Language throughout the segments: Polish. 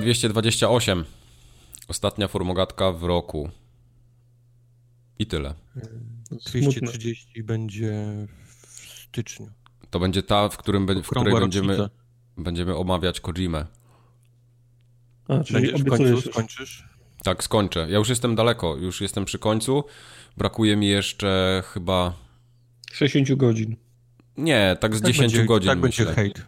Formogatka 228. Ostatnia formogatka w roku. I tyle. 230 będzie w styczniu. To będzie ta, w, którym, w której będziemy, będziemy omawiać Kojimę. A, czyli Będziesz w końcu skończysz? Tak, skończę. Ja już jestem daleko, już jestem przy końcu. Brakuje mi jeszcze chyba... 60 godzin. Nie, tak z tak 10 będzie, godzin Tak myślę. będzie hejt.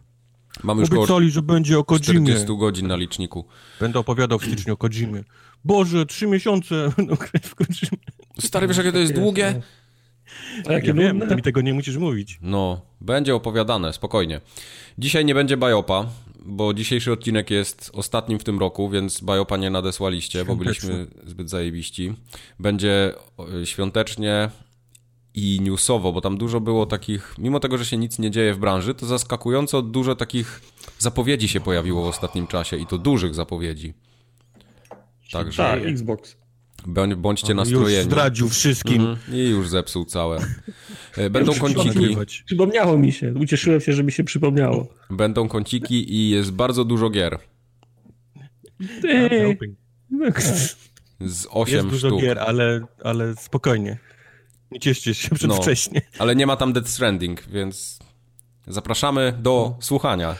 Mam już Obiecali, że będzie o Kojimie. 40 godzin na liczniku. Będę opowiadał w styczniu o Kojimie. Boże, trzy miesiące będą grać w Kojimie. Stary, wiesz jakie to jest długie? A jakie ja wiem, ty mi tego nie musisz mówić. No, będzie opowiadane, spokojnie. Dzisiaj nie będzie Bajopa, bo dzisiejszy odcinek jest ostatnim w tym roku, więc Bajopa nie nadesłaliście, bo byliśmy zbyt zajebiści. Będzie świątecznie i newsowo, bo tam dużo było takich, mimo tego, że się nic nie dzieje w branży, to zaskakująco dużo takich zapowiedzi się pojawiło w ostatnim czasie i to dużych zapowiedzi. Także... Tak, Xbox. Bądźcie nastrojeni. Już zdradził wszystkim. Mhm. I już zepsuł całe. E, będą kąciki. Przypomniało mi się. Ucieszyłem się, że mi się przypomniało. Będą kąciki i jest bardzo dużo gier. Z 8 jest dużo gier, ale, ale spokojnie. Nie cieszcie się przedwcześnie. No, ale nie ma tam Death Stranding, więc zapraszamy do no. słuchania.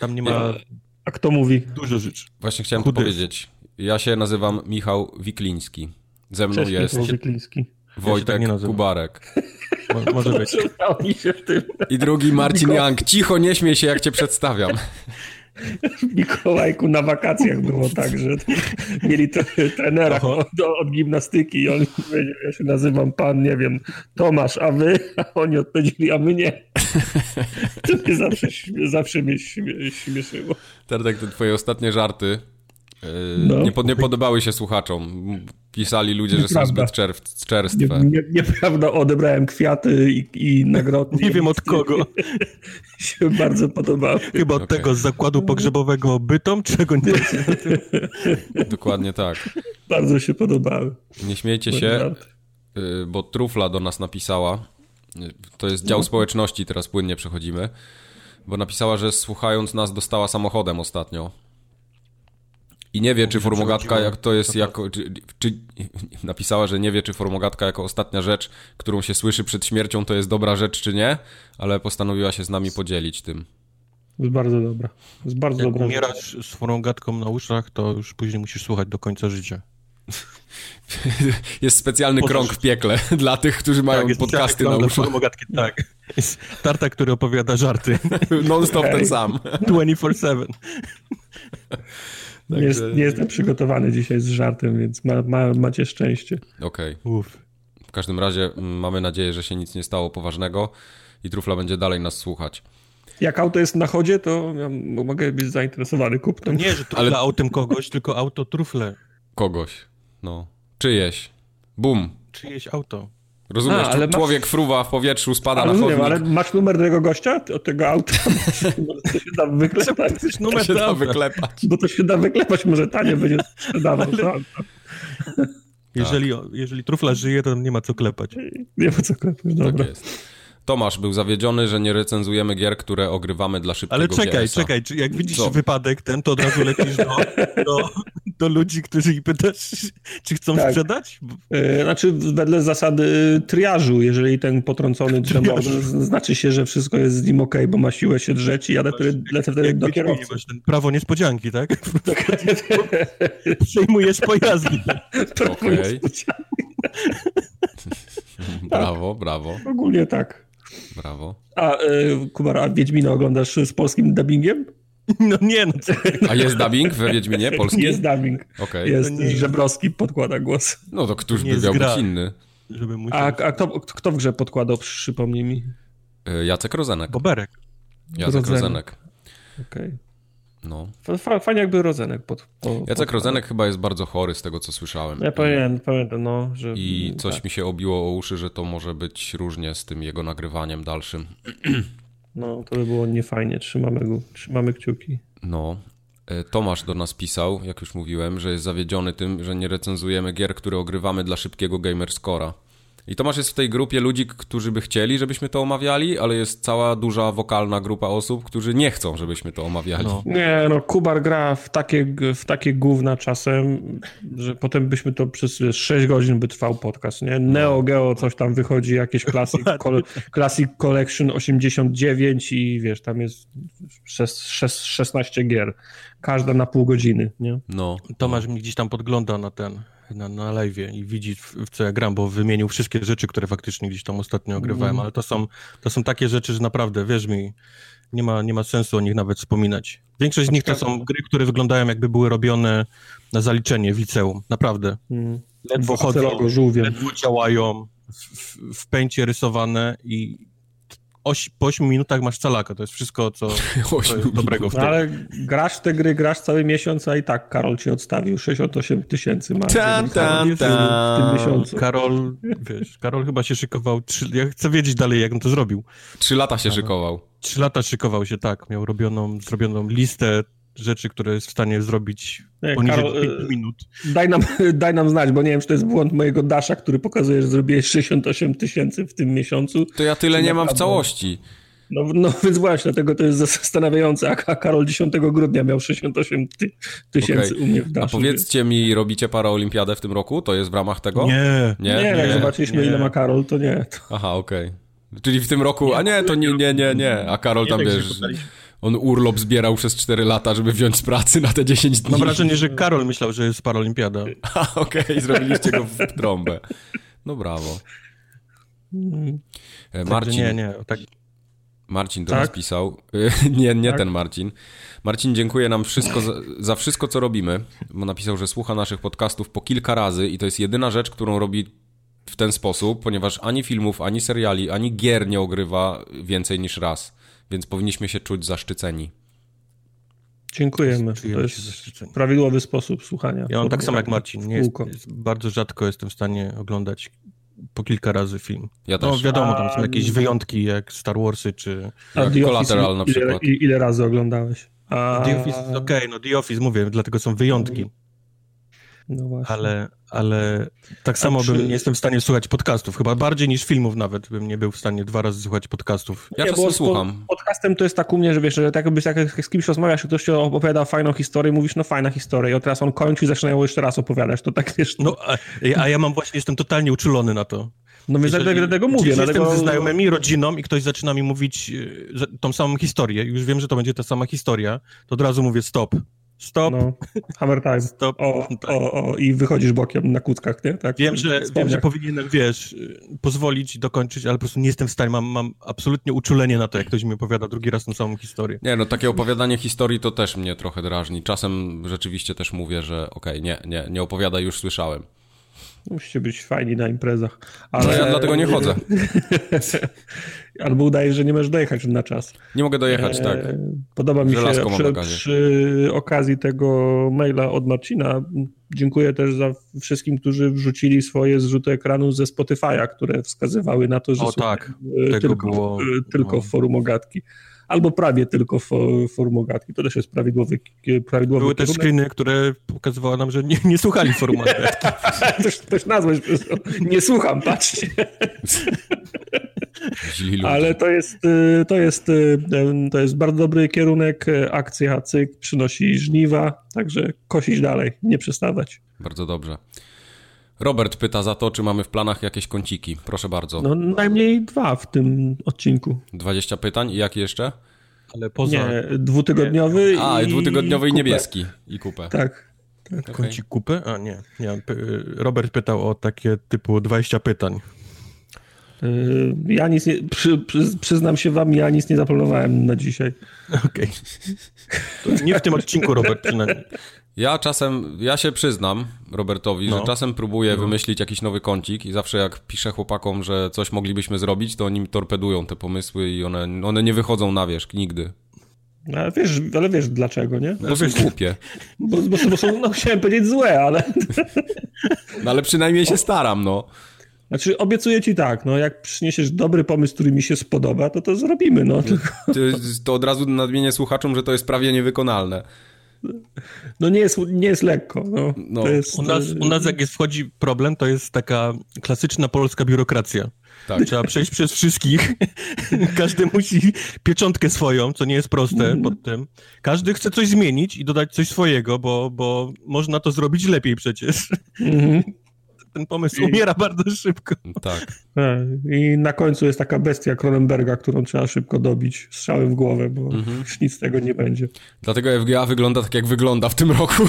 Tam nie ma... A kto mówi? Dużo rzeczy. Właśnie chciałem Chudy. to powiedzieć. Ja się nazywam Michał Wikliński. Ze mną Cześć, jest Michał Wikliński. Wojtek ja tak Kubarek. Mo może być. I drugi Marcin. Young. Cicho, nie śmiej się, jak cię przedstawiam. W Mikołajku na wakacjach było tak, że mieli trenera od, od, gimnastyki i on powiedział, ja się nazywam pan, nie wiem, Tomasz, a wy? A oni odpowiedzieli, a my nie. To mnie zawsze, zawsze mnie śmieszyło. Tartek, te twoje ostatnie żarty no. nie, nie, podobały się słuchaczom. Pisali ludzie, że są zbyt czerw, czerstwe. Nie, nie, nieprawda, odebrałem kwiaty i, i nagrody. Nie wiem od kogo. się bardzo podobało. Chyba od okay. tego z zakładu pogrzebowego bytom, czego nie Dokładnie tak. Bardzo się podobały. Nie śmiejcie się, y, bo Trufla do nas napisała. To jest dział no. społeczności, teraz płynnie przechodzimy. Bo napisała, że słuchając nas dostała samochodem ostatnio. I nie wie, czy formogatka jak to jest jako. Czy, czy, napisała, że nie wie, czy formogatka jako ostatnia rzecz, którą się słyszy przed śmiercią, to jest dobra rzecz, czy nie, ale postanowiła się z nami podzielić tym. Jest bardzo dobra. Jest bardzo jak dobra. umierasz z formogatką na uszach, to już później musisz słuchać do końca życia. Jest specjalny krąg w piekle dla tych, którzy mają tak, podcasty na uszach. Formogatki, tak. Jest tarta, który opowiada żarty. Non-stop ten sam. 24-7. Nie, jest, nie, jestem przygotowany dzisiaj z żartem, więc ma, ma, macie szczęście. Okej. Okay. W każdym razie mm, mamy nadzieję, że się nic nie stało poważnego i Trufla będzie dalej nas słuchać. Jak auto jest na chodzie, to ja mogę być zainteresowany kupnem. Nie, że trufla Ale... autem kogoś, tylko auto trufle. Kogoś, no. Czyjeś. Bum. Czyjeś auto. Rozumiesz, A, ale człowiek masz... fruwa w powietrzu, spada na chodnik. ale masz numer tego gościa, od tego auta? to się da wyklepać. numer to się da wyklepać. Bo to się da wyklepać, może tanie będzie sprzedawał ale... Jeżeli, jeżeli trufla żyje, to nie ma co klepać. Nie ma co klepać, dobra. Tak jest. Tomasz był zawiedziony, że nie recenzujemy gier, które ogrywamy dla szybkiego Ale czekaj, czekaj, jak widzisz Co? wypadek ten, to od razu lecisz do, do, do ludzi, którzy ich pytasz, czy chcą tak. sprzedać? Yy, znaczy wedle zasady triażu, jeżeli ten potrącony drzemor znaczy się, że wszystko jest z nim ok, bo ma siłę się drzeć i jadę wtedy, lecę wtedy do kierowcy. Ten prawo niespodzianki, tak? Przejmujesz pojazdy. Prawo okay. brawo, brawo. Ogólnie tak. Brawo. A, y, Kubar, a Wiedźmina oglądasz z polskim dubbingiem? No nie, no co? A jest dubbing we Wiedźminie polski? Jest dubbing. Okay. Jest nie... Żebrowski, podkłada głos. No to któż by miał być inny? Żeby musiał... A, a kto, kto w grze podkładał, przypomnij mi? Y, Jacek Rozenek. Boberek. Jacek Rozenek. Rozenek. Okej. Okay. No. Fajnie jakby Rozenek pod, po, Jacek pod... Rozenek chyba jest bardzo chory z tego, co słyszałem. Ja pamiętam, pamiętam, no. Że... I coś tak. mi się obiło o uszy, że to może być różnie z tym jego nagrywaniem dalszym. No, to by było niefajnie. Trzymamy, go, trzymamy kciuki. No. E, Tomasz do nas pisał, jak już mówiłem, że jest zawiedziony tym, że nie recenzujemy gier, które ogrywamy dla szybkiego gamerscora. I Tomasz jest w tej grupie ludzi, którzy by chcieli, żebyśmy to omawiali, ale jest cała duża wokalna grupa osób, którzy nie chcą, żebyśmy to omawiali. No. Nie, no Kubar gra w takie, w takie gówna czasem, że potem byśmy to przez 6 godzin by trwał podcast, nie? Neo Geo coś tam wychodzi, jakieś Classic, Classic Collection 89 i wiesz, tam jest 16 gier. Każda na pół godziny, nie? No. Tomasz mi gdzieś tam podgląda na ten na, na live i widzi w, co ja gram, bo wymienił wszystkie rzeczy, które faktycznie gdzieś tam ostatnio ogrywałem, mm. ale to są, to są takie rzeczy, że naprawdę, wierz mi, nie ma, nie ma sensu o nich nawet wspominać. Większość z nich to są gry, które wyglądają jakby były robione na zaliczenie w liceum, naprawdę. Mm. Ledwo chodzą, ledwo działają, w, w, w pęcie rysowane i oś, po 8 minutach masz calaka, to jest wszystko, co, co jest dobrego w tym. No, ale grasz w te gry, grasz cały miesiąc, a i tak Karol ci odstawił 68 tysięcy ma tam, tam, tam. w tym miesiącu. Karol, wiesz, Karol chyba się szykował, trzy, ja chcę wiedzieć dalej, jak on to zrobił. Trzy lata się szykował. Trzy lata szykował się, tak, miał robioną, zrobioną listę rzeczy, które jest w stanie zrobić nie, poniżej Karol, 5 e, minut. Daj nam, daj nam znać, bo nie wiem, czy to jest błąd mojego Dasha, który pokazuje, że zrobiłeś 68 tysięcy w tym miesiącu. To ja tyle nie mam w całości. No, no więc właśnie, dlatego to jest zastanawiające, a Karol 10 grudnia miał 68 ty tysięcy okay. u mnie w Dashu. A powiedzcie mi, robicie paraolimpiadę w tym roku? To jest w ramach tego? Nie. Nie, nie, nie jak zobaczyliśmy nie. ile ma Karol, to nie. Aha, okej. Okay. Czyli w tym roku, a nie, to nie, nie, nie, nie. A Karol tam, tak wiesz on urlop zbierał przez 4 lata, żeby wziąć z pracy na te 10 dni. Mam wrażenie, że Karol myślał, że jest paralimpiada. Okej, okay, zrobiliście go w trąbę. No brawo. E, Marcin. Nie, nie, tak. Marcin do tak? nas pisał. nie, nie tak? ten Marcin. Marcin dziękuję nam wszystko za, za, wszystko, co robimy, bo napisał, że słucha naszych podcastów po kilka razy i to jest jedyna rzecz, którą robi w ten sposób, ponieważ ani filmów, ani seriali, ani gier nie ogrywa więcej niż raz więc powinniśmy się czuć zaszczyceni. Dziękujemy. To jest prawidłowy sposób słuchania. Ja mam tak samo jak Marcin. Nie jest, jest, bardzo rzadko jestem w stanie oglądać po kilka razy film. Ja no, też. No wiadomo, tam są jakieś wyjątki jak Star Warsy czy Collateral na przykład. Ile, ile razy oglądałeś? A... The Office, okej, okay, no The Office mówię, dlatego są wyjątki. No ale, ale tak samo czy... bym nie jestem w stanie słuchać podcastów, chyba bardziej niż filmów nawet bym nie był w stanie dwa razy słuchać podcastów. Ja nie, czasem słucham. Podcastem to jest tak u mnie, że wiesz, że tak jakbyś jak z kimś rozmawiasz, ktoś ci opowiada fajną historię, mówisz, no fajna historia i teraz on kończy i zaczyna ją jeszcze raz opowiadać, to tak wiesz... No, a, a ja mam właśnie, jestem totalnie uczulony na to. No więc Jeżeli, dlatego mówię. Dlatego... jestem ze znajomymi, rodziną i ktoś zaczyna mi mówić e, tą samą historię, już wiem, że to będzie ta sama historia, to od razu mówię stop, Stop. No, hammer time. Stop. O, o, o, I wychodzisz bokiem na kuckach, nie? Tak. Wiem, że, wiem, że powinienem, wiesz, pozwolić dokończyć, ale po prostu nie jestem w stanie. Mam, mam absolutnie uczulenie na to, jak ktoś mi opowiada drugi raz tą samą historię. Nie, no takie opowiadanie historii to też mnie trochę drażni. Czasem rzeczywiście też mówię, że okej, okay, nie, nie, nie opowiadaj, już słyszałem. Musicie być fajni na imprezach. Ale... No ja dlatego nie chodzę. Albo udaje, że nie możesz dojechać na czas. Nie mogę dojechać, tak. E, podoba mi się przy, przy, okazji tego maila od Marcina. Dziękuję też za wszystkim, którzy wrzucili swoje zrzuty ekranu ze Spotify'a, które wskazywały na to, że o, tak. E, tylko, było... tylko w forum ogatki albo prawie tylko formogatki. To też jest prawidłowy, prawidłowy Były kierunek. też screeny, które pokazywały nam, że nie, nie słuchali formogatki. też, też nazwać, nie słucham, patrzcie. Ale to jest, y, to, jest, y, to jest bardzo dobry kierunek. Akcja cyk przynosi żniwa, także kosić dalej, nie przestawać. Bardzo dobrze. Robert pyta za to, czy mamy w planach jakieś kąciki. Proszę bardzo. No najmniej dwa w tym odcinku. 20 pytań i jakie jeszcze? Ale poza... Nie, dwutygodniowy nie. A, i dwutygodniowy i, niebieski. I kupę. Tak. tak. Okay. Kącik kupy? A nie. nie. Robert pytał o takie typu 20 pytań. Y, ja nic nie, przy, przy, przyznam się wam, ja nic nie zaplanowałem na dzisiaj. Okej. Okay. Nie w tym odcinku, Robert, przynajmniej. Ja czasem, ja się przyznam Robertowi, no. że czasem próbuję no. wymyślić jakiś nowy kącik i zawsze jak piszę chłopakom, że coś moglibyśmy zrobić, to oni torpedują te pomysły i one, one nie wychodzą na wierzch nigdy. Ale wiesz, ale wiesz dlaczego, nie? Bo są głupie. Bo, bo, bo są, no chciałem powiedzieć złe, ale... No ale przynajmniej się staram, no. Znaczy, obiecuję ci tak, no jak przyniesiesz dobry pomysł, który mi się spodoba, to to zrobimy, no. To, to od razu nadmienię słuchaczom, że to jest prawie niewykonalne. No nie jest, nie jest lekko. No. no jest... u, nas, u nas jak jest, wchodzi problem, to jest taka klasyczna polska biurokracja. Tak. Trzeba przejść przez wszystkich. Każdy musi pieczątkę swoją, co nie jest proste mm. pod tym. Każdy chce coś zmienić i dodać coś swojego, bo, bo można to zrobić lepiej przecież. Mm. Ten pomysł I... umiera bardzo szybko. Tak. I na końcu jest taka bestia Cronenberga, którą trzeba szybko dobić strzałem w głowę, bo mm-hmm. już nic z tego nie będzie. Dlatego FGA wygląda tak, jak wygląda w tym roku.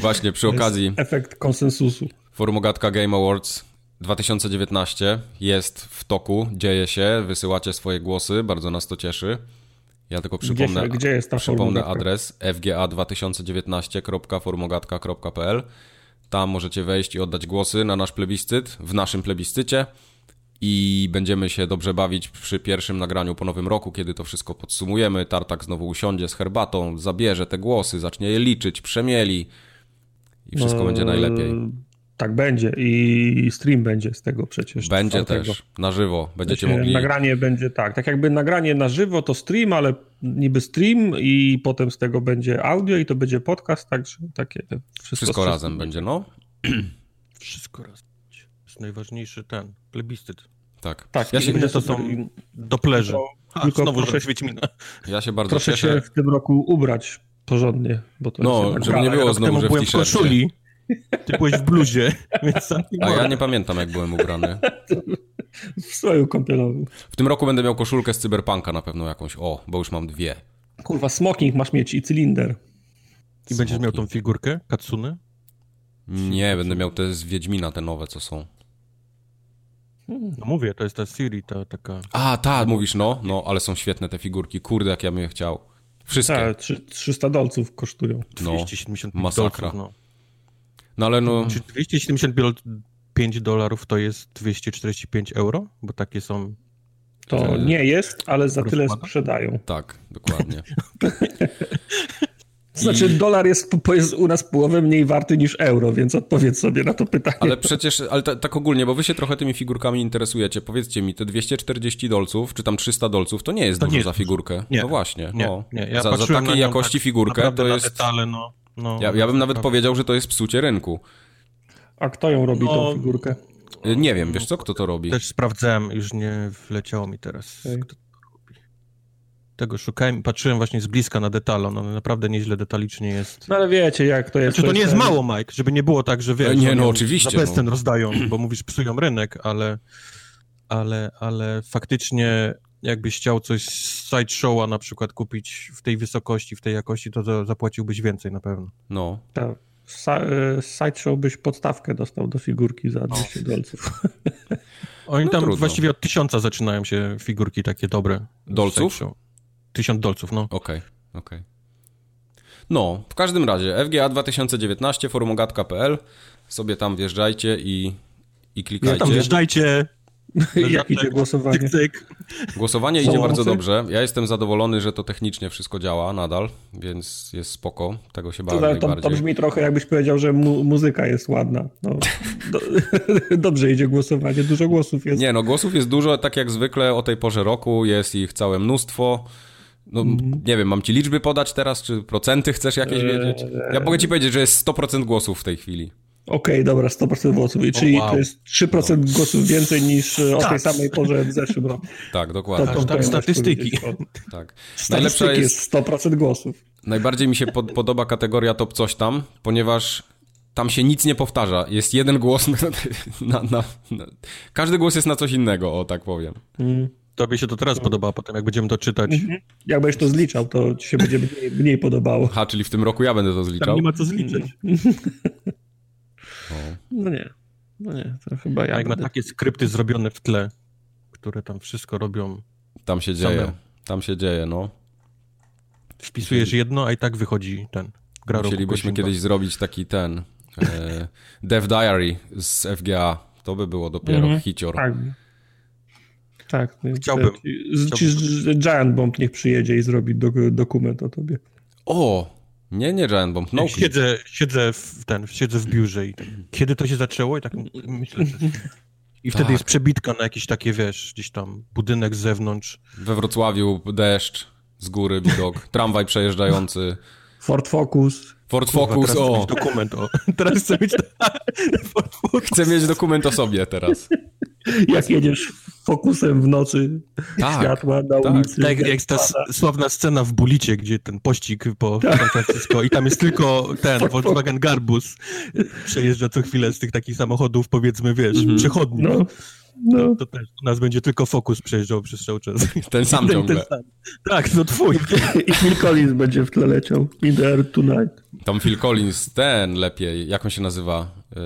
Właśnie, przy okazji... Efekt konsensusu. Formogatka Game Awards 2019 jest w toku, dzieje się, wysyłacie swoje głosy, bardzo nas to cieszy. Ja tylko przypomnę, gdzie, gdzie jest ta przypomnę adres fga2019.formogatka.pl Tam możecie wejść i oddać głosy na nasz plebiscyt, w naszym plebiscycie i będziemy się dobrze bawić przy pierwszym nagraniu po nowym roku, kiedy to wszystko podsumujemy. Tartak znowu usiądzie z herbatą, zabierze te głosy, zacznie je liczyć, przemieli i wszystko no, będzie najlepiej. Tak będzie i stream będzie z tego przecież. Będzie też, na żywo, będziecie mogli... Nagranie będzie tak, tak jakby nagranie na żywo to stream, ale niby stream i potem z tego będzie audio i to będzie podcast, także takie... Wszystko, wszystko razem będzie, no. Wszystko razem. Jest najważniejszy ten, plebiscyt. Tak. Tak, ja się, to są doplerzy. A, tylko znowu proszę, Wiedźmina. Ja się bardzo proszę cieszę. się w tym roku ubrać porządnie, bo to No, żeby nie było znowu, że w koszuli. Ty byłeś w bluzie, więc A ja nie pamiętam, jak byłem ubrany. W stroju kąpielowym. W tym roku będę miał koszulkę z cyberpunka na pewno jakąś. O, bo już mam dwie. Kurwa, smoking masz mieć i cylinder. I będziesz miał tą figurkę Katsuny? Nie, będę miał te z Wiedźmina, te nowe, co są. No mówię, to jest ta Siri, ta taka... A, ta, mówisz, no, no, ale są świetne te figurki. Kurde, jak ja bym je chciał. Wszystkie. Tak, 300 dolców kosztują. No, 275 masakra. Dolców, no. No ale no... Czy 275 dolarów to jest 245 euro? Bo takie są... To nie jest, ale za tyle sprzedają. Tak, dokładnie. Znaczy, I... dolar jest, jest, u nas połowę mniej warty niż euro, więc odpowiedz sobie na to pytanie. Ale przecież, ale tak ogólnie, bo wy się trochę tymi figurkami interesujecie. Powiedzcie mi, te 240 dolców, czy tam 300 dolców, to nie jest to dużo nie za figurkę. Nie. No właśnie. Nie, no. nie. Ja za, za takiej jakości tak figurkę to jest. Detale, no. No, ja, ja bym nawet powiedział, że to jest psucie rynku. A kto ją robi, no, tą figurkę? Nie wiem, wiesz co, kto to robi? Też sprawdzałem, już nie wleciało mi teraz. Okay. Kto to robi. Tego szukałem, patrzyłem właśnie z bliska na detalo, no naprawdę nieźle detalicznie jest. No ale wiecie, jak to jest. Znaczy, to nie jest mało, Mike, żeby nie było tak, że wiesz, nie, no, oczywiście, za bezcen no. rozdają, bo mówisz, psują rynek, ale, ale, ale faktycznie jakbyś chciał coś z sideshowa na przykład kupić w tej wysokości, w tej jakości, to zapłaciłbyś więcej na pewno. No. Tak. Sideshow byś podstawkę dostał do figurki za 200 dolców. Oni no tam trudno. właściwie od tysiąca zaczynają się figurki takie dobre. Dolców? Tysiąc dolców, no. Okej, okay, okej. Okay. No, w każdym razie FGA 2019 forumogatka.pl sobie tam wjeżdżajcie i, i klikajcie. Ja tam wjeżdżajcie, Jak idzie głosowanie? Tyk, tyk. Głosowanie idzie bardzo dobrze. Ja jestem zadowolony, że to technicznie wszystko działa nadal, więc jest spoko. Tego się bawię to, to, to brzmi trochę jakbyś powiedział, że mu muzyka jest ładna. No, do, dobrze idzie głosowanie, dużo głosów jest. Nie, no głosów jest dużo, tak jak zwykle o tej porze roku, jest ich całe mnóstwo. No, mm. nie wiem, mam ci liczby podać teraz, czy procenty chcesz jakieś eee, wiedzieć? Ja mogę ci powiedzieć, że jest 100% głosów w tej chwili. Okej, okay, dobra, 100% głosów. I czyli wow. to jest 3% no. głosów więcej niż e, tak. o tej samej porze w zeszłym roku. Tak, dokładnie. To, to, tak, statystyki. Tak. Statystyki jest, jest 100% głosów. Najbardziej mi się pod, podoba kategoria top coś tam, ponieważ tam się nic nie powtarza. Jest jeden głos na, na, na, na każdy głos jest na coś innego, o tak powiem. Mm. Tobie się to teraz podoba, potem jak będziemy to czytać. Mhm. Jak będziesz to zliczał, to ci się będzie mniej, mniej podobało. Ha, czyli w tym roku ja będę to zliczał? Tam nie ma co zliczyć. No. no nie, no nie, to chyba ja. Jak będę... ma takie skrypty zrobione w tle, które tam wszystko robią. Tam się dzieje, same. tam się dzieje, no. Wpisujesz jedno, a i tak wychodzi ten. Gra Musielibyśmy kiedyś zrobić taki ten e, Dev Diary z FGA. To by było dopiero mm -hmm. hicior. Tak. Tak. Chciałbym. Chciałbym. Giant Bomb niech przyjedzie i zrobi do, dokument o tobie. O, nie, nie Giant Bomb, no siedzę, siedzę, w ten, siedzę w biurze i tak, kiedy to się zaczęło i tak myślę, że... I wtedy tak. jest przebitka na jakieś takie, wiesz, gdzieś tam budynek z zewnątrz. We Wrocławiu deszcz, z góry widok, tramwaj przejeżdżający. Ford Focus. Ford Focus, teraz o. Chcę mieć dokument, o. Teraz chcę mieć Ford Focus. Chcę mieć dokument o sobie teraz. Jak jedziesz Focusem w nocy, Tak, światła na tak. ulicy. Tak jak ta sławna scena w Bulicie, gdzie ten pościg po Tak. San Francisco i tam jest tylko ten Volkswagen Garbus przejeżdża co chwilę z tych takich samochodów, powiedzmy, wiesz, Mhm. przechodni. No, no. To też u nas będzie tylko Focus przejeżdżał przez cały czas. Ten sam Ten- ciągle. ten sam. Tak, to twój. I Phil Collins będzie w tle leciał. In the air tonight. Tam Phil Collins, ten lepiej, jak on się nazywa? Yy,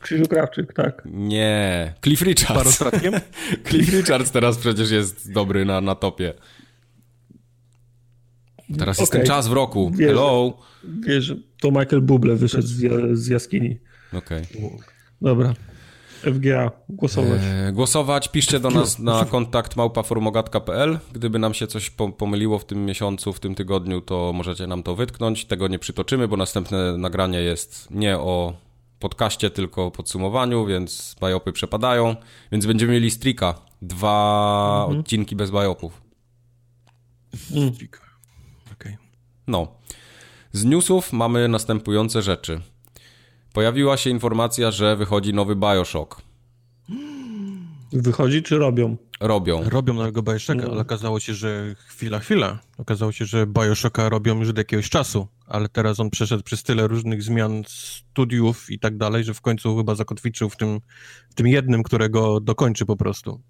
Krzysiu Krawczyk, tak. nie, Cliff Richards. Parostatkiem? Cliff Richards teraz przecież jest dobry na, na topie. Teraz jest Okej. ten czas w roku. Wierzę. Hello. Wiesz, to Michael Bublé wyszedł z, z jaskini. Okej. Dobra. FGA, głosować. E, Głosować, piszcie do nas na kontakt małpaformogatka.pl. Gdyby nam się coś po- pomyliło w tym miesiącu, w tym tygodniu, to możecie nam to wytknąć. Tego nie przytoczymy, bo następne nagranie jest nie o podcaście, tylko o podsumowaniu, więc bajopy przepadają. Więc będziemy mieli streaka. Dwa odcinki bez bajopów. Okej. No. Z newsów mamy następujące rzeczy. Pojawiła się informacja, że wychodzi nowy Bioshock. Wychodzi czy robią? Robią. Robią nowego Bioshocka, ale okazało się, że chwila, chwila. Okazało się, że Bioshocka robią już od jakiegoś czasu, ale teraz on przeszedł przez tyle różnych zmian studiów i tak dalej, że w końcu chyba zakotwiczył w tym, w tym jednym, którego dokończy po prostu.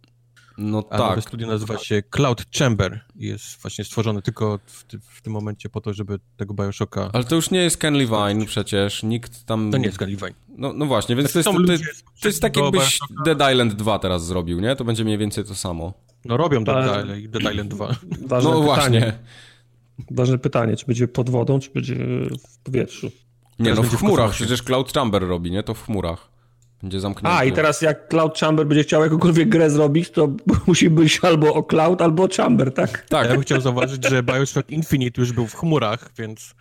No A nowe tak. studio nazywa się Cloud Chamber i jest właśnie stworzone tylko w, ty, w tym momencie po to, żeby tego Bioshocka... Ale to już nie jest Ken Levine przecież, nikt tam... To nie jest Gun Levine. No, no właśnie, więc to jest, to, to, jest tak jakbyś Bioshocka. Dead Island 2 teraz zrobił, nie? To będzie mniej więcej to samo. No robią Dead Ale- Island, Dead Island 2. Ważne No pytanie. właśnie. Ważne pytanie, czy będzie pod wodą, czy będzie w powietrzu. Nie, Teraz no w chmurach, przecież Cloud Chamber robi, nie? To w chmurach. Będzie zamknięty. A, i teraz jak Cloud Chamber będzie chciał jakąkolwiek grę zrobić, to musi być albo o Cloud, albo o Chamber, tak? Tak, Ja bym chciał zauważyć, że Bioshock Infinite już był w chmurach, więc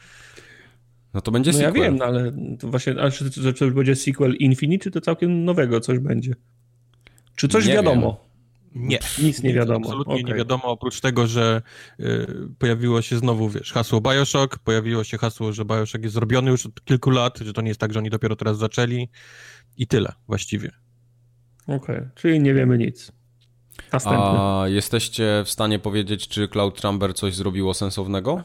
no to będzie No ja wiem, no ale to właśnie, ale czy, czy, czy będzie sequel Infinite, czy to całkiem nowego coś będzie? Czy coś Nie wiadomo? nie. Nic nie wiadomo. Absolutnie nie Okej. wiadomo, oprócz tego, że y, pojawiło się znowu, wiesz, hasło Bioshock, pojawiło się hasło, że Bioshock jest zrobiony już od kilku lat, że to nie jest tak, że oni dopiero teraz zaczęli i tyle właściwie. Okej, czyli nie wiemy nic. Następny. A jesteście w stanie powiedzieć, czy Cloud Chamber coś zrobiło sensownego?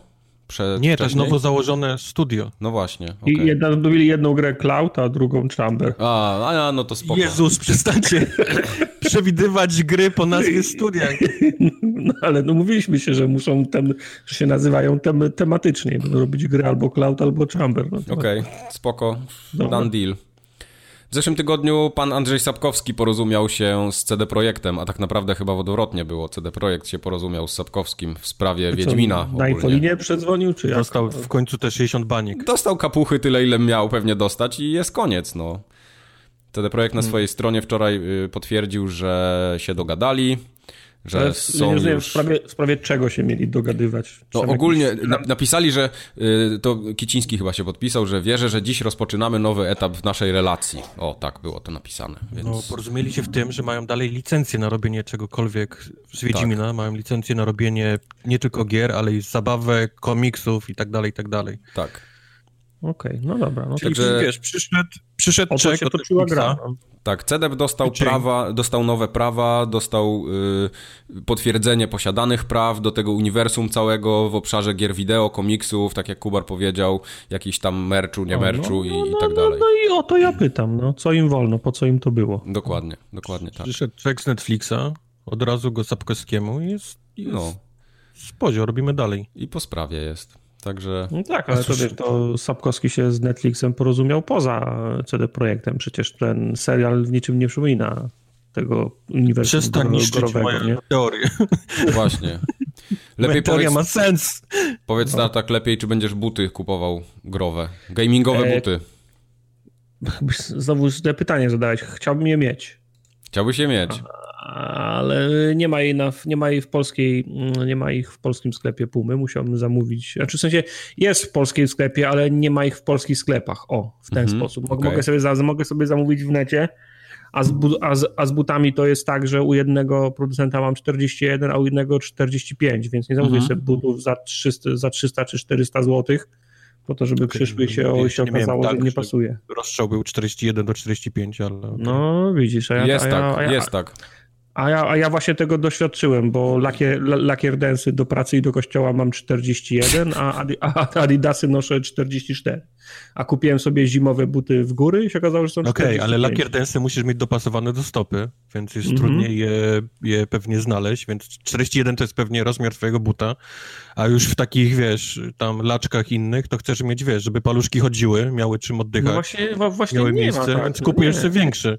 Przed, Nie, to jest wcześniej? nowo założone studio. No właśnie, I okej. jedna, robili jedną grę Cloud, a drugą Chamber. A, a, no to spoko. Jezus, przestańcie przewidywać gry po nazwie studia. No, ale no mówiliśmy się, że muszą tem, że się nazywają tem, tematycznie. Będą robić gry albo Cloud, albo Chamber. No Okej, spoko. Dobra. Done deal. W zeszłym tygodniu pan Andrzej Sapkowski porozumiał się z CD Projektem, a tak naprawdę chyba odwrotnie było. CD Projekt się porozumiał z Sapkowskim w sprawie Co, Wiedźmina Na infolinie przedzwonił, czy jak? Dostał w końcu te 60 baniek. Dostał kapuchy tyle, ile miał pewnie dostać i jest koniec, no. CD Projekt na swojej stronie wczoraj y, potwierdził, że się dogadali, że Ale są nie rozumiem, już... w, sprawie, w sprawie czego się mieli dogadywać? No ogólnie na, napisali, że y, to Kiciński chyba się podpisał, że wierzę, że dziś rozpoczynamy nowy etap w naszej relacji. O, tak było to napisane, więc... No, porozumieli się w tym, że mają dalej licencję na robienie czegokolwiek z Wiedźmina. Tak. Mają licencję na robienie nie tylko gier, ale i zabawek, komiksów i tak dalej, i tak dalej. Tak. Okej, no dobra. No Czyli Także- wiesz, przyszedł, przyszedł o to czek się toczyła gra. no. Tak, CDEP dostał Tydzień. prawa, dostał nowe prawa, dostał y, potwierdzenie posiadanych praw do tego uniwersum całego w obszarze gier wideo, komiksów, tak jak Kubar powiedział, jakiś tam merczu, nie O, merczu no, i, no, i no, tak no, dalej. No i o to ja pytam, no. Co im wolno, po co im to było? Dokładnie, dokładnie tak. Przyszedł czek z Netflixa, od razu go Sapkowskiemu i jest, jest No spodzio, robimy dalej. i po sprawie jest. Także No tak, ale to cóż- wiesz, to Sapkowski się z Netflixem porozumiał poza CD Projektem. Przecież ten serial w niczym nie przypomina tego uniwersum Przestań gorowego, moją nie? teorię. właśnie. Moja Lepiej teoria powiedz, ma sens. powiedz No. tak lepiej, czy będziesz buty kupował growe. Gamingowe E, buty. Znowu te pytanie zadałeś. Chciałbym je mieć, Chciałbyś je mieć. Ale nie ma jej, na, nie ma jej w polskiej, mm, nie ma ich w polskim sklepie Pumy. Musiałbym zamówić. Znaczy w sensie jest w polskim sklepie, ale nie ma ich w polskich sklepach. O, w ten Mhm, sposób. Mogę, sobie za, mogę sobie zamówić w necie, A z, a, z, a z butami to jest tak, że u jednego producenta mam 41, a u innego 45, więc nie zamówię mhm. sobie butów za 300, za 300 czy 400 złotych po to, żeby przyszły się, o, się okazało, tak, że nie pasuje. Rozstrzał był 41 do 45, ale... Okay. No, widzisz, a ja... Jest a ja, tak, a ja, jest tak. A ja, a ja właśnie tego doświadczyłem, bo lakier, lakier densy do pracy i do kościoła mam 41, a, a Adidasy noszę 44. A kupiłem sobie zimowe buty w góry i się okazało, że są Okej, okay, ale lakier densy musisz mieć dopasowane do stopy, więc jest mm -hmm. trudniej je, je pewnie znaleźć, więc 41 to jest pewnie rozmiar twojego buta, a już w takich, wiesz, tam laczkach innych, to chcesz mieć, wiesz, żeby paluszki chodziły, miały czym oddychać. No właśnie, właśnie miały miejsce, ma, tak. więc kupujesz no sobie większy.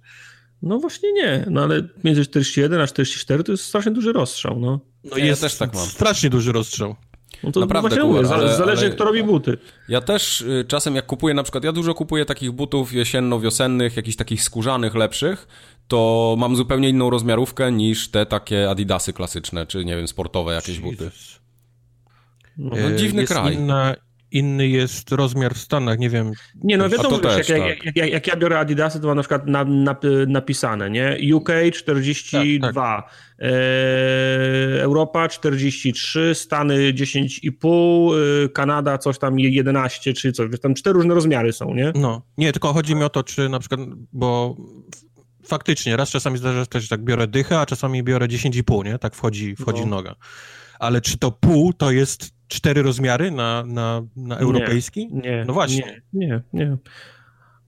No właśnie nie, no ale między 41 a 44 to jest strasznie duży rozstrzał, no. No ja jest też tak mam. strasznie duży rozstrzał. No to Naprawdę, kurwa, mówię, ale, zależy ale... kto robi buty. Ja też y, czasem jak kupuję na przykład, ja dużo kupuję takich butów jesienno-wiosennych, jakichś takich skórzanych, lepszych, to mam zupełnie inną rozmiarówkę niż te takie adidasy klasyczne, czy nie wiem, sportowe jakieś Jesus. buty. No, no dziwny jest kraj. Inna, inny jest rozmiar w Stanach, nie wiem. Nie, no wiadomo, wiesz, też, jak, tak. jak, jak, jak, ja biorę Adidasy, to mam na przykład na, na, napisane, nie? UK 42, tak, tak. E, Europa 43, Stany 10,5, e, Kanada coś tam 11 czy coś, wiesz, tam cztery różne rozmiary są, nie? No, nie, tylko chodzi mi o to, czy na przykład, bo faktycznie, raz czasami zdarza się, że tak biorę dychę, a czasami biorę 10,5, nie? Tak wchodzi, wchodzi no. noga. Ale czy to pół to jest cztery rozmiary na, na, na europejski? Nie, nie. No właśnie. Nie, nie. nie.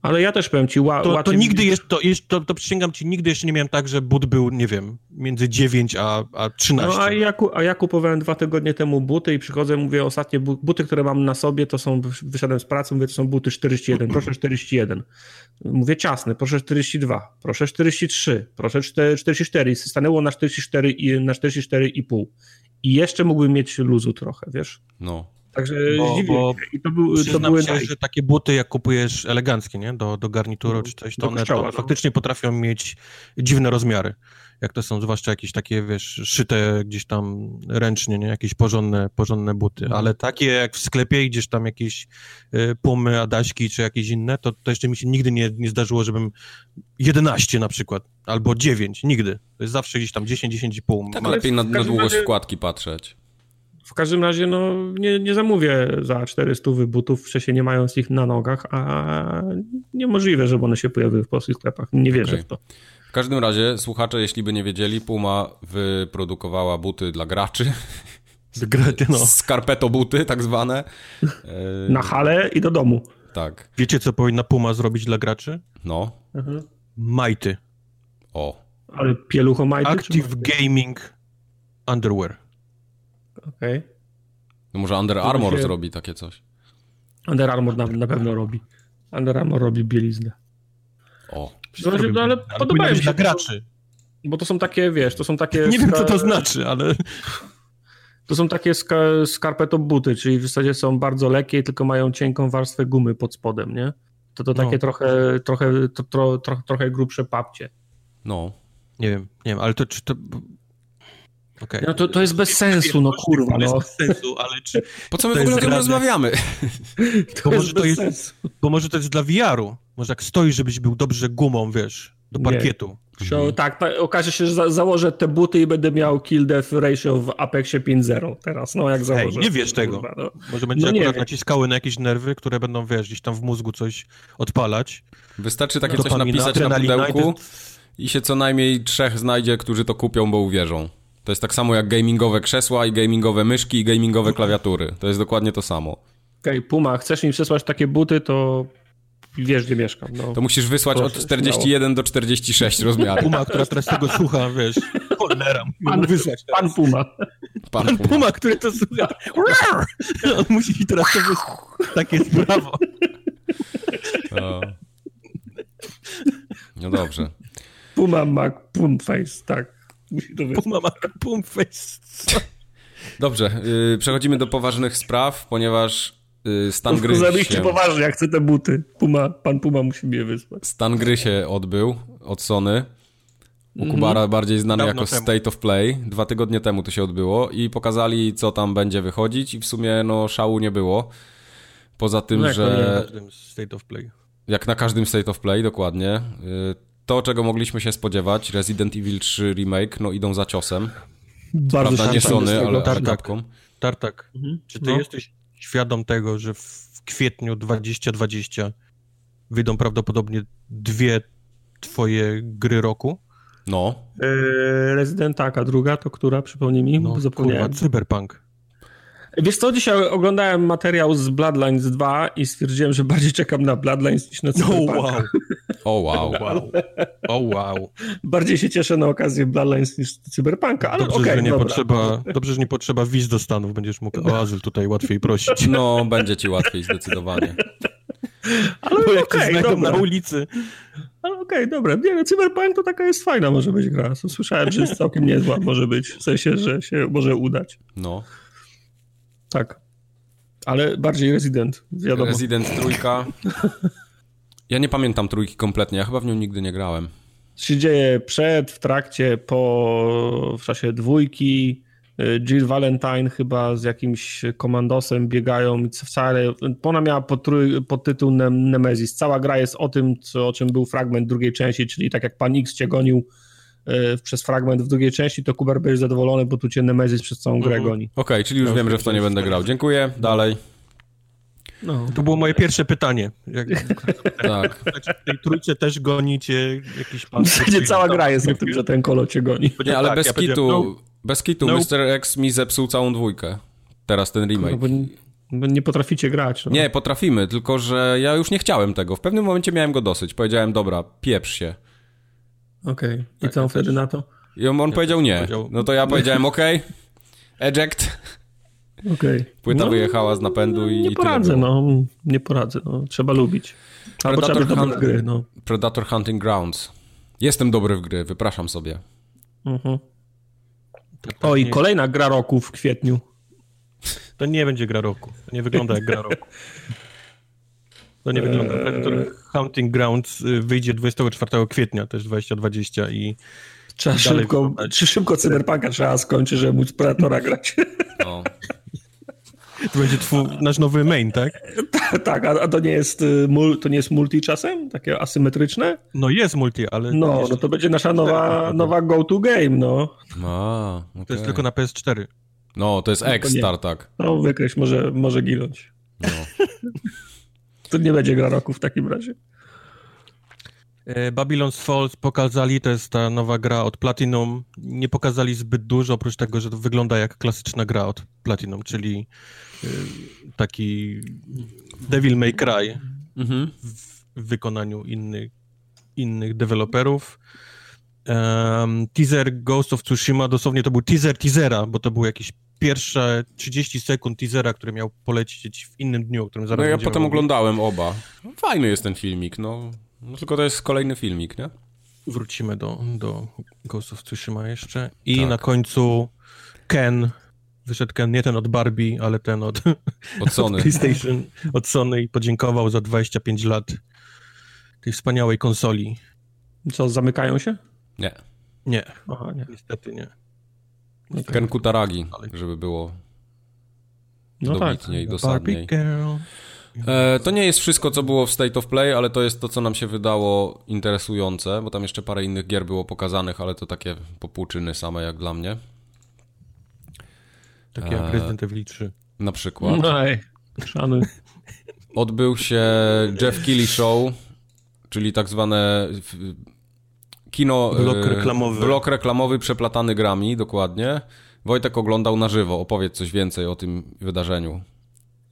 Ale ja też powiem ci, ła, to, to nigdy jest, to, to, to przysięgam ci, nigdy jeszcze nie miałem tak, że but był, nie wiem, między 9 a, a 13. No a ja, a ja kupowałem dwa tygodnie temu buty i przychodzę, mówię, ostatnie buty, które mam na sobie, to są, wyszedłem z pracy, mówię, to są buty 41, proszę 41. Mówię ciasne, proszę 42, proszę 43, proszę 44 stanęło na 44 i na 44,5 i jeszcze mógłbym mieć luzu trochę, wiesz? No. Także bo, I to, był, to były... Się, że takie buty, jak kupujesz eleganckie, nie? Do, do garnituru mm, czy coś, to one to no. faktycznie potrafią mieć dziwne rozmiary. Jak to są zwłaszcza jakieś takie, wiesz, szyte gdzieś tam ręcznie, nie? Jakieś porządne, porządne buty. Mhm. Ale takie jak w sklepie idziesz tam jakieś y, pumy, adaśki czy jakieś inne, to, to jeszcze mi się nigdy nie, nie zdarzyło, żebym 11 na przykład, albo 9, nigdy. To jest zawsze gdzieś tam 10, 10,5. Tak, lepiej na, na długość razie... wkładki patrzeć. W każdym razie, no, nie, nie zamówię za 400 butów, wcześniej nie mając ich na nogach, a niemożliwe, żeby one się pojawiły w polskich sklepach. Nie wierzę okay. w to. W każdym razie, słuchacze, jeśli by nie wiedzieli, Puma wyprodukowała buty dla graczy. Graty, no. Skarpeto buty, tak zwane. Na hale i do domu. Tak. Wiecie, co powinna Puma zrobić dla graczy? No. Mhm. Majty. O. Ale pielucho majty? Active Gaming Underwear. Okej. Okay. No może Under Armour się... zrobi takie coś. Under Armour na, na pewno robi. Under Armour robi bieliznę. O. No, ale, ale podobają mi się. Dla graczy. Bo to są takie, wiesz, to są takie... Nie wiem, co to znaczy, ale... To są takie ska skarpeto buty, czyli w zasadzie są bardzo lekkie, tylko mają cienką warstwę gumy pod spodem, nie? To to takie no. trochę, trochę, to, tro, tro, trochę grubsze papcie. No. Nie wiem, nie wiem, ale to, czy to Okay. No to, to jest bez sensu, no kurwa. No. Bez sensu, ale czy... Po co my w ogóle o tym rozmawiamy? To bo, może to jest, bo może to jest dla VR-u. Może jak stoisz, żebyś był dobrze gumą, wiesz, do parkietu. Mhm. Tak, okaże się, że za, założę te buty i będę miał kill death ratio w Apexie 5.0 teraz, no jak założę. Hej, nie wiesz tego. Kurwa, no. Może będzie no akurat naciskały na jakieś nerwy, które będą, wiesz, gdzieś tam w mózgu coś odpalać. Wystarczy takie coś napisać na pudełku i się co najmniej trzech znajdzie, którzy to kupią, bo uwierzą. To jest tak samo jak gamingowe krzesła i gamingowe myszki i gamingowe klawiatury. To jest dokładnie to samo. Okej, okay, Puma, chcesz mi przesłać takie buty, to wiesz, gdzie mieszkam. No. To musisz wysłać Proszę, od 41 śmiało. do 46 rozmiarów. Puma, która teraz tego słucha, wiesz, cholera, pan, wysłać teraz. pan Puma. Pan, pan Puma. Puma. który to słucha. On musi teraz to wysłać. Tak jest, brawo. O. No dobrze. Puma Mac Pum Face, tak. Musi to Puma ma pum face. Dobrze, yy, przechodzimy do poważnych spraw, ponieważ yy, stan gry się... poważnie, jak chcę te buty. Puma, pan Puma musi mnie wysłać. Stan gry się odbył od Sony. U Kubara mm -hmm. bardziej znany Dawno jako temu. State of Play. Dwa tygodnie temu to się odbyło i pokazali, co tam będzie wychodzić i w sumie no szału nie było. Poza tym, no jak że... Na każdym State of Play. Jak na każdym State of Play, dokładnie. Yy, to, czego mogliśmy się spodziewać, Resident Evil 3 Remake, no idą za ciosem. Bardzo Prawda, nie Sony, ale, ale Tartak. Capcom. Tartak, Mhm. czy ty No. jesteś świadom tego, że w kwietniu 2020 wyjdą prawdopodobnie dwie twoje gry roku? No, Eee, Resident taka, druga to która, przypomnij mi, No, bo kurwa. Cyberpunk. Wiesz co, dzisiaj oglądałem materiał z Bloodlines 2 i stwierdziłem, że bardziej czekam na Bloodlines niż na O Cyberpunk. wow, o wow. wow, o wow. Bardziej się cieszę na okazję Bloodlines niż Cyberpunka, ale Dobrze, okej, że nie dobra. potrzeba, dobrze, że nie potrzeba wiz do Stanów, będziesz mógł o azyl tutaj łatwiej prosić. No, będzie ci łatwiej zdecydowanie. Ale Bo jak znajdą dobra. na ulicy. Ale okej, dobra. Nie, no, Cyberpunk to taka jest fajna może być gra. Słyszałem, że jest całkiem niezła może być, w sensie, że się może udać. No. Tak. Ale bardziej Resident, wiadomo. Resident trójka. Ja nie pamiętam trójki kompletnie, ja chyba w nią nigdy nie grałem. Co się dzieje przed, w trakcie, po, w czasie dwójki. Jill Valentine chyba z jakimś komandosem biegają i wcale, ona miała podtrój, podtytuł Nem- Nemesis. Cała gra jest o tym, co, o czym był fragment drugiej części, czyli tak jak Pan X cię gonił przez fragment w drugiej części, to Kuber będziesz zadowolony, bo tu cię Nemesis przez całą grę Mhm. goni. Okej, czyli już No, wiem, że w to nie będę grał. Dziękuję, dalej. No. To było moje pierwsze pytanie. Jak Tak. w tej trójce też gonicie jakiś pan... W zasadzie cała gra jest o tym, że ten kolo cię goni. Nie, ale Tak, bez ja kitu, powiedziałem, bez kitu, no. Mr. X mi zepsuł całą dwójkę. Teraz ten No, remake. bo, bo nie potraficie grać. No. Nie, potrafimy, tylko że ja już nie chciałem tego. W pewnym momencie miałem go dosyć. Powiedziałem, dobra, pieprz się. Okej. I Tak, co on ja wtedy też. na to? I on, on powiedział nie. powiedział- No to ja powiedziałem, okej, eject. Okej. Płyta No, wyjechała z napędu i Nie poradzę, no. Nie poradzę, no. Trzeba lubić. Albo Predator trzeba być dobry w Hunt- gry, no. Predator Hunting Grounds. Jestem dobry w gry, wypraszam sobie. Mhm. O, i kolejna gra roku w kwietniu. To nie będzie gra roku. To nie wygląda jak gra roku. To nie wygląda. Predator Hunting Grounds y, wyjdzie 24 kwietnia też 2020 i Trzeba Dalej szybko, wyglądać. czy szybko Cyberpunka trzeba skończyć, żeby móc Predatora grać. No. to będzie twój, nasz nowy main, tak? tak, a, a to nie jest y, to nie jest multi czasem? Takie asymetryczne? No jest multi, ale No, jeszcze- no to będzie nasza nowa, nowa go-to game, no. A, to jest tylko na PS4. No, to jest to X nie. Startak. No, wykreś może, może ginąć. No. To nie będzie gra roku w takim razie. E, Babylon's Falls pokazali, to jest ta nowa gra od Platinum. Nie pokazali zbyt dużo, oprócz tego, że to wygląda jak klasyczna gra od Platinum, czyli y, taki Devil May Cry Mhm. w wykonaniu innych, innych deweloperów. Um, teaser Ghost of Tsushima, dosłownie to był teaser teasera, bo to był jakieś pierwsze 30 sekund teasera, który miał polecieć w innym dniu, o którym zaraz No ja potem mówić. oglądałem oba. Fajny jest ten filmik, no. no. Tylko to jest kolejny filmik, nie? Wrócimy do, do Ghost of Tsushima jeszcze. I Tak. na końcu Ken. Wyszedł Ken, nie ten od Barbie, ale ten od, Od Sony. od PlayStation, od Sony i podziękował za 25 lat tej wspaniałej konsoli. Co, zamykają się? Nie. Nie, Aha, nie. niestety nie. Ken Kutaragi, żeby było No tak. dobitniej, Barbie dosadniej. Girl. E, to nie jest wszystko, co było w State of Play, ale to jest to, co nam się wydało interesujące, bo tam jeszcze parę innych gier było pokazanych, ale to takie popłuczyny same jak dla mnie. Takie jak Eee. Resident Evil 3. Na przykład. No ej, szanuj. Odbył się Jeff Keighley Show, czyli tak zwane kino... Blok e, reklamowy. Blok reklamowy przeplatany grami, dokładnie. Wojtek oglądał na żywo. Opowiedz coś więcej o tym wydarzeniu.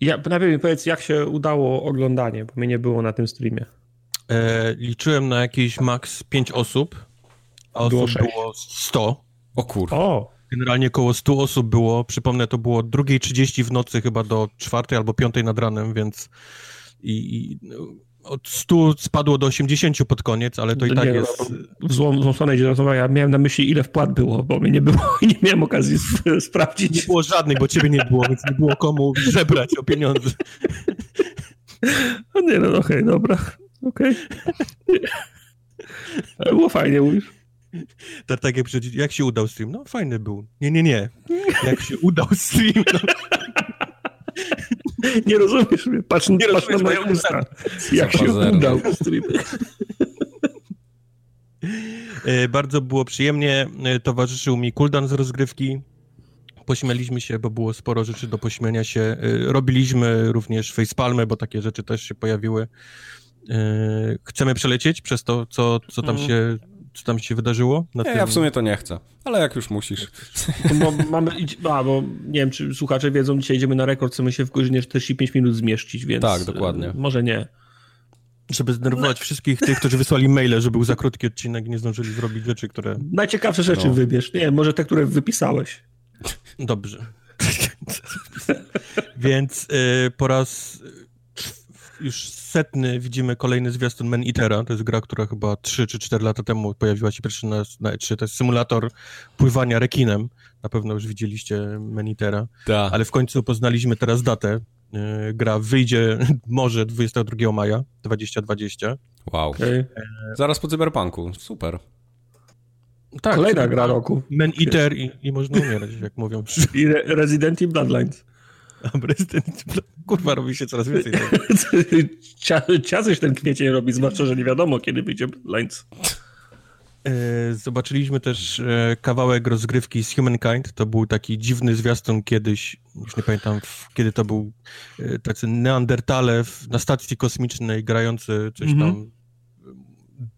Ja, najpierw mi powiedz, jak się udało oglądanie, bo mnie nie było na tym streamie. E, liczyłem na jakieś max 5 osób, a Było osób sześć. było 100. O kur... O, Generalnie około 100 osób było. Przypomnę, to było 2.30 w nocy chyba do 4 albo 5 nad ranem, więc i, i no, od 100 spadło do 80 pod koniec, ale to i Nie, tak no, jest... w złą, złą stronę idzie rozmowa. Ja miałem na myśli, ile wpłat było, bo mnie nie było i nie miałem okazji sp- Nie sprawdzić. było żadnych, bo ciebie nie było, więc nie było komu żebrać o pieniądze. No nie, no okej, dobra. Okej. Ale było fajnie, mówisz. Tak, tak jak, jak się udał stream? No fajny był. Nie, nie, nie. Jak się udał stream? No, Nie rozumiesz mnie. Patrz, Nie patrz na rozumiesz moje mojego usta. Jak się udał stream. E, bardzo było przyjemnie. E, towarzyszył mi Kuldan z rozgrywki. Pośmialiśmy się, bo było sporo rzeczy do pośmienia się. E, robiliśmy również facepalmy, bo takie rzeczy też się pojawiły. Chcemy przelecieć przez to, co, co tam mhm. się co tam się wydarzyło? nie, tym... ja w sumie to nie chcę, ale jak już musisz. Bo mamy, a, bo nie wiem, czy słuchacze wiedzą, dzisiaj idziemy na rekord, chcemy się w godzinie 45 minut zmieścić, więc... Tak, dokładnie. Może nie. Żeby zdenerwować no. wszystkich tych, którzy wysłali maile, że był za krótki odcinek i nie zdążyli zrobić rzeczy, które... Najciekawsze rzeczy no. wybierz. Nie, może te, które wypisałeś. Dobrze. Więc y, po raz już setny widzimy kolejny zwiastun Man Eatera. To jest gra, która chyba 3 czy 4 lata temu pojawiła się pierwszy na, na E3. To jest symulator pływania rekinem. Na pewno już widzieliście Man Eatera. Da. Ale w końcu poznaliśmy teraz datę. E, gra wyjdzie może 22 maja 2020. Wow. Okay. Zaraz po cyberpunku. Super. Tak, Kolejna gra roku. Man Eater i, i można umierać, jak mówią. I Re Resident Evil Bloodlines. Prezydent, kurwa, robi się coraz więcej. Ciazyś ten kwiecień robi, zwłaszcza, że nie wiadomo, kiedy wyjdzie Lines. E, zobaczyliśmy też e, kawałek rozgrywki z Humankind. To był taki dziwny zwiastun kiedyś, już nie pamiętam kiedy to był, e, tacy neandertale na stacji kosmicznej grający coś mm -hmm. tam,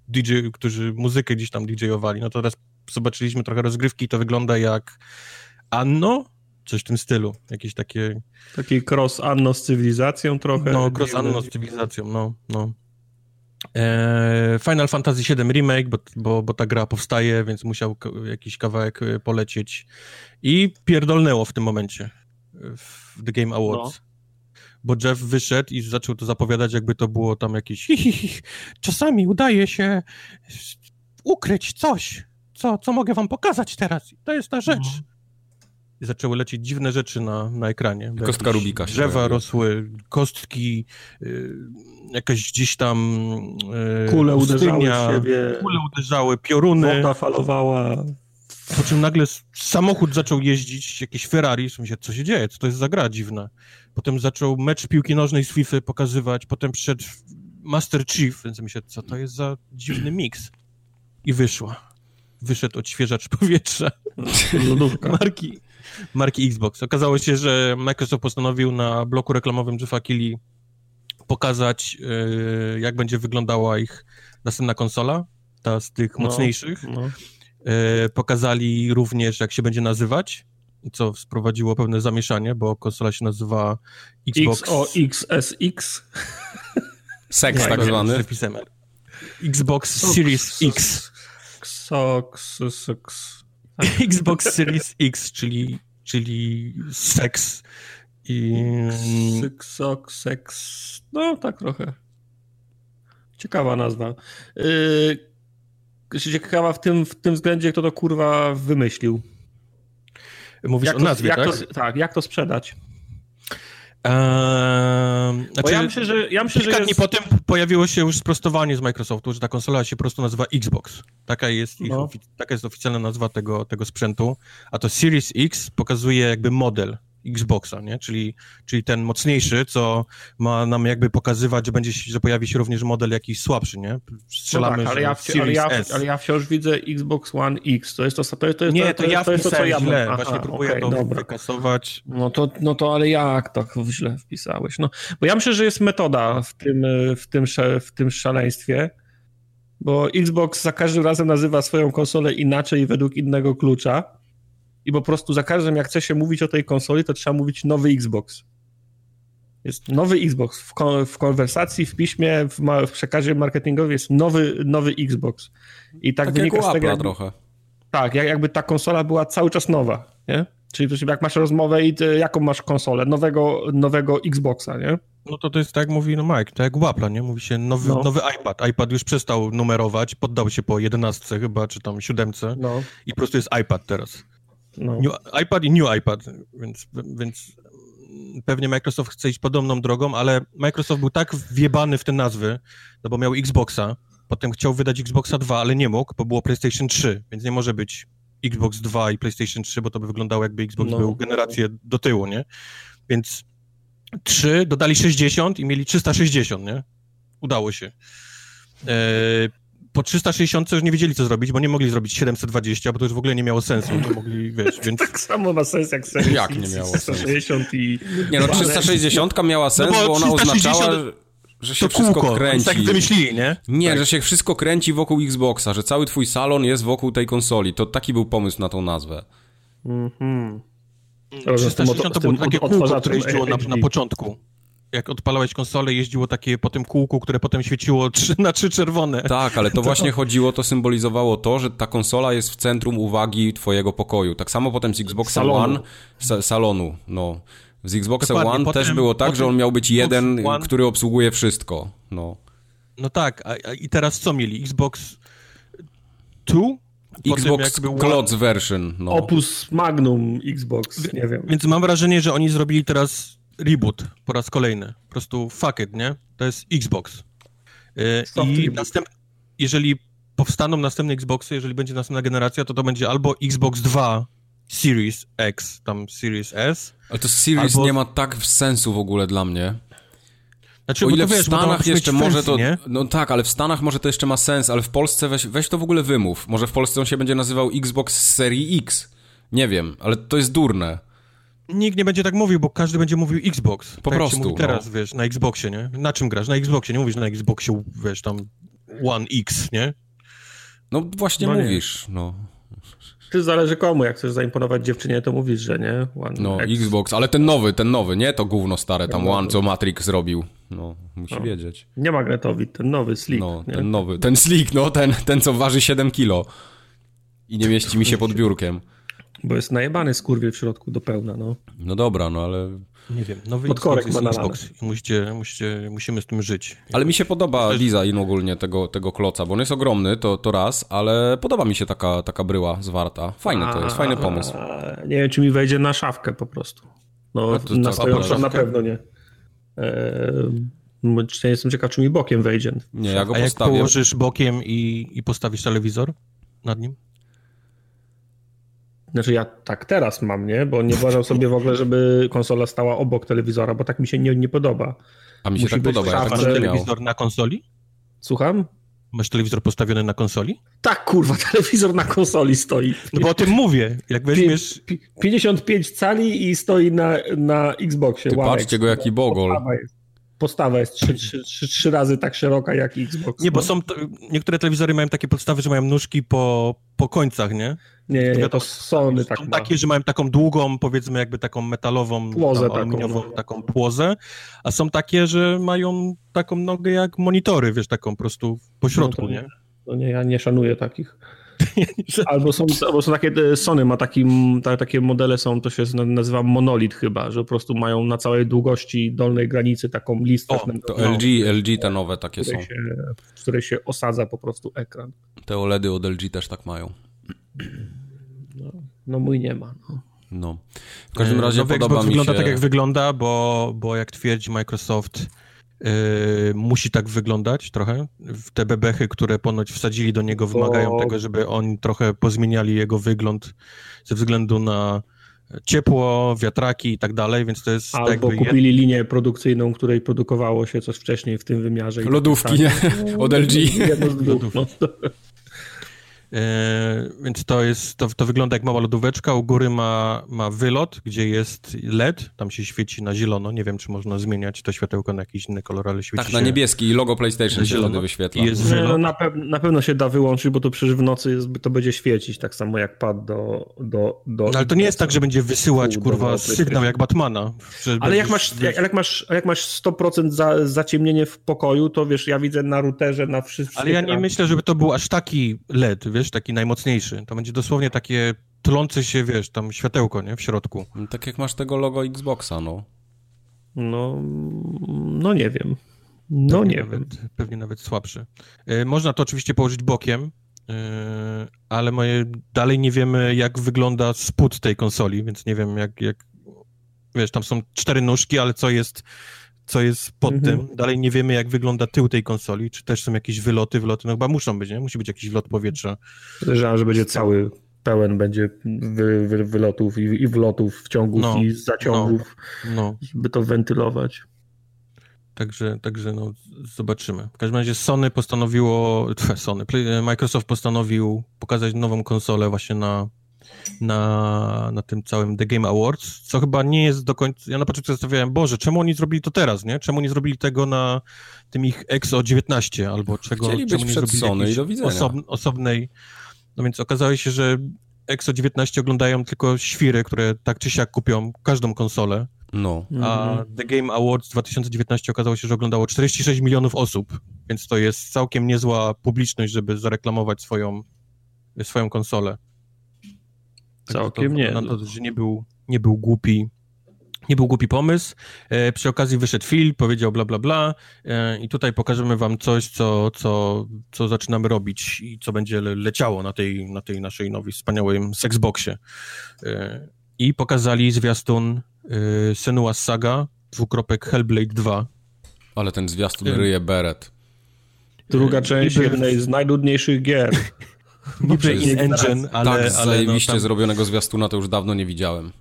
DJ, którzy muzykę gdzieś tam DJ-owali. No to teraz zobaczyliśmy trochę rozgrywki i to wygląda jak Anno, Coś w tym stylu. Jakieś takie... Taki cross-anno z cywilizacją trochę. No, cross-anno z cywilizacją, no, no. E, Final Fantasy VII Remake, bo, bo, bo ta gra powstaje, więc musiał jakiś kawałek e, polecieć. I pierdolnęło w tym momencie w The Game Awards. No. Bo Jeff wyszedł i zaczął to zapowiadać, jakby to było tam jakieś hi, hi, hi. czasami udaje się ukryć coś, co, co mogę wam pokazać teraz. To jest ta rzecz. No zaczęły lecieć dziwne rzeczy na, na ekranie. Kostka Rubika się Drzewa rosły, kostki, y, jakaś gdzieś tam y, Kule uderzały siebie. Kule uderzały, pioruny. Woda falowała. Po czym nagle samochód zaczął jeździć, jakieś Ferrari, w sensie, co się dzieje, co to jest za gra dziwna. Potem zaczął mecz piłki nożnej z FIFA pokazywać, potem przyszedł Master Chief, więc myślę, co to jest za dziwny miks. I wyszła. Wyszedł odświeżacz powietrza. Lodówka. Marki, marki Xbox. Okazało się, że Microsoft postanowił na bloku reklamowym Jeffa Keighley pokazać, yy, jak będzie wyglądała ich następna konsola, ta z tych no, mocniejszych. No. Yy, pokazali również, jak się będzie nazywać, co sprowadziło pewne zamieszanie, bo konsola się nazywa Xbox... XOXSX. Seks tak zwany. Xbox Series X. Xbox... Xbox Series X, czyli, czyli seks i... Syksok, seks... No, tak trochę. Ciekawa nazwa. Yy, ciekawa w tym, w tym względzie, kto to kurwa wymyślił. Mówisz jak o nazwie, jak tak? To, tak, jak to sprzedać? Eee, znaczy, ja myślę, że, ja myślę, kilka że dni potem pojawiło się już sprostowanie z Microsoftu, że ta konsola się po prostu nazywa Xbox. Taka jest, ich, no. taka jest oficjalna nazwa tego, tego sprzętu. A to Series X pokazuje jakby model Xboxa, nie? Czyli, czyli ten mocniejszy, co ma nam jakby pokazywać, że będzie że pojawi się również model jakiś słabszy, nie? Strzelamy, no tak, ale, ja ale, ja, ale ja wciąż widzę Xbox One X. To jest to, to, jest, to, Nie, to, to, ja to jest to, co ja źle. Aha, Właśnie próbuję okay, to dobra. wykasować. No to, no to ale jak to źle wpisałeś? No, bo ja myślę, że jest metoda w tym, w tym, w tym szaleństwie, bo Xbox za każdym razem nazywa swoją konsolę inaczej według innego klucza i po prostu za każdym, jak chce się mówić o tej konsoli, to trzeba mówić nowy Xbox. Jest nowy Xbox. W, kon w konwersacji, w piśmie, w, w, przekazie marketingowym jest nowy, nowy Xbox. I tak, tak wynika jak z tego. Jakby, trochę. Tak, jak, jakby ta konsola była cały czas nowa, nie? Czyli jak masz rozmowę i ty, jaką masz konsolę? Nowego, nowego Xboxa, nie? No to to jest tak jak mówi no Mike, tak jak u Apple'a, nie? Mówi się nowy, no. nowy iPad. iPad już przestał numerować, poddał się po 11 chyba, czy tam 7 no. i po prostu jest iPad teraz. No. New iPad i New iPad, więc, więc pewnie Microsoft chce iść podobną drogą, ale Microsoft był tak wjebany w te nazwy, no bo miał Xboxa, potem chciał wydać Xboxa 2, ale nie mógł, bo było PlayStation 3, więc nie może być Xbox 2 i PlayStation 3, bo to by wyglądało jakby Xbox no. był generację do tyłu, nie? Więc 3 dodali 60 i mieli 360, nie? Udało się. E, po 360 już nie wiedzieli, co zrobić, bo nie mogli zrobić 720, bo to już w ogóle nie miało sensu. Nie mogli, wiesz, więc... Tak samo ma sens jak Series Jak nie miało 360 i... Nie no, 360 miała sens, No bo bo ona 360 oznaczała, że się To wszystko kółko, oni kręci. tak wymyślili, nie? Nie, że się wszystko kręci wokół Xboxa, że cały twój salon jest wokół tej konsoli. To taki był pomysł na tą nazwę. Mhm. Tym 360 to było takie kółko, które jeździło na, na początku. Jak odpalałeś konsolę, jeździło takie po tym kółku, które potem świeciło trzy, na trzy czerwone. Tak, ale to właśnie chodziło, to symbolizowało to, że ta konsola jest w centrum uwagi twojego pokoju. Tak samo potem z Salonu. One, sa salonu, no. Z Dokładnie, One potem- też było tak, że on miał być jeden, Xbox One- który obsługuje wszystko. No. No tak, a, a i teraz co mieli? Xbox 2? Potem Xbox Cloud version, no. Opus Magnum Xbox, nie wiem. Więc mam wrażenie, że oni zrobili teraz reboot po raz kolejny. Po prostu fuck it, nie? To jest Xbox. Soft I reboot. następ... jeżeli powstaną następne Xboxy, jeżeli będzie następna generacja, to to będzie albo Xbox 2 Series X, tam Series S. Ale to Series Albo- nie ma tak sensu w ogóle dla mnie. Znaczy, O ile w wiesz, ma Stanach jeszcze może to... Nie? No tak, ale w Stanach może to jeszcze ma sens, ale w Polsce weź, weź to w ogóle wymów. Może w Polsce on się będzie nazywał Xbox z serii X. Nie wiem, ale to jest durne. Nikt nie będzie tak mówił, bo każdy będzie mówił Xbox. Po tak prostu, teraz, no. wiesz, na Xboxie, nie? Na czym grasz? Na Xboxie, nie mówisz na Xboxie, wiesz, tam One X, nie? No właśnie No nie. mówisz, no. Ty zależy komu, jak chcesz zaimponować dziewczynie, to mówisz, że nie. One No, X. Xbox, ale ten nowy, ten nowy, nie to gówno stare, tam Ten One, co Matrix zrobił. No, musi No. wiedzieć. Nie magnetowi, ten nowy Slick. No, nie? ten nowy, ten Slick, no, ten, ten co waży 7 kilo. I nie mieści mi się pod biurkiem. Bo jest najebany skurwiel w środku do pełna, no. No dobra, no ale... Nie wiem, nowy Podkorek Xbox jest. Xbox i musicie, musicie, musimy z tym żyć. Ale mi się podoba design ogólnie tego, tego kloca, bo on jest ogromny, to, to raz, ale podoba mi się taka, taka bryła zwarta. Fajne to jest, fajny pomysł. Nie wiem, czy mi wejdzie na szafkę po prostu. No, to na stojącą na pewno nie. Eee, czy- jestem ciekaw, czy mi bokiem wejdzie. Nie, ja go A jak postawię. położysz bokiem i, i postawisz telewizor nad nim? Znaczy ja tak teraz mam, nie? Bo nie uważam sobie w ogóle, żeby konsola stała obok telewizora, bo tak mi się nie, nie podoba. A mi się musi tak być podoba, ja tak telewizor na konsoli? Słucham? Masz telewizor postawiony na konsoli? Tak, kurwa, telewizor na konsoli stoi. No bo o tym mówię. Jak weźmiesz... Pi- 55 cali i stoi na, na Xboxie. Ty patrzcie go, jaki bogol. Postawa jest, trzy, trzy, trzy, trzy razy tak szeroka jak Xbox. Nie, bo no. są... To, niektóre telewizory mają takie podstawy, że mają nóżki po, po końcach, nie? Nie, nie, nie, to Sony tak są ma. takie, że mają taką długą, powiedzmy jakby taką metalową, Płozę tam, taką, aluminiową, no. taką płozę, a są takie, że mają taką nogę jak monitory, wiesz, taką po prostu po środku, No nie? No nie, ja nie szanuję takich. Albo są, albo są takie, e, Sony ma taki, ta, takie modele są, to się na- nazywa monolit chyba, że po prostu mają na całej długości dolnej granicy taką listę, O, To No. LG, LG te nowe takie są. się, w której się osadza po prostu ekran. Te OLEDy od LG też tak mają. No mój nie ma. No. No. W każdym razie Nowy podoba Xbox mi wygląda się... tak, jak wygląda, bo, bo jak twierdzi Microsoft, yy, musi tak wyglądać trochę. Te bebechy, które ponoć wsadzili do niego, Bo- wymagają tego, żeby oni trochę pozmieniali jego wygląd ze względu na ciepło, wiatraki i tak dalej, więc to jest Albo jakby... jed- kupili linię produkcyjną, której produkowało się coś wcześniej w tym wymiarze. Lodówki, tak. nie? Od LG. Jedno z dwóch. No. E, więc to jest, to, to wygląda jak mała lodóweczka, u góry ma, ma wylot, gdzie jest LED, tam się świeci na zielono, nie wiem, czy można zmieniać to światełko na jakiś inny kolor, ale świeci Tak, na się niebieski i logo PlayStation się zielono. wtedy wyświetla. Jest Nie, no, na, pew- na pewno się da wyłączyć, bo to przecież w nocy jest, to będzie świecić, tak samo jak pad do... do, do No, ale to nie jest tak, że będzie wysyłać, U, kurwa, sygnał jak Batmana. że Ale jak masz, jak, jak masz, jak masz 100% za, zaciemnienie w pokoju, to wiesz, ja widzę na routerze, na wszystkich... Ale ja nie myślę, żeby to był aż taki LED, wiesz, taki najmocniejszy. To będzie dosłownie takie tlące się, wiesz, tam światełko, nie, w środku. Tak jak masz tego logo Xboxa, no. No, no nie wiem. No Pewnie nie nawet, wiem. Pewnie nawet słabszy. Y, Można to oczywiście położyć bokiem, y, ale moje, dalej nie wiemy, jak wygląda spód tej konsoli, więc nie wiem, jak, jak wiesz, tam są cztery nóżki, ale co jest, co jest pod Mhm. tym? Dalej nie wiemy, jak wygląda tył tej konsoli, czy też są jakieś wyloty, wyloty, no chyba muszą być, nie? Musi być jakiś wlot powietrza. Podejrzewam, że będzie cały pełen będzie wy, wy, wylotów i, i wlotów, wciągów No, i zaciągów, No. żeby to wentylować. Także, także no, zobaczymy. W każdym razie Sony postanowiło, tf, Sony, Microsoft postanowił pokazać nową konsolę właśnie na, na, na tym całym The Game Awards, co chyba nie jest do końca... Ja na początku zastanawiałem, Boże, czemu oni zrobili to teraz, nie? Czemu nie zrobili tego na tym ich Exo 19, albo czego... Chcieli czemu być nie zrobili Sony i do widzenia. Osob, osobnej... No więc okazało się, że Exo 19 oglądają tylko świry, które tak czy siak kupią każdą konsolę, No. a Mhm. The Game Awards 2019 okazało się, że oglądało 46 milionów osób, więc to jest całkiem niezła publiczność, żeby zareklamować swoją, swoją konsolę. Także Całkiem nie. Na to, że nie był, nie był głupi. Nie był głupi pomysł. E, przy okazji wyszedł Phil, powiedział bla bla bla e, i tutaj pokażemy wam coś, co, co, co zaczynamy robić i co będzie le leciało na tej, na tej naszej nowej, wspaniałej Xboxie. E, I pokazali zwiastun e, Senua's Saga, dwukropek Hellblade 2. Ale ten zwiastun Tym. ryje beret. Druga E, część jednej z najludniejszych gier. Niby przecież in engine, ale, tak ale zajebiście no, tam zrobionego zwiastuna to już dawno nie widziałem.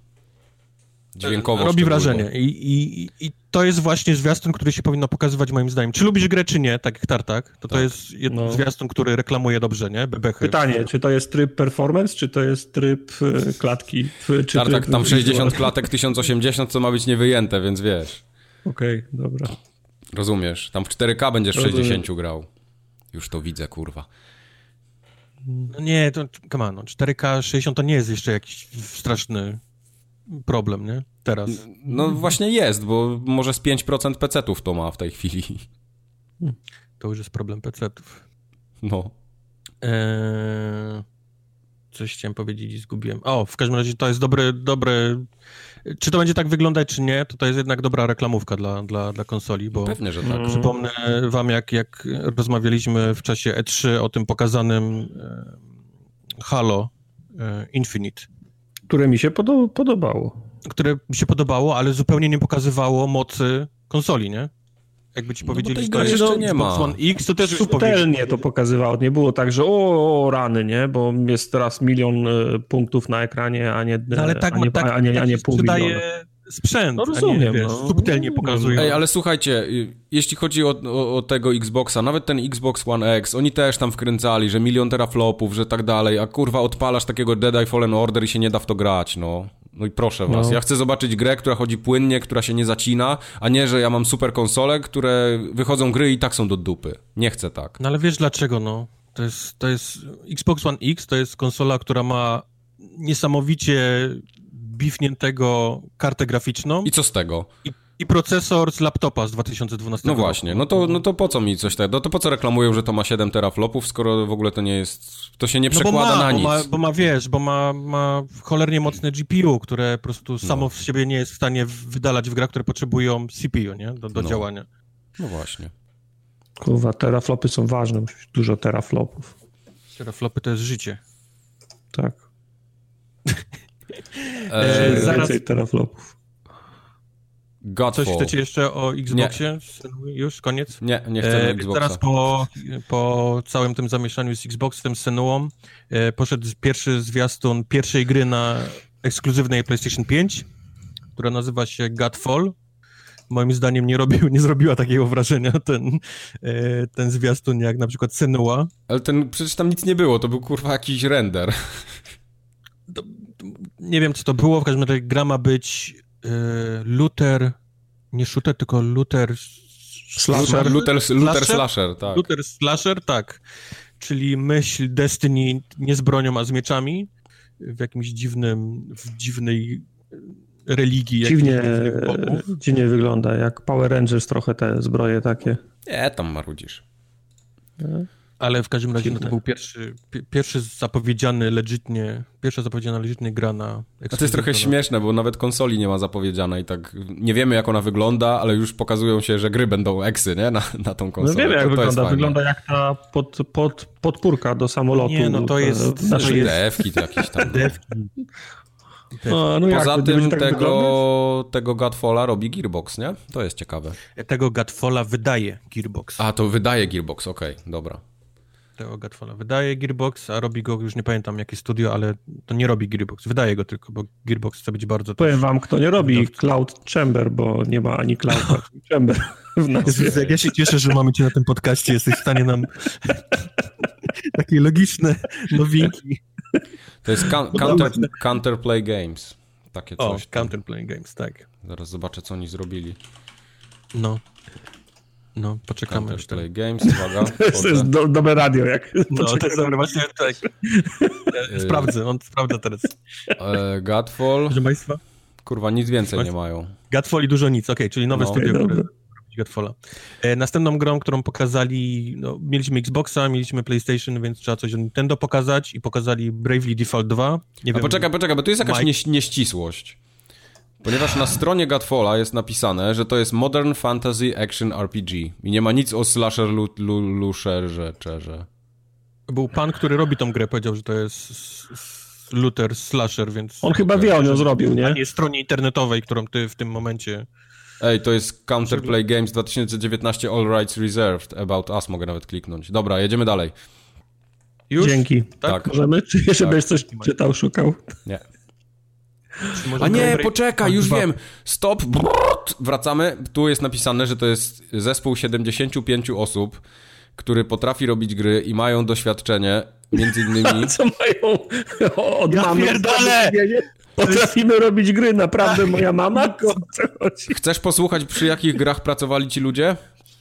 Dźwiękowo robi wrażenie. I, i, I to jest właśnie zwiastun, który się powinno pokazywać moim zdaniem. Czy lubisz grę, czy nie, tak jak Tartak, to to Tak. jest jed... No. zwiastun, który reklamuje dobrze, nie? Bebechy. Pytanie, czy to jest tryb performance, czy to jest tryb e, klatki? Czy Tartak, tryb tam visual? 60 klatek, 1080, co ma być niewyjęte, więc wiesz. Okej, dobra. Rozumiesz. Tam w 4K będziesz w Rozumiem. 60 grał. Już to widzę, kurwa. No nie, to come on, no, 4K 60 to nie jest jeszcze jakiś straszny problem, nie? Teraz. No właśnie jest, bo może z 5% PC-ów to ma w tej chwili. To już jest problem PC-ów. No. Eee, coś chciałem powiedzieć i zgubiłem. O, w każdym razie to jest dobry, dobry... Czy to będzie tak wyglądać, czy nie, to to jest jednak dobra reklamówka dla, dla, dla konsoli, bo... Pewnie, że tak. Mm. Przypomnę wam, jak, jak rozmawialiśmy w czasie E3 o tym pokazanym e, Halo e, Infinite, Które mi się podo podobało. które mi się podobało, ale zupełnie nie pokazywało mocy konsoli, nie? Jakby ci No powiedzieli, tej że to nie Xbox ma. One X, to też. Subtelnie to pokazywało. Nie było tak, że o, o rany, nie? Bo jest teraz milion e, punktów na ekranie, a nie, No, ale tak, a nie, tak, a nie, tak a nie się pół miliona. sprzęt, No a nie, rozumiem, wiesz, no. subtelnie pokazują. Ej, ale słuchajcie, y, jeśli chodzi o, o, o tego Xboxa, nawet ten Xbox One X, oni też tam wkręcali, że milion teraflopów, że tak dalej, a kurwa odpalasz takiego Dead Fallen Order i się nie da w to grać, no. No i proszę was, No. ja chcę zobaczyć grę, która chodzi płynnie, która się nie zacina, a nie, że ja mam super konsole, które wychodzą gry i tak są do dupy. Nie chcę tak. No ale wiesz dlaczego, no? To jest, to jest Xbox One X, to jest konsola, która ma niesamowicie bifniętego kartę graficzną I co z tego? i, i procesor z laptopa z 2012 No roku. właśnie, no to, no to po co mi coś takiego? No to po co reklamują, że to ma 7 teraflopów, skoro w ogóle to nie jest, to się nie No bo przekłada ma, na bo nic. ma, bo ma, wiesz, bo ma, ma cholernie mocne GPU, które po prostu samo No. w siebie nie jest w stanie wydalać w grach, które potrzebują CPU, nie? Do, do No. działania. No właśnie. Kurwa, teraflopy są ważne. musi być Dużo teraflopów. Teraflopy to jest życie. Tak. E, zaraz- Więcej teraflopów. Godfall. Coś chcecie jeszcze o Xboxie? Już, koniec? Nie, nie chcemy E, Xboxa. Teraz po, po całym tym zamieszaniu z Xboxem, z Senuą, e, poszedł pierwszy zwiastun pierwszej gry na ekskluzywnej PlayStation 5, która nazywa się Godfall. Moim zdaniem nie, robił, nie zrobiła takiego wrażenia ten, e, ten zwiastun jak na przykład Senua. Ale ten, przecież tam nic nie było, to był kurwa jakiś render. Nie wiem, co to było, w każdym razie gra ma być Luther, nie shooter, tylko Luther... Slasher? Luther, Luther Slasher? Slasher, tak. Luther Slasher, tak. Czyli myśl Destiny nie z bronią, a z mieczami w jakimś dziwnym, w dziwnej religii. Dziwnie, bogów. dziwnie wygląda, jak Power Rangers trochę te zbroje takie. Nie, tam marudzisz. Ale w każdym razie no, to był pierwszy, pi- pierwszy zapowiedziany legitnie, pierwsza zapowiedziana legitnie gra na A to jest trochę śmieszne, bo nawet konsoli nie ma zapowiedzianej, tak nie wiemy jak ona wygląda, ale już pokazują się, że gry będą eksy, nie? Na, na tą No konsolę. wiemy, jak to, wygląda. Wygląda jak ta pod, pod, podpórka do samolotu. Nie, no to jest- Znaczy to jest... Defki to jakieś tam. No, no jak, Poza będzie tym tak tego, tego Godfalla robi Gearbox, nie? To jest ciekawe. Tego Godfalla wydaje Gearbox. A, to wydaje Gearbox, okej, dobra. Tego Godfalla. Wydaje Gearbox, a robi go, już nie pamiętam jakie studio, ale to nie robi Gearbox. Wydaje go tylko, bo Gearbox chce być bardzo... Powiem wam, kto nie robi Cloud Chamber, bo nie ma ani Cloud ani Chamber w nazwie. Jak ja się cieszę, że mamy cię na tym podcaście, jesteś w stanie nam takie logiczne nowinki. To jest can counter, Counterplay Games. Takie coś. O, Counterplay Games, tak. Zaraz zobaczę, co oni zrobili. No. No, poczekamy. Counterplay Games, uwaga. to jest do, dobre radio, jak No, to jest dobre, właśnie tak. Sprawdzę, on sprawdza teraz. E, Godfall. Proszę Państwa. Kurwa, nic więcej nie mają. Godfall i dużo nic, okej, okay, czyli nowe No. studio, które Godfalla. E, następną grą, którą pokazali, no, mieliśmy Xboxa, mieliśmy PlayStation, więc trzeba coś o Nintendo pokazać i pokazali Bravely Default 2. Nie A wiem, poczekaj, poczekaj, bo tu jest jakaś Mike. nieścisłość. Ponieważ na stronie Godfalla jest napisane, że to jest Modern Fantasy Action RPG. I nie ma nic o slasher lu, lu, lusherze, czerze. Był pan, który robi tą grę, powiedział, że to jest looter slasher, więc... On chyba wie, on ją zrobił, nie? nie stronie internetowej, którą ty w tym momencie... Ej, to jest Counterplay Games 2019 All Rights Reserved. About Us mogę nawet kliknąć. Dobra, jedziemy dalej. Już? Dzięki. Tak. Możemy? Czy jeszcze Tak. będziesz coś czytał, szukał? Nie. A nie, poczekaj, już wiem. Stop. Brrrt. Wracamy. Tu jest napisane, że to jest zespół 75 osób, który potrafi robić gry i mają doświadczenie, między innymi... Co mają od Ja mamy? pierdolę! Potrafimy robić gry, naprawdę moja mama? Chcesz posłuchać, przy jakich grach pracowali ci ludzie?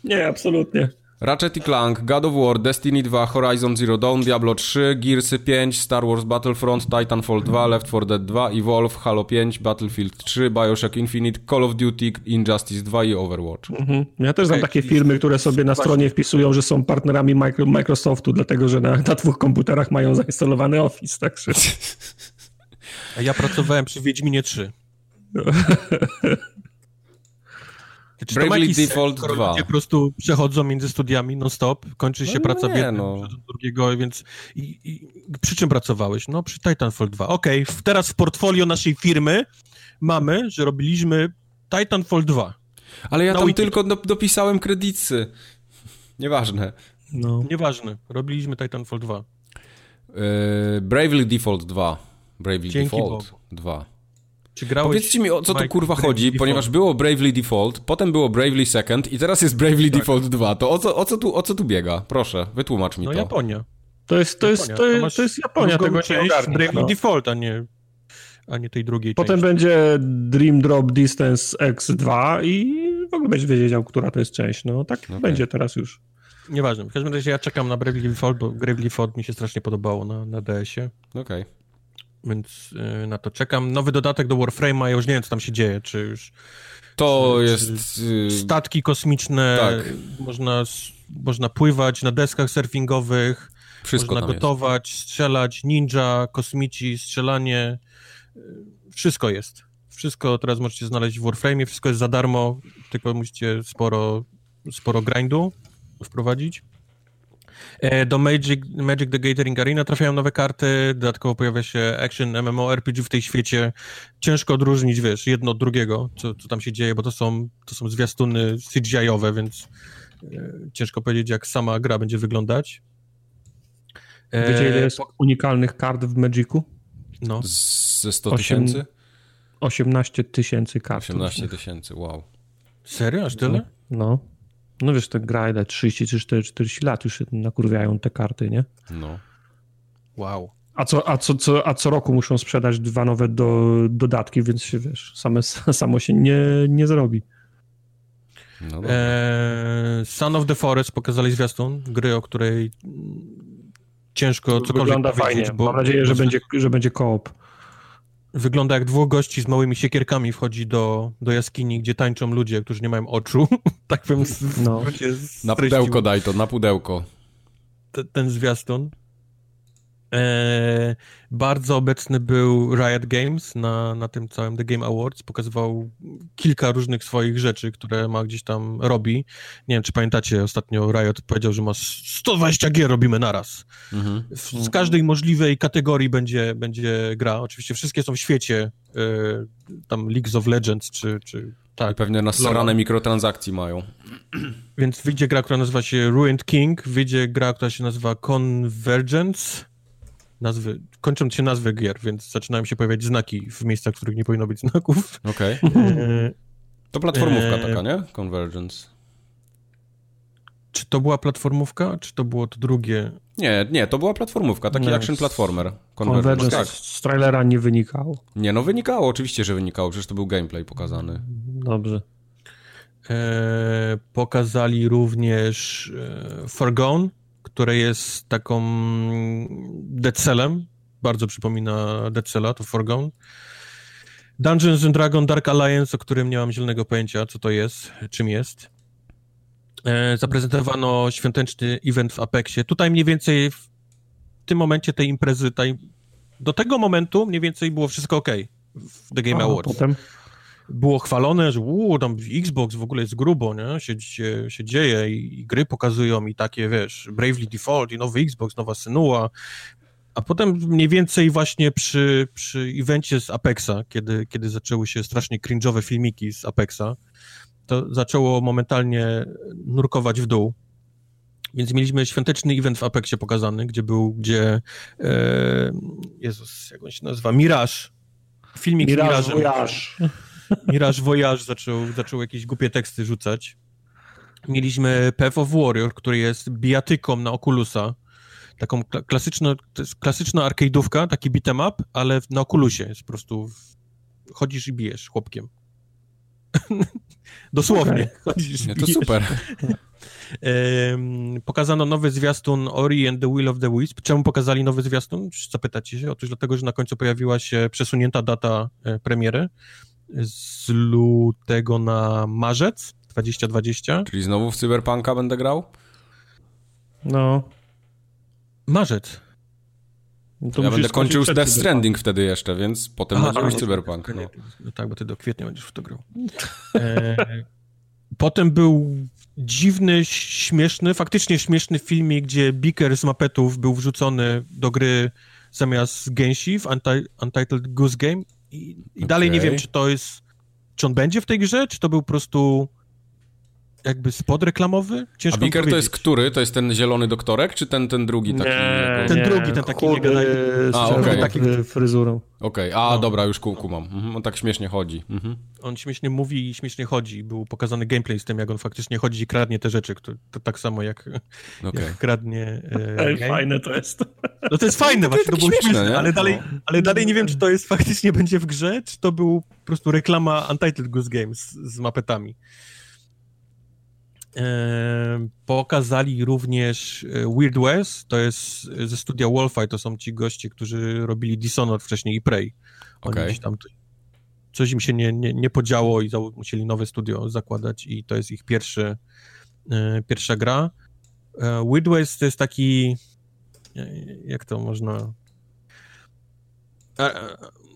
Nie, absolutnie. Ratchet i Clank, God of War, Destiny 2, Horizon Zero Dawn, Diablo 3, Gearsy 5, Star Wars Battlefront, Titanfall 2, Left 4 Dead 2, Evolve, Halo 5, Battlefield 3, Bioshock Infinite, Call of Duty, Injustice 2 i Overwatch. Mhm. Ja też znam takie firmy, które sobie na stronie wpisują, że są partnerami Micro- Microsoftu, dlatego że na, na dwóch komputerach mają zainstalowany Office, także... A ja pracowałem przy Wiedźminie 3. Czy ma Bravely Default skoro 2. Ludzie po prostu przechodzą między studiami non-stop, kończy się No praca nie, w jednym, no. drugiego, więc i, i, przy czym pracowałeś? No przy Titanfall 2. Okej, w- teraz w portfolio naszej firmy mamy, że robiliśmy Titanfall 2. Ale ja No tam i- tylko do, dopisałem kredycy. Nieważne. No. Nieważne, robiliśmy Titanfall 2. Yy, Bravely Default 2. Bravely Dzięki Default 2. Czy grałeś... Powiedzcie mi, o co tu kurwa Bravely chodzi, Default? ponieważ było Bravely Default, potem było Bravely Second i teraz jest Bravely Tak. Default 2. To o co, o, co tu, o co tu biega? Proszę, wytłumacz mi No to. Japonia. To jest, to jest, Japonia. to To jest, masz to jest Japonia, tego część Bravely no. Default, a nie, a nie tej drugiej Potem części. będzie Dream Drop Distance X2 i w ogóle będziesz wiedział, która to jest część. No tak Okej. będzie teraz już. Nieważne. W każdym razie ja czekam na Bravely Default, bo Bravely Default mi się strasznie podobało na, na DS-ie, Okej. Więc y, na to czekam. Nowy dodatek do Warframe'a, ja już nie wiem, co tam się dzieje, czy już To Czy- jest... yy, statki kosmiczne, tak. można, można pływać na deskach surfingowych, Wszystko można tam jest. gotować, strzelać, ninja, kosmici, strzelanie, y, wszystko jest. Wszystko teraz możecie znaleźć w Warframe'ie, wszystko jest za darmo, tylko musicie sporo, sporo grindu wprowadzić. E, Do Magic, Magic the Gathering Arena trafiają nowe karty, dodatkowo pojawia się Action MMORPG w tej świecie. Ciężko odróżnić, wiesz, jedno od drugiego, co, co tam się dzieje, bo to są, to są zwiastuny CGI-owe, więc e, ciężko powiedzieć, jak sama gra będzie wyglądać. E, Wiecie, ile jest unikalnych kart w Magicu? No. Z- Ze 100 Osiem- tysięcy? 18 tysięcy kart. 18 tysięcy, wow. Serio? Aż tyle? No. No wiesz, te gra ile 30 czy 40, 40 lat już się nakurwiają te karty, nie? No. Wow. A co, a co, co, a co roku muszą sprzedać dwa nowe do, dodatki, więc się wiesz, same, samo się nie, nie zrobi. no dobra. E, Son of the Forest pokazali zwiastun, gry, o której ciężko cokolwiek Wygląda powiedzieć, fajnie. bo Mam nadzieję, że będzie, że będzie koop. Wygląda jak dwóch gości z małymi siekierkami wchodzi do, do jaskini, gdzie tańczą ludzie, którzy nie mają oczu. tak bym No. Na pudełko daj to, na pudełko. te, ten zwiastun. E, bardzo obecny był Riot Games na, na tym całym The Game Awards. Pokazywał kilka różnych swoich rzeczy, które ma gdzieś tam robi. Nie wiem, czy pamiętacie, ostatnio Riot powiedział, że ma 120 gier robimy naraz. Mhm. W, z każdej możliwej kategorii będzie, będzie gra. Oczywiście wszystkie są w świecie, e, tam Leagues of Legends, czy, czy Tak. I pewnie nasrane mikrotransakcji mają. Więc wyjdzie gra, która nazywa się Ruined King, wyjdzie gra, która się nazywa Convergence. Nazwy, kończą się nazwy gier, więc zaczynają się pojawiać znaki w miejscach, w których nie powinno być znaków. Okej. Okay. E, to platformówka e... taka, nie? Convergence. Czy to była platformówka, czy to było to drugie? Nie, nie, to była platformówka, taki nie. action platformer. Convergence tak. z trailera nie wynikało. Nie, no wynikało, oczywiście, że wynikało, przecież to był gameplay pokazany. Dobrze. E, pokazali również e, Forgone, które jest taką Dead Cellem, bardzo przypomina Dead Cella, to Forgone. Dungeons and Dragon Dark Alliance, o którym nie mam zielonego pojęcia, co to jest, czym jest. E, zaprezentowano świąteczny event w Apexie. Tutaj mniej więcej w tym momencie tej imprezy, tej, do tego momentu mniej więcej było wszystko ok w The Game Awards. Potem? Było chwalone, że uu, tam Xbox w ogóle jest grubo, nie? Się, się, się dzieje i, i, gry pokazują i takie, wiesz, Bravely Default i nowy Xbox, nowa Senua. A potem mniej więcej właśnie przy, przy evencie z Apexa, kiedy, kiedy zaczęły się strasznie cringe'owe filmiki z Apexa, to zaczęło momentalnie nurkować w dół. Więc mieliśmy świąteczny event w Apexie pokazany, gdzie był, gdzie e, Jezus, jak on się nazywa? Mirage. Filmik z Voyage. Mirage Voyage zaczął, zaczął jakieś głupie teksty rzucać. Mieliśmy Path of Warrior, który jest bijatyką na Oculusa. Taką klasyczną, klasyczna arcade'ówka, taki beat'em up, ale na Oculusie jest po prostu chodzisz i bijesz chłopkiem. Dosłownie. Okay. Chodzisz, Nie, to super. pokazano nowy zwiastun Ori and the Will of the Wisp. Czemu pokazali nowy zwiastun? Zapytacie się. Otóż dlatego, że na końcu pojawiła się przesunięta data e, premiery z lutego na marzec 2020. Czyli znowu w Cyberpunka będę grał? No. Marzec. No ja będę kończył z Death Stranding wtedy jeszcze, więc potem Aha, będzie już Cyberpunk. No. no. tak, bo ty do kwietnia będziesz w to grał. E, potem był dziwny, śmieszny, faktycznie śmieszny filmik, gdzie Beaker z mapetów był wrzucony do gry zamiast gęsi w Untitled Goose Game i, i okay. dalej nie wiem, czy to jest, czy on będzie w tej grze, czy to był po prostu jakby spot reklamowy? Ciężko A Beaker to jest który? To jest ten zielony doktorek, czy ten, ten drugi taki? Nie, ten drugi, ten taki chudy, nie A, okay. taki fryzurą. Okej, okay. a no. dobra, już kółku mam. Mhm. On tak śmiesznie chodzi. Mhm. On śmiesznie mówi i śmiesznie chodzi. Był pokazany gameplay z tym, jak on faktycznie chodzi i kradnie te rzeczy, które, to tak samo jak, okay. jak kradnie e, Ej, fajne to jest. No to jest fajne, no, właśnie, to było śmieszne, śmieszne ale, dalej, no. ale dalej nie wiem, czy to jest faktycznie będzie w grze, czy to był po prostu reklama Untitled Goose Games z mapetami. E, pokazali również e, Weird West, to jest ze studia Wolfeye, to są ci goście, którzy robili Dishonored wcześniej i Prey. Oni okay. tam coś im się nie, nie, nie podziało i musieli nowe studio zakładać i to jest ich pierwszy, e, pierwsza gra. Weird West to jest taki jak to można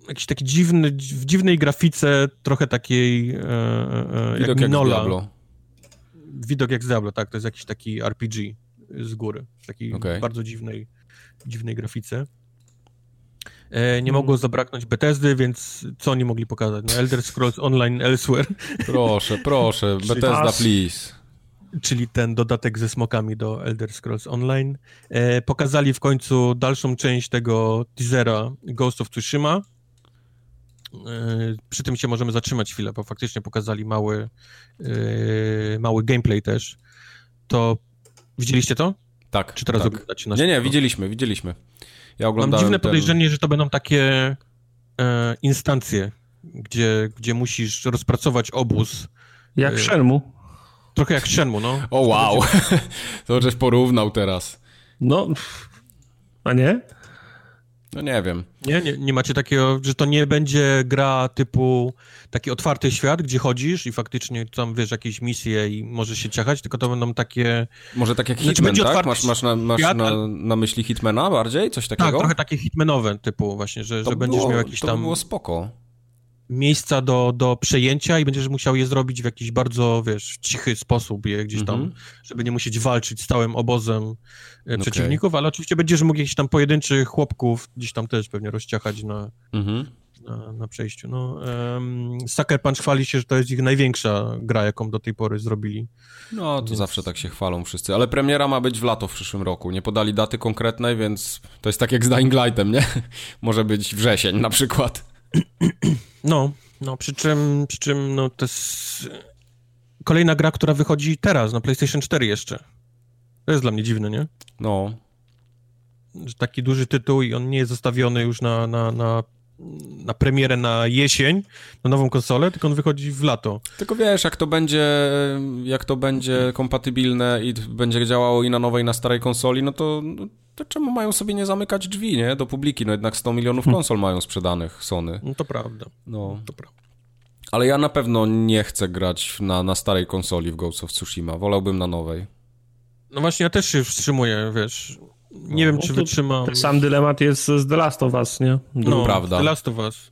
jakiś taki dziwny, w dziwnej grafice, trochę takiej Widok jak Minola. Jak widok jak z Diablo, tak, to jest jakiś taki RPG z góry, w takiej okay. bardzo dziwnej, dziwnej grafice. E, nie mogło zabraknąć Bethesdy, więc co oni mogli pokazać? No Elder Scrolls Online Elsewhere. Proszę, proszę, Bethesda please. Czyli ten dodatek ze smokami do Elder Scrolls Online. E, pokazali w końcu dalszą część tego teasera Ghost of Tsushima, przy tym się możemy zatrzymać chwilę, bo faktycznie pokazali mały, e, mały gameplay też. To widzieliście to? Tak. Czy teraz tak. oglądacie na Nie, nie, widzieliśmy, widzieliśmy. Ja Mam dziwne ten... podejrzenie, że to będą takie e, instancje, gdzie, gdzie musisz rozpracować obóz. Jak w Shenmue. Trochę jak w Shenmue, no. O wow, to żeś porównał teraz. No, a nie? No nie wiem. Nie, nie, nie macie takiego, że to nie będzie gra typu taki otwarty świat, gdzie chodzisz i faktycznie tam wiesz jakieś misje i możesz się ciachać, tylko to będą takie... Może tak jak znaczy, Hitman, tak? Masz, masz, na, masz świat, na, na, myśli Hitmana bardziej? Coś takiego? Tak, trochę takie Hitmanowe typu właśnie, że, że będziesz miał jakiś to tam... To było spoko miejsca do, do przejęcia i będziesz musiał je zrobić w jakiś bardzo, wiesz, cichy sposób, je gdzieś tam, mm -hmm. żeby nie musieć walczyć z całym obozem e, okay. przeciwników, ale oczywiście będziesz mógł jakichś tam pojedynczych chłopków gdzieś tam też pewnie rozciachać na, mm -hmm. na, na przejściu. No, um, Sucker Punch chwali się, że to jest ich największa gra, jaką do tej pory zrobili. No, to więc... zawsze tak się chwalą wszyscy, ale premiera ma być w lato w przyszłym roku. Nie podali daty konkretnej, więc to jest tak jak z Dying Lightem, nie? Może być wrzesień na przykład. No, no, przy czym, przy czym no, to jest kolejna gra, która wychodzi teraz na PlayStation 4 jeszcze. To jest dla mnie dziwne, nie? No. Że taki duży tytuł i on nie jest zostawiony już na, na, na, na premierę na jesień, na nową konsolę, tylko on wychodzi w lato. Tylko wiesz, jak to będzie, jak to będzie kompatybilne i będzie działało i na nowej, i na starej konsoli, no to, to czemu mają sobie nie zamykać drzwi, nie? Do publiki, no jednak 100 milionów hmm. konsol mają sprzedanych Sony. No to prawda. No. To prawda. Ale ja na pewno nie chcę grać na, na starej konsoli w Ghost of Tsushima. Wolałbym na nowej. No właśnie, ja też się wstrzymuję, wiesz. Nie no, wiem, czy no wytrzymam. Ten sam dylemat jest z The Last of Us, nie? No, prawda. The Last of Us.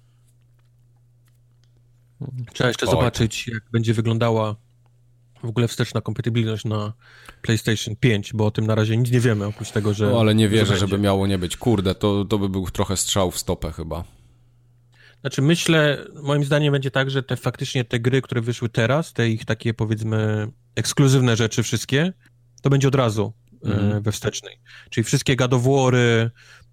Trzeba jeszcze Oj. zobaczyć, jak będzie wyglądała w ogóle wsteczna kompatybilność na PlayStation 5, bo o tym na razie nic nie wiemy, oprócz tego, że... No, ale nie wierzę, żeby miało nie być. Kurde, to, to by był trochę strzał w stopę chyba. Znaczy myślę, moim zdaniem będzie tak, że te faktycznie te gry, które wyszły teraz, te ich takie powiedzmy ekskluzywne rzeczy wszystkie, to będzie od razu mm. we wstecznej. Czyli wszystkie War'y,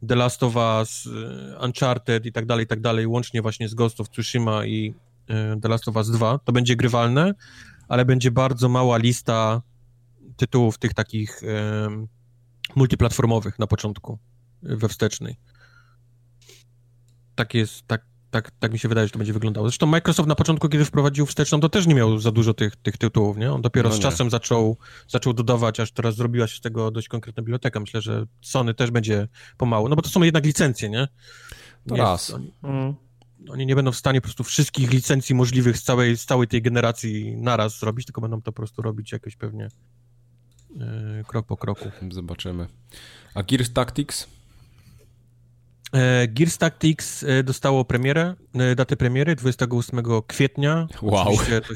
The Last of Us, e, Uncharted i tak dalej, i tak dalej, łącznie właśnie z Ghost of Tsushima i e, The Last of Us 2, to będzie grywalne, ale będzie bardzo mała lista tytułów tych takich um, multiplatformowych na początku we wstecznej. Tak jest, tak, tak, tak mi się wydaje, że to będzie wyglądało. Zresztą Microsoft na początku, kiedy wprowadził wsteczną, to też nie miał za dużo tych, tych tytułów, nie? On dopiero no z czasem zaczął, zaczął dodawać, aż teraz zrobiła się z tego dość konkretna biblioteka. Myślę, że Sony też będzie pomału, no bo to są jednak licencje, nie? To nie raz. Oni, mm. oni, nie będą w stanie po prostu wszystkich licencji możliwych z całej, z całej tej generacji naraz zrobić, tylko będą to po prostu robić jakoś pewnie yy, krok po kroku. Zobaczymy. A Gears Tactics? E, Gears Tactics e, dostało premierę, e, datę premiery 28 kwietnia. Wow. Oczywiście to,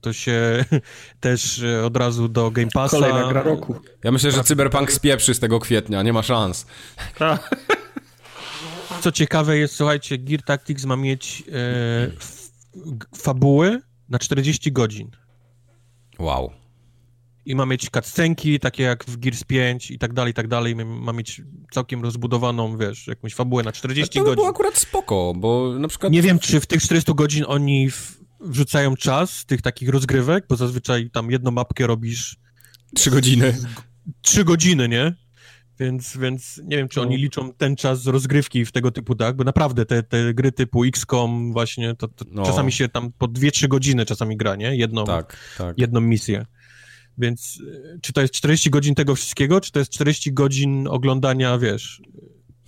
to się też od razu do Game Passa. Kolejna gra roku. Ja myślę, że Cyberpunk spieprzy z tego kwietnia, nie ma szans. Co ciekawe jest, słuchajcie, Gear Tactics ma mieć e, fabuły na 40 godzin. Wow i ma mieć cutscenki, takie jak w Gears 5 i tak dalej, i tak dalej. Ma mieć całkiem rozbudowaną, wiesz, jakąś fabułę na 40 to godzin. To było akurat spoko, bo na przykład... Nie wiem, czy w tych 40 godzin oni w... wrzucają czas tych takich rozgrywek, bo zazwyczaj tam jedną mapkę robisz... Trzy godziny. Trzy godziny, nie? Więc, więc nie wiem, czy oni no. liczą ten czas rozgrywki w tego typu, tak? Bo naprawdę te, te gry typu XCOM właśnie, to, to no. czasami się tam po 2-3 godziny czasami gra, nie? Jedną, tak, tak. jedną misję. Więc e, czy to jest 40 godzin tego wszystkiego, czy to jest 40 godzin oglądania, wiesz,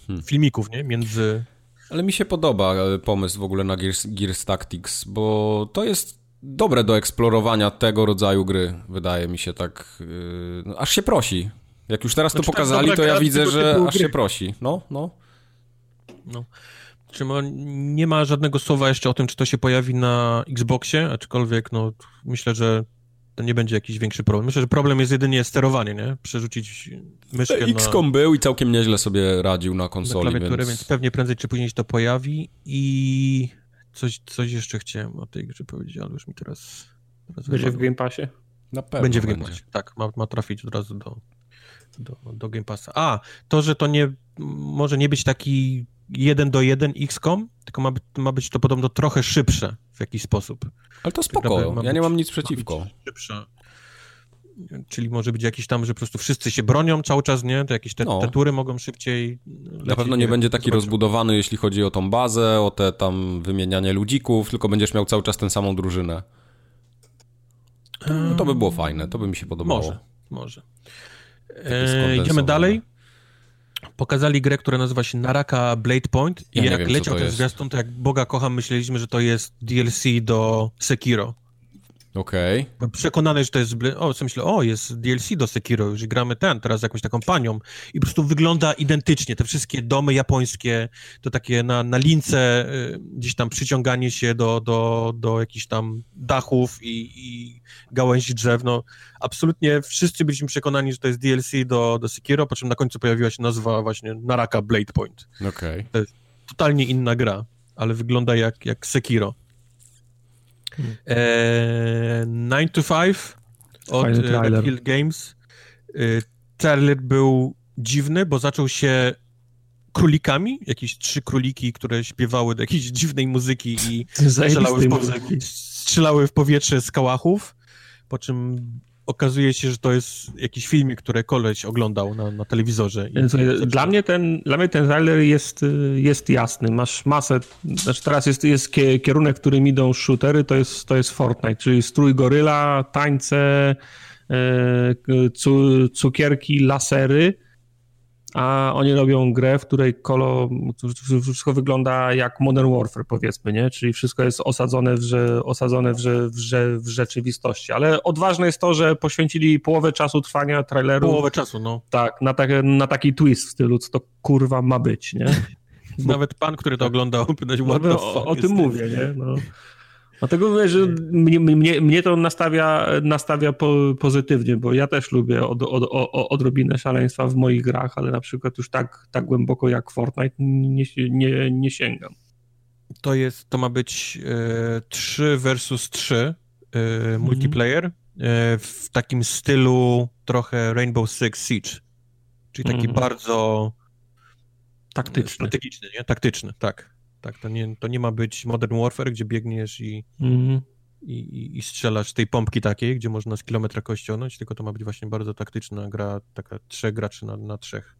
hmm. filmików, nie? Między... Ale mi się podoba e, pomysł w ogóle na Gears, Gears Tactics, bo to jest dobre do eksplorowania tego rodzaju gry, wydaje mi się tak, yy, aż się prosi. Jak już teraz znaczy, to pokazali, to ja widzę, że aż gry. się prosi. No, no. No. Czy ma, nie ma żadnego słowa jeszcze o tym, czy to się pojawi na Xboxie, aczkolwiek no myślę, że to nie będzie jakiś większy problem. Myślę, że problem jest jedynie sterowanie, nie? Przerzucić myszkę na... XCOM był i całkiem nieźle sobie radził na konsoli, na klawiaturę, więc... więc pewnie prędzej czy później się to pojawi i coś, coś jeszcze chciałem o tej grze powiedzieć, ale już mi teraz... teraz będzie w Game Passie? Na pewno będzie w Game Passie, tak. Ma, ma trafić od razu do, do, do Game Passa. A, to, że to nie może nie być taki jeden do jeden XCOM, tylko ma, ma być to podobno trochę szybsze w jakiś sposób. Ale to spoko, ja nie mam nic przeciwko. Czyli może być jakiś tam, że po prostu wszyscy się bronią cały czas, nie? To jakieś te, no. te tury mogą szybciej... Na pewno nie, nie będzie taki rozbudowany, jeśli chodzi o tą bazę, o te tam wymienianie ludzików, tylko będziesz miał cały czas tę samą drużynę. No, to by było fajne, to by mi się podobało. Może, może. E, idziemy dalej. Pokazali grę, która nazywa się Naraka Blade Point i ja jak wiem, leciał ten zwiastun, to jak Boga kocham, myśleliśmy, że to jest DLC do Sekiro. Okej. Okay. Przekonany, że to jest... O, co myślę, o, jest DLC do Sekiro, już gramy ten, teraz jakąś taką panią i po prostu wygląda identycznie. Te wszystkie domy japońskie, to takie na, na lince y, gdzieś tam przyciąganie się do, do, do jakichś tam dachów i, i gałęzi drzew, no absolutnie wszyscy byliśmy przekonani, że to jest DLC do, do Sekiro, po czym na końcu pojawiła się nazwa właśnie Naraka Blade Point. Okej. Okay. Totalnie inna gra ale wygląda jak, jak Sekiro. Hmm. E, 9 to 5 od e, Hill Games. E, trailer był dziwny, bo zaczął się królikami, jakieś trzy króliki, które śpiewały do jakiejś dziwnej muzyki i strzelały w, muzyki. strzelały w powietrze z kałachów, po czym okazuje się, że to jest jakiś filmik, który koleś oglądał na, na telewizorze. dla, mnie ten, dla mnie ten trailer jest, jest jasny. Masz masę, znaczy teraz jest, jest kierunek, którym idą shootery, to jest, to jest Fortnite, czyli strój goryla, tańce, e, cukierki, lasery a oni robią grę, w której kolo, wszystko wygląda jak Modern Warfare, powiedzmy, nie? Czyli wszystko jest osadzone w, osadzone w, w, w rzeczywistości. Ale odważne jest to, że poświęcili połowę czasu trwania traileru. Połowę czasu, no. Tak, na, tak, na taki twist w stylu, co to kurwa ma być, nie? Bo... Nawet pan, który to oglądał, pytać, no, o, o tym mówię, nie? No. Dlatego mówię, że mnie, mnie, mnie to nastawia, nastawia po, pozytywnie, bo ja też lubię od, od, od, odrobinę szaleństwa w moich grach, ale na przykład już tak, tak głęboko jak Fortnite nie, nie, nie sięgam. To jest, to ma być e, 3 versus 3 e, mhm. multiplayer e, w takim stylu trochę Rainbow Six Siege, czyli taki mhm. bardzo taktyczny. Strategiczny, nie? Taktyczny, tak. Tak, to nie, to nie ma być Modern Warfare, gdzie biegniesz i, mm. i, i, i, strzelasz tej pompki takiej, gdzie można z kilometra kościonąć, tylko to ma być właśnie bardzo taktyczna gra, taka trzech graczy na, na trzech.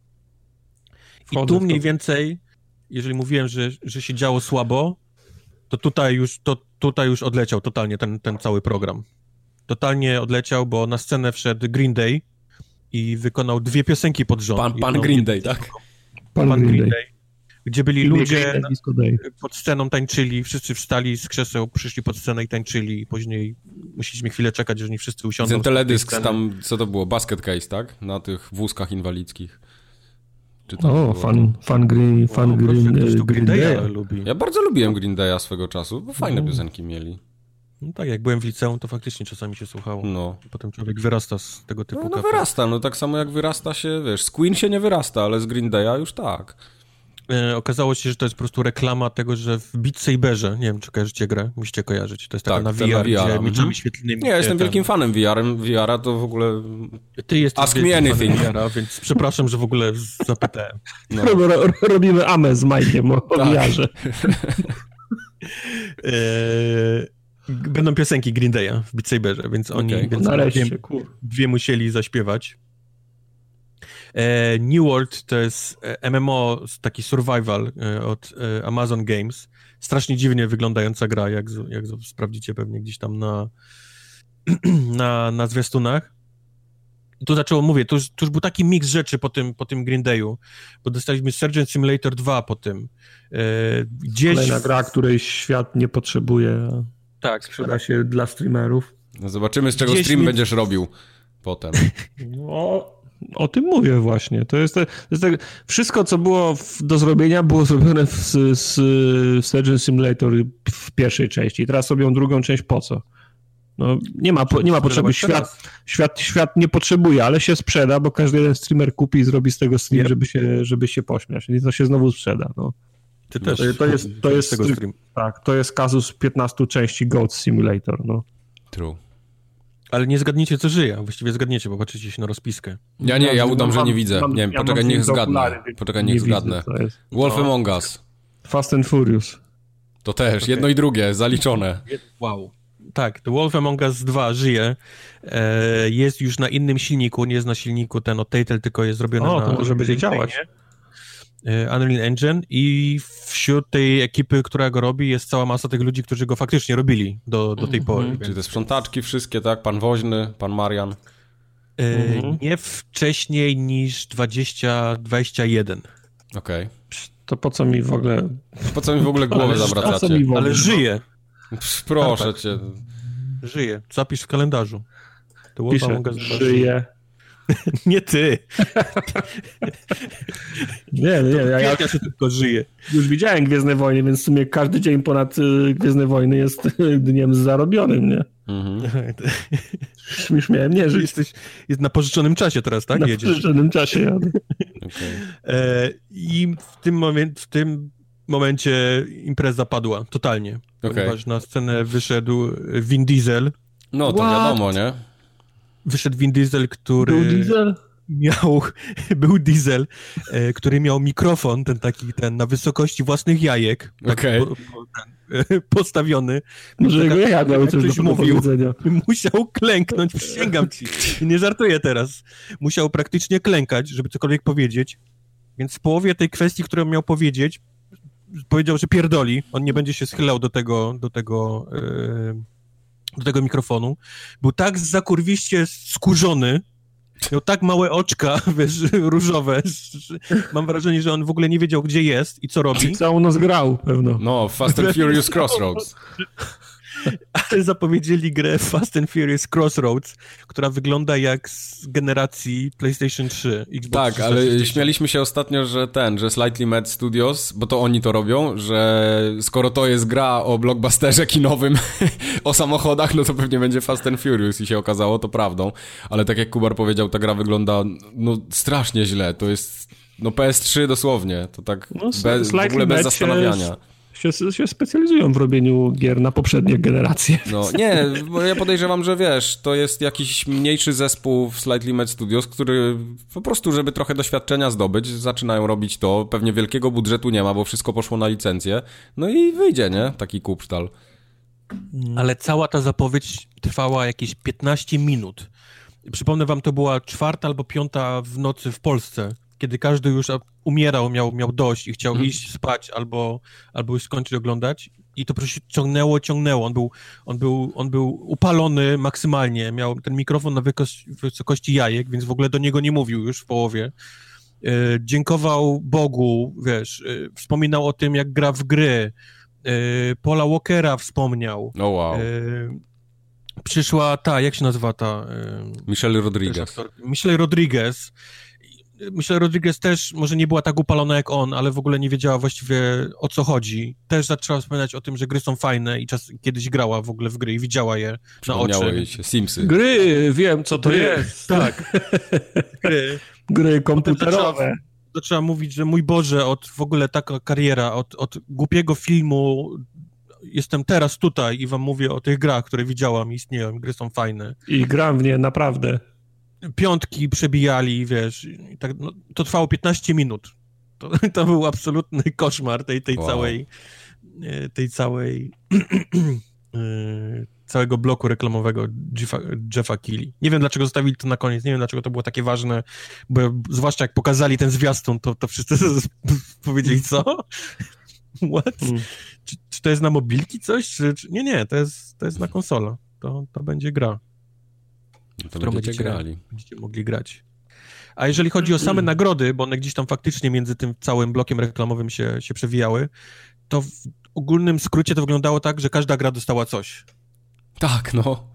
I Wchodzę tu mniej więcej, jeżeli mówiłem, że, że się działo słabo, to tutaj już, to, tutaj już odleciał totalnie ten, ten cały program. Totalnie odleciał, bo na scenę wszedł Green Day i wykonał dwie piosenki pod rząd. Pan, pan Green Day, tak? Pan, pan Green, Green Day. Day gdzie byli ludzie pod sceną tańczyli, wszyscy wstali z krzeseł, przyszli pod scenę i tańczyli, później musieliśmy chwilę czekać, że nie wszyscy usiądą. Ten teledysk tam, co to było, basket case, tak? Na tych wózkach inwalidzkich. o, fan, fan, green, fan o, green, green, green Day lubi. Ja bardzo lubiłem Green Day'a swego czasu, bo fajne no. piosenki mieli. No tak, jak byłem w liceum, to faktycznie czasami się słuchało. No. Potem człowiek wyrasta z tego typu No, no wyrasta, no tak samo jak wyrasta się, wiesz, z Queen się nie wyrasta, ale z Green Day'a już tak. E, okazało się, że to jest po prostu reklama tego, że w Beat Saberze, nie wiem, czy kojarzycie grę, musicie kojarzyć, to jest taka tak, na VR, VR gdzie mhm. mieczami świetlnymi. Nie, ja jestem wielkim fanem VR-em, VR-a to w ogóle... Ty jesteś Ask me anything. VR-a, więc przepraszam, że w ogóle zapytałem. No. Robimy amę z Majkiem o tak. VR-ze. E, będą piosenki Green Day'a w Beat Saberze, więc oni okay. więc Nareszcie, dwie, dwie musieli zaśpiewać. E, New World to jest e, MMO, taki survival e, od Amazon Games. Strasznie dziwnie wyglądająca gra, jak, jak sprawdzicie pewnie gdzieś tam na, na, na zwiastunach. I tu zaczęło, mówię, to już, to już był taki miks rzeczy po tym, po tym Green Dayu, bo dostaliśmy Surgeon Simulator 2 po tym. gdzieś... Kolejna gra, której świat nie potrzebuje. Tak. Sprzeda się dla streamerów. No zobaczymy, z czego gdzieś stream mi... będziesz robił potem. No, o tym mówię właśnie. To jest, to jest tak, wszystko, co było w, do zrobienia, było zrobione w, z, z Surgeon Simulator w pierwszej części. Teraz robią drugą część po co? No, nie ma, nie ma potrzeby. Świat, świat, świat nie potrzebuje, ale się sprzeda, bo każdy jeden streamer kupi i zrobi z tego stream, żeby, się, żeby się pośmiać. I to się znowu sprzeda. No. Ty też. To, to jest, to jest, tego stream. Tak, to jest kazus 15 części Goat Simulator. No. True. Ale nie zgadniecie, co żyje. Właściwie zgadniecie, bo patrzycie się na rozpiskę. Ja nie, ja udam, że nie widzę. Nie wiem, poczekaj, niech zgadnę. Poczekaj, niech zgadnę. Wolf no. Among Us. Fast and Furious. To też, okay. jedno i drugie, zaliczone. Wow. Tak, The Wolf Among Us 2 żyje. E, jest już na innym silniku, nie jest na silniku ten od Tatel, tylko jest zrobione o, na... to może będzie działać. E, Unreal Engine i wśród tej ekipy, która go robi, jest cała masa tych ludzi, którzy go faktycznie robili do, do tej pory. Czyli te sprzątaczki wszystkie, tak? Pan Woźny, pan Marian. E, mhm. Nie wcześniej niż 2021. Okej. Okay. To po co mi w ogóle... Po co mi w ogóle głowę zawracacie? Ale żyje. Proszę tak, tak. cię. Żyje. Zapisz w kalendarzu. To Piszę, żyje. Nie ty. nie, nie, ja, ja się tylko żyję. Już widziałem Gwiezdne Wojny, więc w sumie każdy dzień ponad y, Gwiezdne Wojny jest dniem zarobionym, nie? Mhm. Już miałem nie żyć. Jesteś jest na pożyczonym czasie teraz, tak? Na Jedziesz. pożyczonym czasie jadę. Okay. E, I w tym momencie, w tym momencie impreza padła, totalnie. Okay. Ponieważ na scenę wyszedł Vin Diesel. No, to What? wiadomo, nie? Wyszedł Vin Diesel, który... Był Diesel? Miał, był Diesel, e, który miał mikrofon, ten taki, ten na wysokości własnych jajek. Tak okay. po, e, postawiony. Może jego jaja miały coś do mówił, Musiał klęknąć, przysięgam ci. Nie żartuję teraz. Musiał praktycznie klękać, żeby cokolwiek powiedzieć. Więc w połowie tej kwestii, którą miał powiedzieć, powiedział, że pierdoli, on nie będzie się schylał do tego, do tego, yy, do tego mikrofonu. Był tak zakurwiście skurzony, miał tak małe oczka, wiesz, różowe, że mam wrażenie, że on w ogóle nie wiedział, gdzie jest i co robi. Całą noc grał, pewno. No, Fast and Furious Crossroads. ale zapowiedzieli grę Fast and Furious Crossroads, która wygląda jak z generacji PlayStation 3. Xbox tak, ale śmialiśmy się ostatnio, że ten, że Slightly Mad Studios, bo to oni to robią, że skoro to jest gra o blockbusterze kinowym, o samochodach, no to pewnie będzie Fast and Furious i się okazało to prawdą. Ale tak jak Kubar powiedział, ta gra wygląda no strasznie źle. To jest no PS3 dosłownie, to tak no, bez, w ogóle bez zastanawiania się, się specjalizują w robieniu gier na poprzednie generacje. No nie, bo ja podejrzewam, że wiesz, to jest jakiś mniejszy zespół w Slightly Mad Studios, który po prostu, żeby trochę doświadczenia zdobyć, zaczynają robić to. Pewnie wielkiego budżetu nie ma, bo wszystko poszło na licencję. No i wyjdzie, nie? Taki kupsztal. Ale cała ta zapowiedź trwała jakieś 15 minut. Przypomnę wam, to była czwarta albo piąta w nocy w Polsce kiedy każdy już umierał, miał, miał dość i chciał mhm. iść spać albo, albo już skończyć oglądać i to po prostu ciągnęło, ciągnęło. On był, on był, on był upalony maksymalnie, miał ten mikrofon na wysokości jajek, więc w ogóle do niego nie mówił już w połowie. E, dziękował Bogu, wiesz, e, wspominał o tym, jak gra w gry. E, Paula Walkera wspomniał. Oh wow. Przyszła ta, jak się nazywa ta? Michelle Rodriguez. Michelle Rodriguez myślę, Rodriguez też może nie była tak upalona jak on, ale w ogóle nie wiedziała właściwie o co chodzi. Też zaczęła wspominać o tym, że gry są fajne i czas, kiedyś grała w ogóle w gry i widziała je na oczy. jej się Simsy. Gry, wiem co to gry, jest. Tak. gry. Gry komputerowe. Zaczęła, zaczęła mówić, że mój Boże, od w ogóle taka kariera, od, od głupiego filmu jestem teraz tutaj i wam mówię o tych grach, które widziałam, istnieją, gry są fajne. I gram w nie, naprawdę piątki przebijali, wiesz, tak, no, to trwało 15 minut. To, to był absolutny koszmar tej, tej wow. całej e, tej całej e, całego bloku reklamowego Jeffa, Jeffa Keighley. Nie wiem, dlaczego zostawili to na koniec, nie wiem, dlaczego to było takie ważne, bo zwłaszcza jak pokazali ten zwiastun, to, to wszyscy powiedzieli, co? What? Hmm. Czy, czy, to jest na mobilki coś? Czy, czy... Nie, nie, to jest, to jest na konsola. To, to będzie gra. No to którą będziecie grali. Będziecie mogli grać. A jeżeli chodzi o same nagrody, bo one gdzieś tam faktycznie między tym całym blokiem reklamowym się, się przewijały, to w ogólnym skrócie to wyglądało tak, że każda gra dostała coś. Tak, no.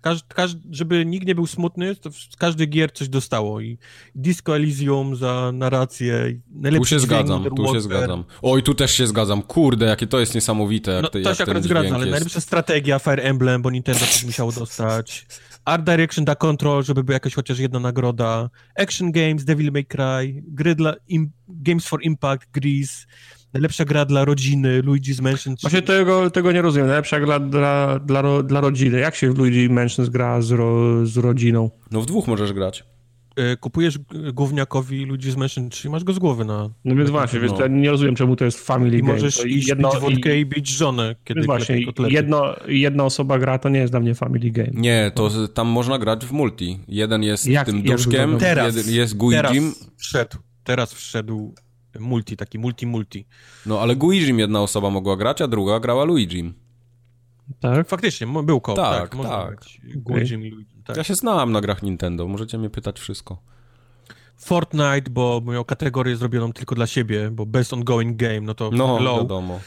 Każ, każ, żeby nikt nie był smutny, to każdy gier coś dostało i Disco Elysium za narrację, Tu się zgadzam, tu się zgadzam. Oj, tu też się zgadzam. Kurde, jakie to jest niesamowite. Jak no, te, to jak się akurat zgadza, ale najlepsza strategia Fire Emblem, bo Nintendo coś musiało dostać. Art Direction da Control, żeby była jakaś chociaż jedna nagroda. Action Games, Devil May Cry, gry dla im, Games for Impact, Grease, najlepsza gra dla rodziny, Luigi's Mansion. Właśnie tego, tego nie rozumiem. Najlepsza gra dla, dla, dla rodziny. Jak się w Luigi's Mansion gra z, ro, z rodziną? No w dwóch możesz grać. E, kupujesz gówniakowi ludzi z Mansion 3 masz go z głowy na... No więc właśnie, no. więc ja nie rozumiem, czemu to jest family I game. możesz to iść jedno, wódkę i... i bić żonę, kiedy więc właśnie, jedno, jedna osoba gra, to nie jest dla mnie family game. Nie, to tam można grać w multi. Jeden jest jak, tym duszkiem, teraz, jeden jest Guijim. Teraz wszedł, teraz wszedł multi, taki multi-multi. No ale Guijim jedna osoba mogła grać, a druga grała Luigi. Tak? Faktycznie, był kop, tak, tak. tak. Guijim i Luigi. Tak. Ja się znałem na grach Nintendo, możecie mnie pytać wszystko. Fortnite, bo miał kategorię zrobioną tylko dla siebie, bo best ongoing game, no to no, hello. wiadomo.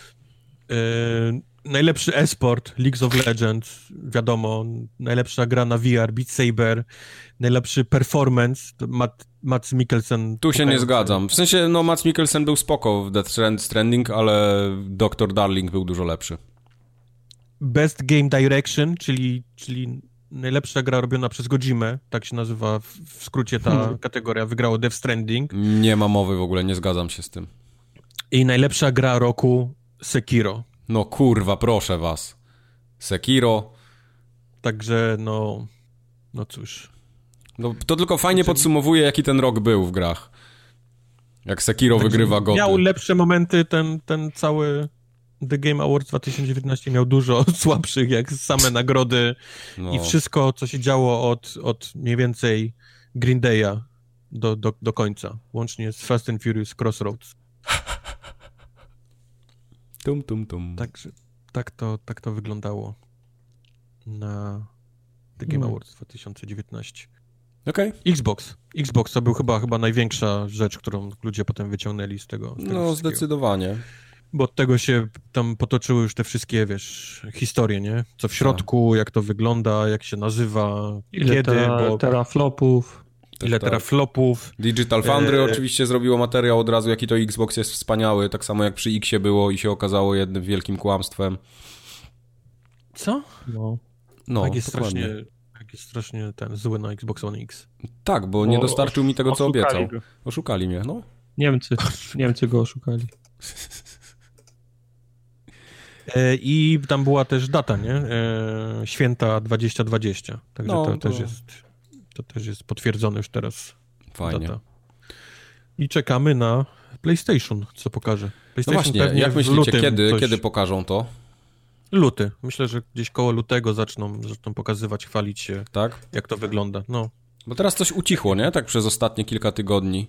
Yy, najlepszy esport, League of Legends, wiadomo. Najlepsza gra na VR, Beat Saber. Najlepszy performance, Matt, Mats Mikkelsen. Tu się nie zgadzam. W sensie, no Mats Mikkelsen był spoko w Death Stranding, ale Dr. Darling był dużo lepszy. Best Game Direction, czyli, czyli najlepsza gra robiona przez Godzimę, tak się nazywa w, w skrócie ta hmm. kategoria, wygrało Death Stranding. Nie ma mowy w ogóle, nie zgadzam się z tym. I najlepsza gra roku Sekiro. No kurwa, proszę was. Sekiro. Także no, no cóż. No, to tylko fajnie znaczy... podsumowuje, jaki ten rok był w grach. Jak Sekiro Także wygrywa goty. Miał lepsze momenty ten, ten cały The Game Awards 2019 miał dużo słabszych, jak same nagrody no. i wszystko, co się działo od, od mniej więcej Green Day'a do, do, do końca, łącznie z Fast and Furious Crossroads. Tum, tum, tum. Także tak to, tak to wyglądało na The Game no. Awards 2019. Okej. Okay. Xbox. Xbox to był chyba, chyba największa rzecz, którą ludzie potem wyciągnęli z tego. Z tego no, zdecydowanie. Bo od tego się tam potoczyły już te wszystkie, wiesz, historie, nie? Co w tak. środku, tak. jak to wygląda, jak się nazywa, ile kiedy, tera, bo... teraflopów. Ile tak. teraflopów. Digital Foundry e... oczywiście zrobiło materiał od razu, jaki to Xbox jest wspaniały, tak samo jak przy Xie było i się okazało jednym wielkim kłamstwem. Co? No. No, tak jest strasznie, tak jest strasznie ten zły na Xbox One X. Tak, bo, bo nie dostarczył mi tego, co obiecał. Go. Oszukali mnie, no. Niemcy, Niemcy go oszukali. E, I tam była też data, nie? E, święta 2020. Także no, to, to, też jest, to też jest potwierdzone już teraz. Fajnie. Data. I czekamy na PlayStation, co pokaże. No PlayStation no właśnie, jak myślicie, kiedy, coś... kiedy pokażą to? Luty. Myślę, że gdzieś koło lutego zaczną, zaczną pokazywać, chwalić się, tak? jak to wygląda. No. Bo teraz coś ucichło, nie? Tak przez ostatnie kilka tygodni.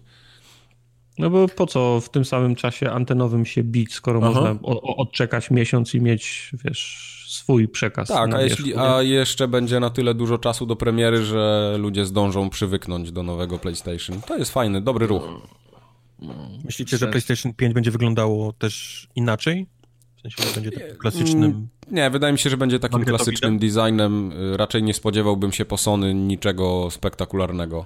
No bo po co w tym samym czasie antenowym się bić, skoro Aha. można o, odczekać miesiąc i mieć, wiesz, swój przekaz. Tak, a, jeśli, a jeszcze będzie na tyle dużo czasu do premiery, że ludzie zdążą przywyknąć do nowego PlayStation. To jest fajny, dobry ruch. Myślicie, że PlayStation 5 będzie wyglądało też inaczej? W sensie, że będzie takim klasycznym... Mm, nie, wydaje mi się, że będzie takim klasycznym designem. Raczej nie spodziewałbym się po Sony niczego spektakularnego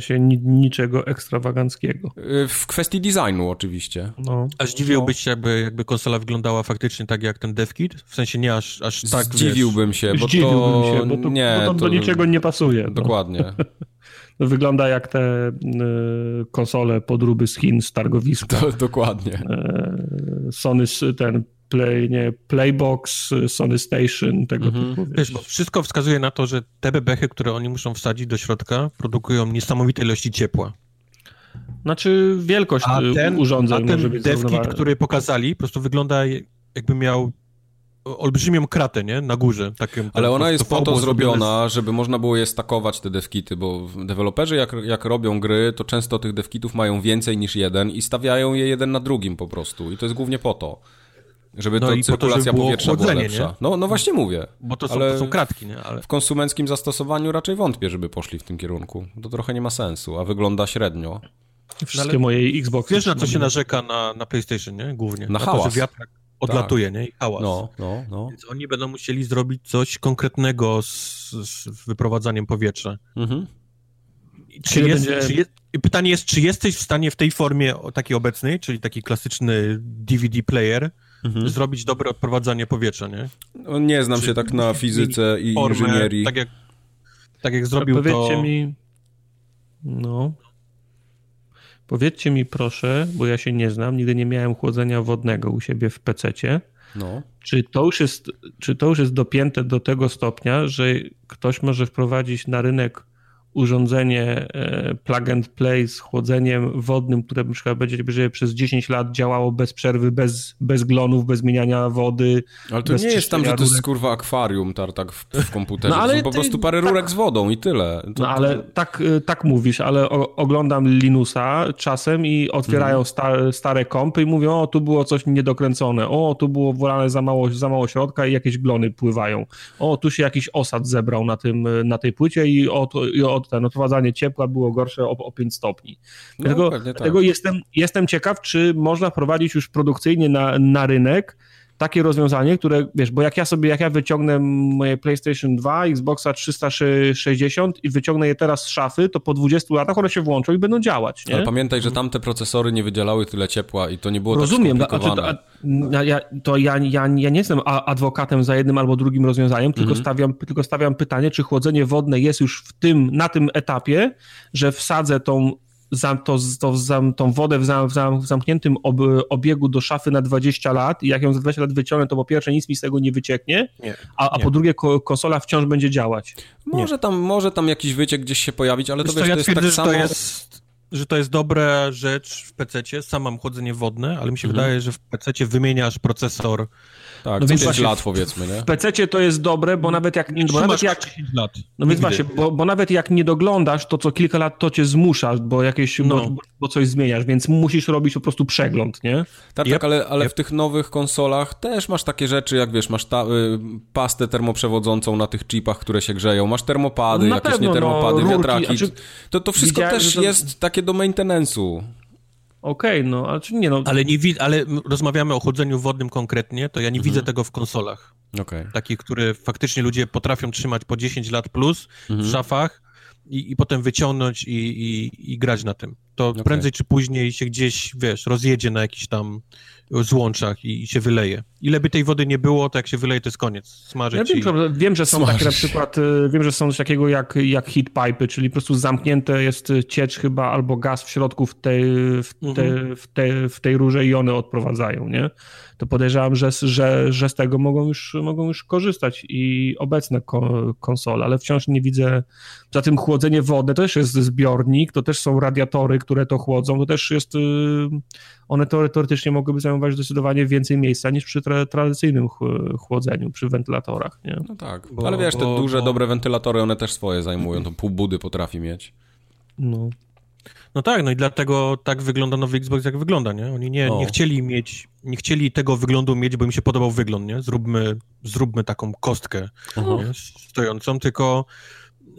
sensie niczego ekstrawaganckiego. Y, w kwestii designu oczywiście. No. A zdziwiłbyś się, jakby, jakby konsola wyglądała faktycznie tak jak ten DevKit? W sensie nie aż, aż tak, Zdziwiłbym wiesz... się, bo Zdziwiłbym to... się, bo to, nie, bo to, do niczego nie pasuje. No. Dokładnie. No. Wygląda jak te y, konsole podróby z Chin z targowiska. To, dokładnie. Y, Sony, ten Play, nie, Playbox, Sony Station, tego mhm. typu. Wiesz, bo wszystko wskazuje na to, że te bebechy, które oni muszą wsadzić do środka, produkują niesamowite ilości ciepła. Znaczy wielkość a y, ten, urządzeń a ten może być DevKit, który pokazali, po prostu wygląda jakby miał olbrzymią kratę, nie? Na górze. Takim, Ale ona jest po to zrobiona, żeby można było je stakować, te devkity, bo deweloperzy jak, jak robią gry, to często tych devkitów mają więcej niż jeden i stawiają je jeden na drugim po prostu. I to jest głównie po to. Żeby no to cyrkulacja to, powietrza była lepsza. No, no właśnie mówię. Bo to są, to są kratki, nie? Ale... W konsumenckim zastosowaniu raczej wątpię, żeby poszli w tym kierunku. To trochę nie ma sensu, a wygląda średnio. Wszystkie moje Xbox. Wiesz, na co się narzeka na, na PlayStation, nie? Głównie. Na, na hałas. To, że wiatrak odlatuje, tak. nie? I hałas. No, no, no. Więc oni będą musieli zrobić coś konkretnego z, z wyprowadzaniem powietrza. Mhm. Czy jest, będzie... czy jest, pytanie jest, czy jesteś w stanie w tej formie takiej obecnej, czyli taki klasyczny DVD player, mhm. zrobić dobre odprowadzanie powietrza, nie? No, nie znam Czy się tak na fizyce i formę, inżynierii. Tak jak, tak jak zrobił Powiedzcie to... Powiedzcie mi... No... Powiedzcie mi proszę, bo ja się nie znam, nigdy nie miałem chłodzenia wodnego u siebie w pececie. No. Czy, to już jest, czy to już jest dopięte do tego stopnia, że ktoś może wprowadzić na rynek urządzenie e, plug and play z chłodzeniem wodnym, które na przykład będzie przez 10 lat działało bez przerwy, bez, bez glonów, bez zmieniania wody. Ale to nie jest tam, że to jest kurwa akwarium tartak w, w komputerze. No, ale to po ty, prostu parę tak, rurek z wodą i tyle. To, no ale to... tak, e, tak mówisz, ale o, oglądam Linusa czasem i otwierają mhm. stare, stare kompy i mówią, o tu było coś niedokręcone, o tu było wolane za mało, za mało środka i jakieś glony pływają. O tu się jakiś osad zebrał na, tym, na tej płycie i o, i o ten odprowadzanie ciepła było gorsze o, o 5 stopni. No, dlatego, tak. dlatego jestem, jestem ciekaw, czy można wprowadzić już produkcyjnie na, na rynek takie rozwiązanie, które, wiesz, bo jak ja sobie, jak ja wyciągnę moje PlayStation 2, Xboxa 360 i wyciągnę je teraz z szafy, to po 20 latach one się włączą i będą działać, nie? Ale pamiętaj, że tamte procesory nie wydzielały tyle ciepła i to nie było Rozumiem, tak skomplikowane. Rozumiem, to, ja, to ja, ja, ja nie jestem adwokatem za jednym albo drugim rozwiązaniem, tylko, mhm. stawiam, tylko stawiam pytanie, czy chłodzenie wodne jest już w tym, na tym etapie, że wsadzę tą zam, to, to zam, tą wodę w, zam, w zamkniętym ob, obiegu do szafy na 20 lat i jak ją za 20 lat wyciągnę, to po pierwsze nic mi z tego nie wycieknie, nie, a, a nie. po drugie ko, konsola wciąż będzie działać. Może tam, może tam jakiś wyciek gdzieś się pojawić, ale to, wiesz, ja to jest tak samo... To jest że to jest dobra rzecz w PC. Sam mam chłodzenie wodne, ale mi się mhm. wydaje, że w PC wymieniasz procesor tak, no więc 5 lat powiedzmy, nie? W PC to jest dobre, bo nawet jak... Bo nawet jak 10 lat. No więc właśnie, bo, bo, nawet jak nie doglądasz, to co kilka lat to cię zmusza, bo jakieś, no. bo, bo, coś zmieniasz, więc musisz robić po prostu przegląd, nie? Tak, yep. tak, ale, ale yep. w tych nowych konsolach też masz takie rzeczy, jak wiesz, masz ta, y, pastę termoprzewodzącą na tych chipach, które się grzeją, masz termopady, no jakieś pewno, nie termopady, no, wiatraki. Rurki, to, to wszystko też że... jest takie do maintenance'u. Okej, okay, no, ale czy nie no. Ale, nie wi- ale rozmawiamy o chodzeniu wodnym konkretnie, to ja nie mhm. widzę tego w konsolach. Okay. Takich, które faktycznie ludzie potrafią trzymać po 10 lat plus mhm. w szafach i, i potem wyciągnąć i, i, i grać na tym. To okay. prędzej czy później się gdzieś, wiesz, rozjedzie na jakiś tam złączach i, i, się wyleje. Ile by tej wody nie było, to jak się wyleje, to jest koniec. Smażyć ja wiem, i... wiem, że są takie na przykład, y, wiem, że są coś takiego jak, jak heat pipe, czyli po prostu zamknięte jest ciecz chyba albo gaz w środku w tej, w, te, mhm. w, te, w tej rurze i one odprowadzają, nie? To podejrzewam, że, że, że z tego mogą już, mogą już korzystać i obecne konsole, ale wciąż nie widzę, za tym chłodzenie wody to też jest zbiornik, to też są radiatory, które to chłodzą, to też jest, y, one teoretycznie mogłyby zajmować zdecydowanie więcej miejsca niż przy tra tradycyjnym chłodzeniu, przy wentylatorach, nie? No tak, bo, ale wiesz, te bo, duże, bo... dobre wentylatory, one też swoje zajmują, to pół budy potrafi mieć. No. No tak, no i dlatego tak wygląda nowy Xbox, jak wygląda, nie? Oni nie, nie chcieli mieć, nie chcieli tego wyglądu mieć, bo im się podobał wygląd, nie? Zróbmy, zróbmy taką kostkę nie? stojącą, tylko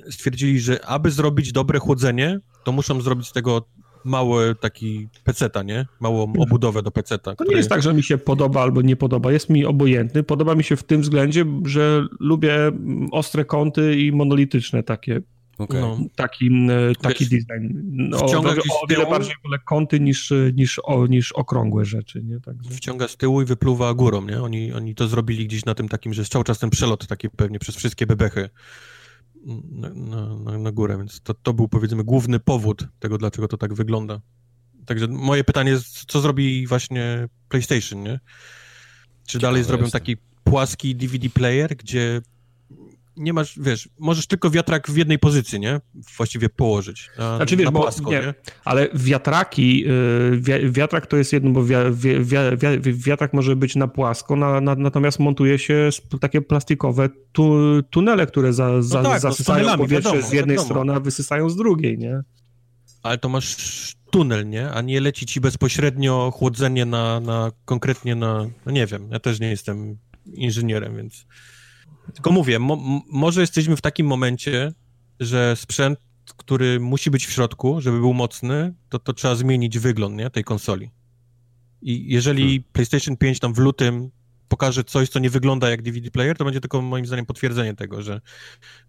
stwierdzili, że aby zrobić dobre chłodzenie, to muszą zrobić z tego mały taki peceta, nie? Małą mhm. obudowę do peceta. To który... nie jest tak, że mi się podoba albo nie podoba. Jest mi obojętny. Podoba mi się w tym względzie, że lubię ostre kąty i monolityczne takie. Okay. No, taki taki Wiesz, design. No, o, o wiele bardziej wolę kąty niż, niż, o, niż okrągłe rzeczy. Nie? Także... Wciąga z tyłu i wypluwa górą. Nie? Oni, oni to zrobili gdzieś na tym takim, że jest cały czas ten przelot taki pewnie przez wszystkie bebechy na, na, na górę, więc to, to był powiedzmy główny powód tego, dlaczego to tak wygląda. Także moje pytanie jest, co zrobi właśnie PlayStation, nie? Czy Ciekawe dalej zrobią jest. taki płaski DVD player, gdzie nie masz, wiesz, możesz tylko wiatrak w jednej pozycji, nie? Właściwie położyć. Na, znaczy, wiesz, na płasko, nie, nie, Ale wiatraki, yy, wiatrak to jest jedno, bo wi wi wi wiatrak może być na płasko, na, na, natomiast montuje się takie plastikowe tu, tunele, które za, za, no tak, zasysają no powietrze wiadomo, z jednej wiadomo. strony, a wysysają z drugiej, nie? Ale to masz tunel, nie? A nie leci ci bezpośrednio chłodzenie na, na konkretnie na, no nie wiem, ja też nie jestem inżynierem, więc... Tylko mówię, mo może jesteśmy w takim momencie, że sprzęt, który musi być w środku, żeby był mocny, to, to trzeba zmienić wygląd nie, tej konsoli. I jeżeli hmm. PlayStation 5 tam w lutym pokaże coś, co nie wygląda jak DVD player, to będzie tylko moim zdaniem potwierdzenie tego, że,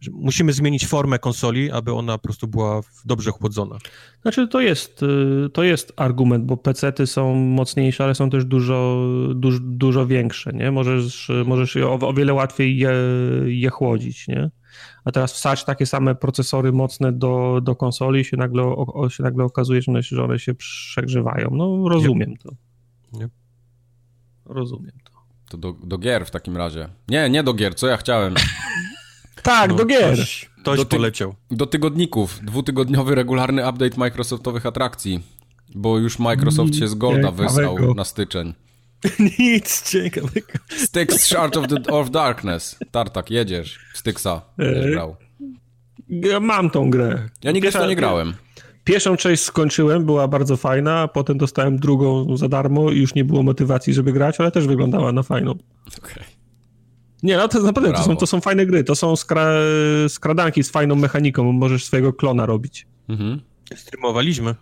że, musimy zmienić formę konsoli, aby ona po prostu była dobrze chłodzona. Znaczy to jest, y, to jest argument, bo PC-ty są mocniejsze, ale są też dużo, dużo, dużo większe, nie? Możesz, możesz o, o wiele łatwiej je, je chłodzić, nie? A teraz wsadź takie same procesory mocne do, do konsoli i się nagle, o, się nagle okazuje, że one, się, że one się przegrzewają. No rozumiem yep. to. Yep. Rozumiem to. To do, do gier w takim razie. Nie, nie do gier, co ja chciałem. tak, no, do gier. Ktoś, ktoś do ty, poleciał. Do tygodników. Dwutygodniowy regularny update Microsoftowych atrakcji. Bo już Microsoft się z Golda wysłał na styczeń. Nic ciekawego. Styx Shard of, the, of Darkness. Tartak, jedziesz. Styxa. Będziesz grał. Ja mam tą grę. Ja nigdy w to nie grałem. Pierwszą część skończyłem, była bardzo fajna, a potem dostałem drugą za darmo i już nie było motywacji, żeby grać, ale też wyglądała na fajną. Okej. Okay. Nie, no to naprawdę to są, to są fajne gry, to są skra skradanki z fajną mechaniką, możesz swojego klona robić. Mhm. Streamowaliśmy.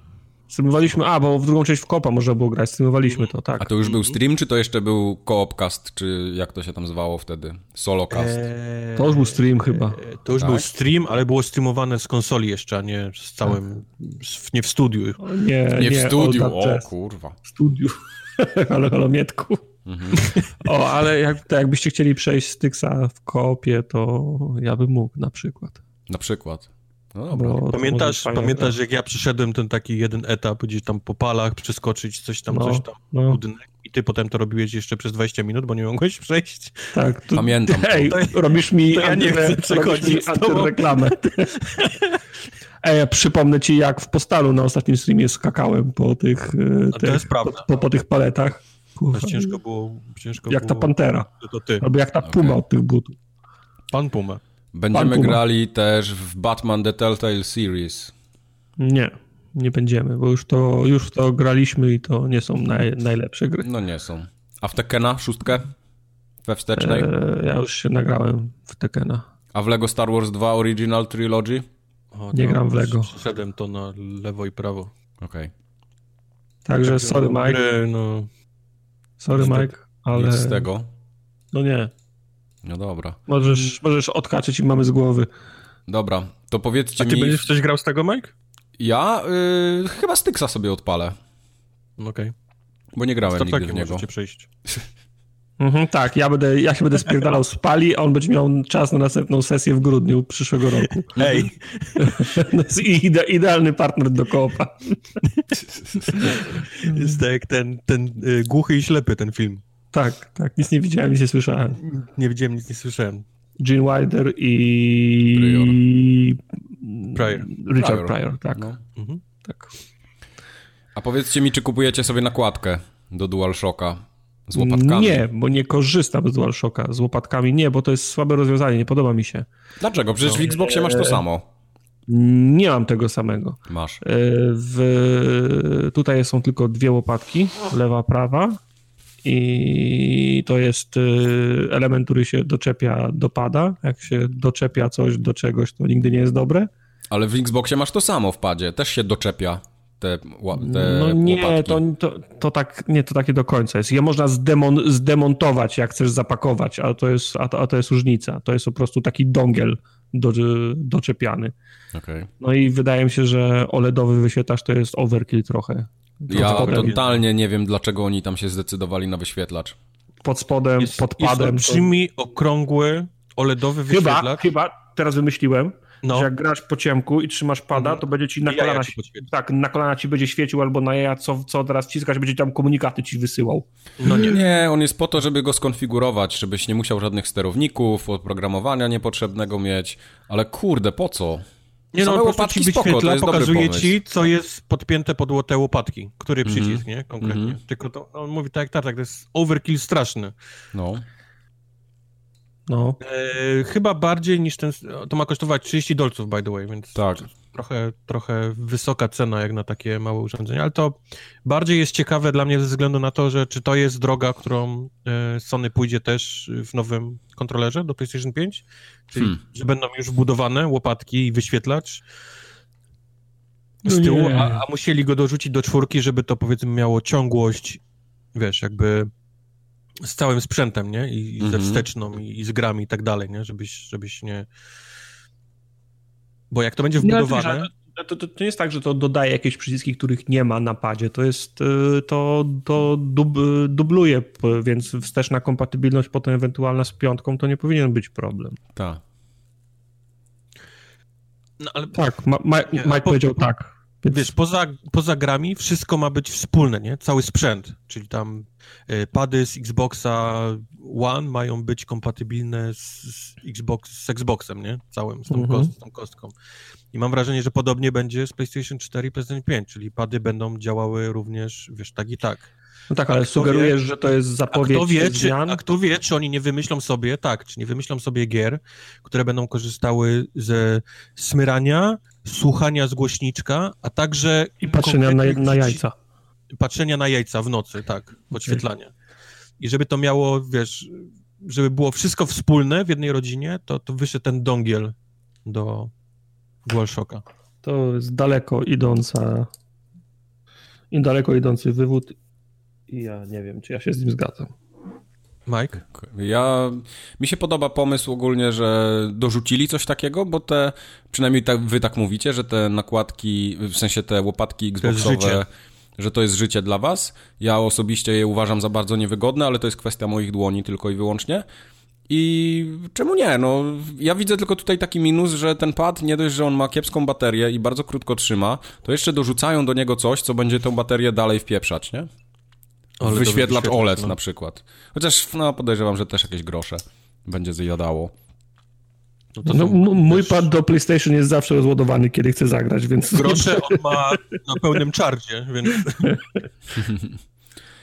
Streamowaliśmy, a bo w drugą część w kopa można było grać, streamowaliśmy to, tak. A to już był stream, czy to jeszcze był koopcast, czy jak to się tam zwało wtedy? Solocast? Eee, to już był stream chyba. Eee, to już tak? był stream, ale było streamowane z konsoli jeszcze, a nie z całym, tak. nie w studiu. O, nie, nie, nie w studiu, o, o kurwa. W studiu, ale halo Mietku. Mhm. o, ale jak, to jakbyście chcieli przejść z Tyxa w koopie, to ja bym mógł na przykład. Na przykład. No dobra. Bo Pamiętasz, pamiętasz, jak ja przyszedłem ten taki jeden etap, gdzieś tam po palach przeskoczyć, coś tam, No, coś tam, no. budynek i ty potem to robiłeś jeszcze przez 20 minut, bo nie mogłeś przejść? Tak, to, Pamiętam. Ej, To robisz mi, ja nie antyre- chcę robisz przechodzić antyreklamę. Ej, ja przypomnę ci, jak w postalu na ostatnim streamie skakałem po tych, e, to tych jest prawda. Po, po, po tych paletach. Kurwa. Ciężko było, ciężko Jak ta było. pantera. To, ty, Albo jak ta puma od tych butów. pan Puma. Będziemy Pan Puma. grali też w Batman The Telltale Series. Nie, nie będziemy, bo już to, już to graliśmy i to nie są naj, najlepsze gry. No nie są. A w Tekena, szóstkę? We wstecznej? E, ja już się nagrałem w Tekena. A w Lego Star Wars 2 Original Trilogy? O, Nie gram w Lego. Przeszedłem to na lewo i prawo. Okej. Także sorry Mike, no, sorry Mike, ale Nic z tego. no nie. No dobra. Możesz, możesz odkaczyć i mamy z głowy. Dobra, to powiedzcie A ty mi... będziesz w coś grał z tego, Mike? Ja y, chyba Styxa sobie odpalę, No Okej. bo nie grałem Okay. nigdy w niego. możecie przejść. Mhm, tak, ja, będę, ja się będę spierdalał z pali, a on będzie miał czas na następną sesję w grudniu przyszłego roku. Ej, To jest ide, idealny partner do koopa. jest tak jak ten, ten y, głuchy i ślepy ten film. Tak, tak, nic nie widziałem, nic nie słyszałem. Nie widziałem, nic nie słyszałem. Gene Wilder i... Pryor. Richard Pryor. Pryor, tak. No. Mhm. tak. A powiedzcie mi, czy kupujecie sobie nakładkę do DualShocka z łopatkami? Nie, bo nie korzystam z DualShocka. Z łopatkami nie, bo to jest słabe rozwiązanie, nie podoba mi się. Dlaczego? Przecież w Xboxie masz to samo. Nie mam tego samego. Masz. E, W, tutaj są tylko dwie łopatki, lewa, prawa i to jest e, element, który się doczepia do pada. Jak się doczepia coś do czegoś, to nigdy nie jest dobre. Ale w Xboxie masz to samo w padzie. Też się doczepia te, te No nie, to, to, to tak, nie, to takie do końca jest. Je można zdemon, zdemontować, jak chcesz zapakować, a to, jest, a, to, a to jest różnica. To jest po prostu taki dongiel do, doczepiany. Okej. No i wydaje mi się, że OLEDowy wyświetlacz to jest overkill trochę. Ja totalnie nie wiem, dlaczego oni tam się zdecydowali na wyświetlacz. pod spodem, Jest, pod jest padem. to- olbrzymi, okrągły, OLEDowy Chyba, wyświetlacz. chyba, teraz wymyśliłem, No. że jak grasz po ciemku i trzymasz pada, to będzie ci na kolana, ci tak, na kolana ci będzie świecił albo na jaja, co, co teraz ciskać, będzie tam komunikaty ci wysyłał. No nie. Nie, on jest po to, żeby go skonfigurować, żebyś nie musiał żadnych sterowników, oprogramowania niepotrzebnego mieć. Ale kurde, po co? Nie no, po prostu łopatki ci spoko, to wyświetla, dobry pokazuje ci, co jest podpięte pod te łopatki, który przycisk, nie? Konkretnie. Mhm. Tylko to, on mówi tak, tak, tak, to jest overkill straszny. No. No. E, chyba bardziej niż ten, to ma kosztować 30 dolców, by the way, więc Tak. Trochę, trochę wysoka cena jak na takie małe urządzenie, ale to bardziej jest ciekawe dla mnie ze względu na to, że czy to jest droga, którą e, Sony pójdzie też w nowym kontrolerze do PlayStation 5, czyli Hmm. że będą już wbudowane łopatki i wyświetlacz z No tyłu, a, a musieli go dorzucić do czwórki, żeby to powiedzmy miało ciągłość, wiesz, jakby z całym sprzętem, nie? I, i ze Mhm. wsteczną, i, i z grami i tak dalej, nie? Żebyś, żebyś nie... Bo jak to będzie wbudowane... ale To, to, to nie jest tak, że to dodaje jakieś przyciski, których nie ma na padzie. To jest, y, to, to dub, dubluje, więc wsteczna kompatybilność potem ewentualna z piątką to nie powinien być problem. Tak. No, ale Tak, Ma, Ma, Mike po- powiedział tak. Więc wiesz, poza, poza grami wszystko ma być wspólne, nie? Cały sprzęt, czyli tam y, pady z Xboxa One mają być kompatybilne z, z, Xbox, z Xboxem, nie? Całym, z tą, Mhm. kost, z tą kostką. I mam wrażenie, że podobnie będzie z PlayStation 4 i PlayStation 5, czyli pady będą działały również, wiesz, tak i tak. no tak, ale sugerujesz, wie- że to jest A zapowiedź kto, wie, czy, zmian. a kto wie, czy oni nie wymyślą sobie, tak, czy nie wymyślą sobie gier, które będą korzystały ze smyrania, słuchania z głośniczka, a także I patrzenia na, na jajca. Patrzenia na jajca w nocy, tak, podświetlania. I żeby to miało, wiesz, żeby było wszystko wspólne w jednej rodzinie, to, to wyszedł ten dongiel do DualShocka. To jest daleko idąca, i daleko idący wywód i ja nie wiem, czy ja się z nim zgadzam. Mike? Ja, mi się podoba pomysł ogólnie, że dorzucili coś takiego, bo te, przynajmniej tak, wy tak mówicie, że te nakładki, w sensie te łopatki Xboxowe, że to jest życie dla was. Ja osobiście je uważam za bardzo niewygodne, ale to jest kwestia moich dłoni tylko i wyłącznie. I czemu nie? No, ja widzę tylko tutaj taki minus, że ten pad nie dość, że on ma kiepską baterię i bardzo krótko trzyma, to jeszcze dorzucają do niego coś, co będzie tą baterię dalej wpieprzać, nie? Ale Wyświetlacz OLED no. na przykład. Chociaż no, podejrzewam, że też jakieś grosze będzie zjadało. No to No, mój też pad do PlayStation jest zawsze rozładowany, kiedy chcę zagrać, więc Grosze on ma na pełnym czardzie, więc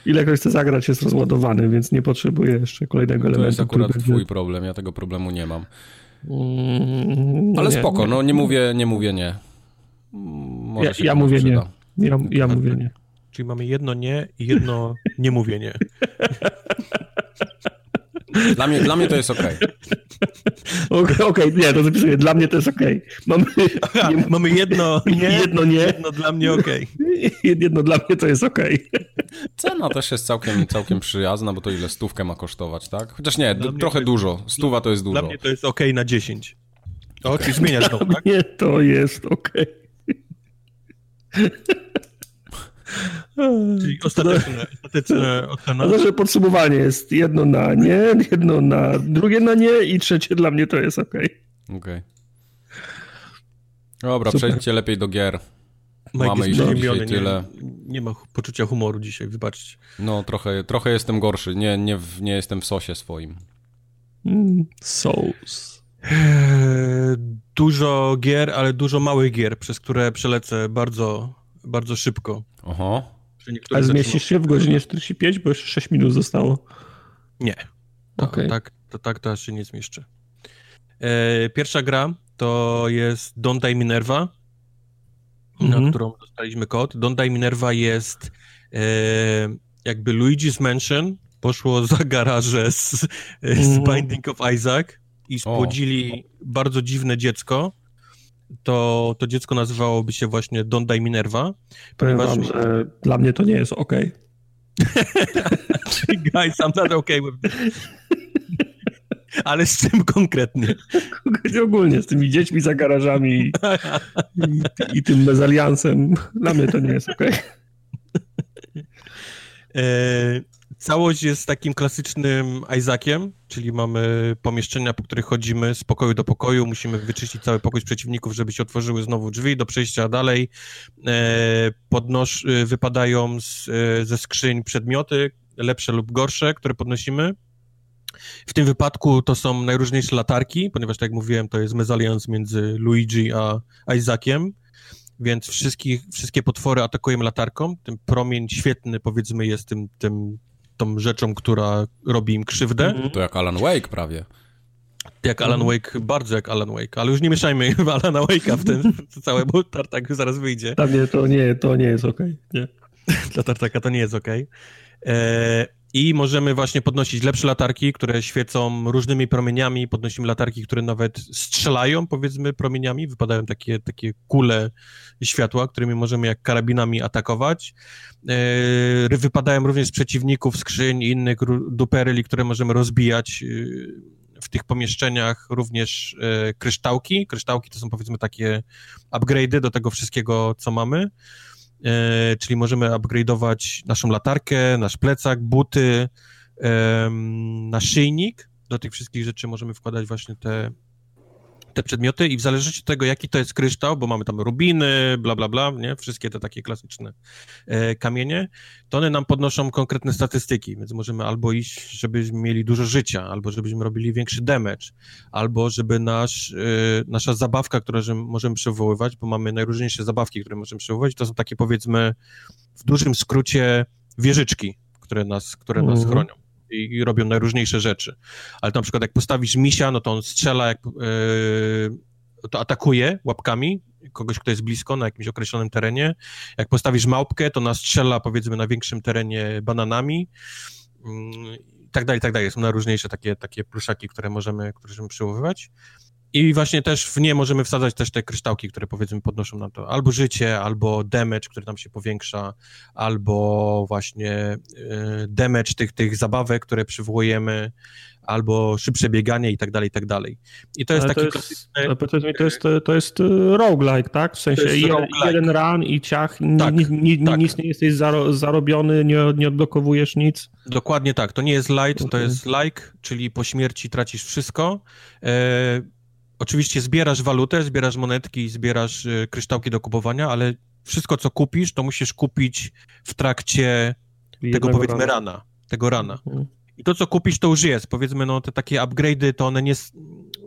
ilekroć chcę zagrać jest rozładowany, więc nie potrzebuję jeszcze kolejnego To elementu. jest akurat będzie- twój problem, ja tego problemu nie mam. Mm, Ale nie, spoko, nie. no nie mówię, nie mówię nie. Może Ja, ja mówię nie. przyda. Ja, ja mówię nie. Czyli mamy jedno nie i jedno niemówienie. Dla mnie, dla mnie to jest okej. Okej, okej, nie, to zapisuję. Dla mnie to jest okej. Mamy Aha, nie, mamy jedno nie, jedno nie, jedno dla mnie okej. jedno dla mnie to jest okej. Cena też jest całkiem, całkiem przyjazna, bo to ile stówkę ma kosztować, tak? Chociaż nie, Dla d- trochę to- dużo. Stuwa to jest Dla dużo. mnie to jest okej na 10. O, czyli zmieniasz znowu, tak? Nie, to jest okej. Czyli ostateczne, ostateczne ocena. No to, podsumowanie jest jedno na nie, jedno na drugie na nie i trzecie dla mnie to jest okej. Okej. Dobra, Super. przejdźcie lepiej do gier. Mike mamy jest już przeziębiony, tyle. Nie, nie ma poczucia humoru dzisiaj, wybaczcie. No, trochę, trochę jestem gorszy. Nie, nie, w, nie jestem w sosie swoim. Mm, Souls. Eee, Dużo gier, ale dużo małych gier, przez które przelecę bardzo, bardzo szybko. Oho. Przy niektórych A zaczynam- zmieścisz się w godzinie 45, bo jeszcze 6 minut zostało. Nie. To, Okej. tak, to, tak to aż się nie zmieszczę. E, pierwsza gra to jest Don't Die Minerva, Mhm. na którą dostaliśmy kod. Don't Die Minerva jest e, jakby Luigi's Mansion poszło za garaże z, z Mhm. Binding of Isaac i spłodzili bardzo dziwne dziecko. To, to dziecko nazywałoby się właśnie Don't Die Minerva. Ponieważ- wam, że dla mnie to nie jest okej. Guys, I'm not okay with this. Ale z czym konkretnie? Ogólnie z tymi dziećmi za garażami i, i, i tym mezaliansem. Dla mnie to nie jest. E, całość jest takim klasycznym Isaaciem, czyli mamy pomieszczenia, po których chodzimy z pokoju do pokoju, musimy wyczyścić cały pokój z przeciwników, żeby się otworzyły znowu drzwi do przejścia dalej. E, podnosz, e, wypadają z, e, ze skrzyń przedmioty, lepsze lub gorsze, które podnosimy. W tym wypadku to są najróżniejsze latarki, ponieważ tak jak mówiłem, to jest mezalians między Luigi a Isaaciem, więc wszystkich, wszystkie potwory atakujemy latarką. Ten promień świetny, powiedzmy, jest tym, tym, tą rzeczą, która robi im krzywdę. To jak Alan Wake prawie. Jak Alan Wake, bardzo jak Alan Wake, ale już nie mieszajmy Alana Wake'a w ten w całe, bo tartak zaraz wyjdzie. Dla mnie to nie, to nie jest okej. Nie. Dla tartaka to nie jest ok. I możemy właśnie podnosić lepsze latarki, które świecą różnymi promieniami. Podnosimy latarki, które nawet strzelają, powiedzmy, promieniami. Wypadają takie, takie kule światła, którymi możemy jak karabinami atakować. E, Wypadają również z przeciwników, skrzyń i innych duperyli, które możemy rozbijać e, w tych pomieszczeniach. Również e, kryształki. Kryształki to są powiedzmy takie upgrade'y do tego wszystkiego, co mamy. E, czyli możemy upgrade'ować naszą latarkę, nasz plecak, buty, em, naszyjnik. Do tych wszystkich rzeczy możemy wkładać właśnie te, te przedmioty i w zależności od tego, jaki to jest kryształ, bo mamy tam rubiny, bla, bla, bla, nie? Wszystkie te takie klasyczne e, kamienie, to one nam podnoszą konkretne statystyki, więc możemy albo iść, żebyśmy mieli dużo życia, albo żebyśmy robili większy damage, albo żeby nasz, e, nasza zabawka, którą że możemy przywoływać, bo mamy najróżniejsze zabawki, które możemy przywoływać, to są takie powiedzmy w dużym skrócie wieżyczki, które nas, które nas Mhm. chronią i, robią najróżniejsze rzeczy. Ale na przykład jak postawisz misia, no to on strzela, jak, e, to atakuje łapkami kogoś, kto jest blisko na jakimś określonym terenie. Jak postawisz małpkę, to nas strzela powiedzmy na większym terenie bananami. Mm, I tak dalej, i tak dalej. Są najróżniejsze takie, takie pluszaki, które możemy, które możemy przywoływać. I właśnie też w nie możemy wsadzać też te kryształki, które powiedzmy podnoszą nam to albo życie, albo damage, który nam się powiększa, albo właśnie y, damage tych, tych zabawek, które przywołujemy, albo szybsze bieganie i tak dalej, i tak dalej. I to jest ale taki to jest, mi, to jest, to jest y, roguelike, tak? W sensie jeden, jeden run i ciach, tak, ni, ni, tak. nic nie jesteś zaro, zarobiony, nie, nie odblokowujesz nic. Dokładnie tak, to nie jest light, to jest like, czyli po śmierci tracisz wszystko. E, oczywiście zbierasz walutę, zbierasz monetki, zbierasz y, kryształki do kupowania, ale wszystko, co kupisz, to musisz kupić w trakcie Jednego tego, powiedzmy, rana. rana tego rana. Mhm. I to, co kupisz, to już jest. Powiedzmy, no te takie upgrade'y, to one nie...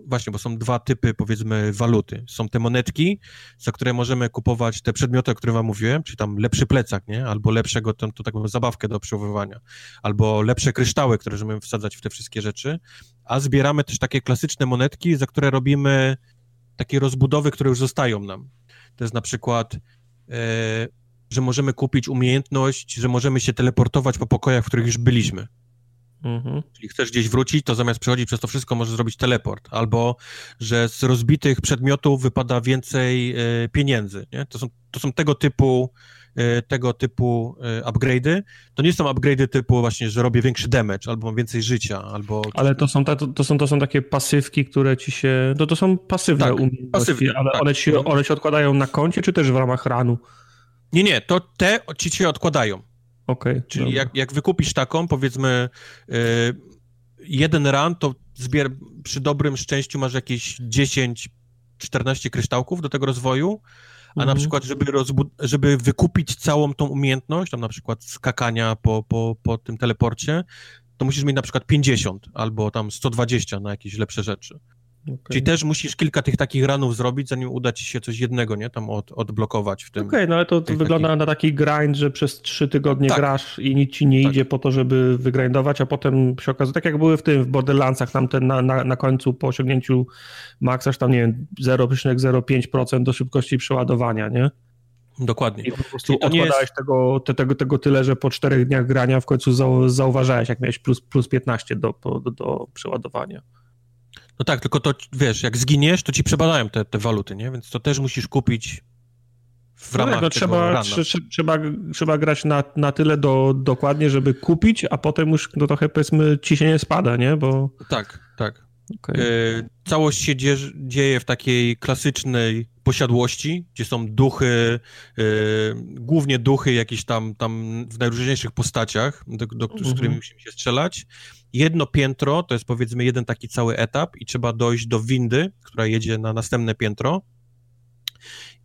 Właśnie, bo są dwa typy, powiedzmy, waluty. Są te monetki, za które możemy kupować te przedmioty, o których wam mówiłem, czyli tam lepszy plecak, nie? Albo lepszego, tą, tą taką zabawkę do przechowywania. Albo lepsze kryształy, które możemy wsadzać w te wszystkie rzeczy. A zbieramy też takie klasyczne monetki, za które robimy takie rozbudowy, które już zostają nam. To jest na przykład... E, że możemy kupić umiejętność, że możemy się teleportować po pokojach, w których już byliśmy. Mhm. Czyli chcesz gdzieś wrócić, to zamiast przechodzić przez to wszystko, możesz zrobić teleport. Albo, że z rozbitych przedmiotów wypada więcej y, pieniędzy. Nie? To, są, to są tego typu tego typu y, upgrade'y. To nie są upgrade'y typu właśnie, że robię większy damage, albo mam więcej życia, albo... Ale to są, ta, to, są, to są takie pasywki, które ci się... No to są pasywne tak, umiejętności, pasywne, ale tak. one, ci, one ci odkładają na koncie, czy też w ramach ranu? Nie, nie, to te ci się odkładają. Okay, Czyli jak, jak wykupisz taką, powiedzmy, yy, jeden run, to zbier przy dobrym szczęściu masz jakieś 10-14 kryształków do tego rozwoju, a na mhm. przykład, żeby, żeby wykupić całą tą umiejętność, tam na przykład skakania po, po, po tym teleporcie, to musisz mieć na przykład 50 albo tam 120 na jakieś lepsze rzeczy. Okay. Czyli też musisz kilka tych takich ranów zrobić, zanim uda ci się coś jednego, nie? Tam od, odblokować w tym. Okej, okay, no ale to, to wygląda takich... na taki grind, że przez trzy tygodnie tak. grasz i nic ci nie tak. idzie po to, żeby wygrindować, a potem się okazuje, tak jak były w tym, w Borderlandsach, tam ten na, na, na końcu po osiągnięciu maksa, tam nie wiem, 0,05% do szybkości przeładowania, nie? Dokładnie. I po prostu odkładałeś jest... tego, te, tego, tego tyle, że po czterech dniach grania w końcu zauważałeś, jak miałeś plus, plus 15 do, do, do przeładowania. No tak, tylko to, wiesz, jak zginiesz, to ci przebadają te, te waluty, nie? Więc to też musisz kupić w ramach no, tego trzeba, trzeba, trzeba grać na, na tyle do, dokładnie, żeby kupić, a potem już no trochę powiedzmy ci się nie spada, nie? Bo... Tak, tak. Okay. E, całość się dzieje, dzieje w takiej klasycznej posiadłości, gdzie są duchy, e, głównie duchy jakieś tam, tam w najróżniejszych postaciach, do, do, z którymi mhm. musimy się strzelać jedno piętro, to jest powiedzmy jeden taki cały etap i trzeba dojść do windy, która jedzie na następne piętro.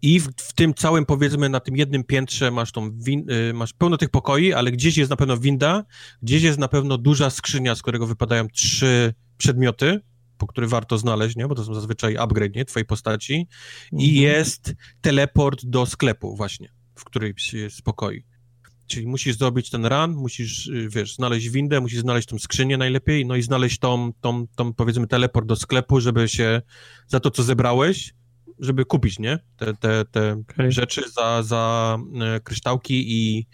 I w, w tym całym, powiedzmy, na tym jednym piętrze masz tą win, y, masz pełno tych pokoi, ale gdzieś jest na pewno winda, gdzieś jest na pewno duża skrzynia, z którego wypadają trzy przedmioty, po które warto znaleźć, nie? bo to są zazwyczaj upgrade, nie? Twojej postaci. Mhm. I jest teleport do sklepu właśnie, w którym się spokoi. Czyli musisz zrobić ten run, musisz, y, wiesz, znaleźć windę, musisz znaleźć tą skrzynię najlepiej, no i znaleźć tą, tą, tą powiedzmy, teleport do sklepu, żeby się za to, co zebrałeś, żeby kupić, nie? Te, te, te okay. rzeczy za, za e, kryształki i,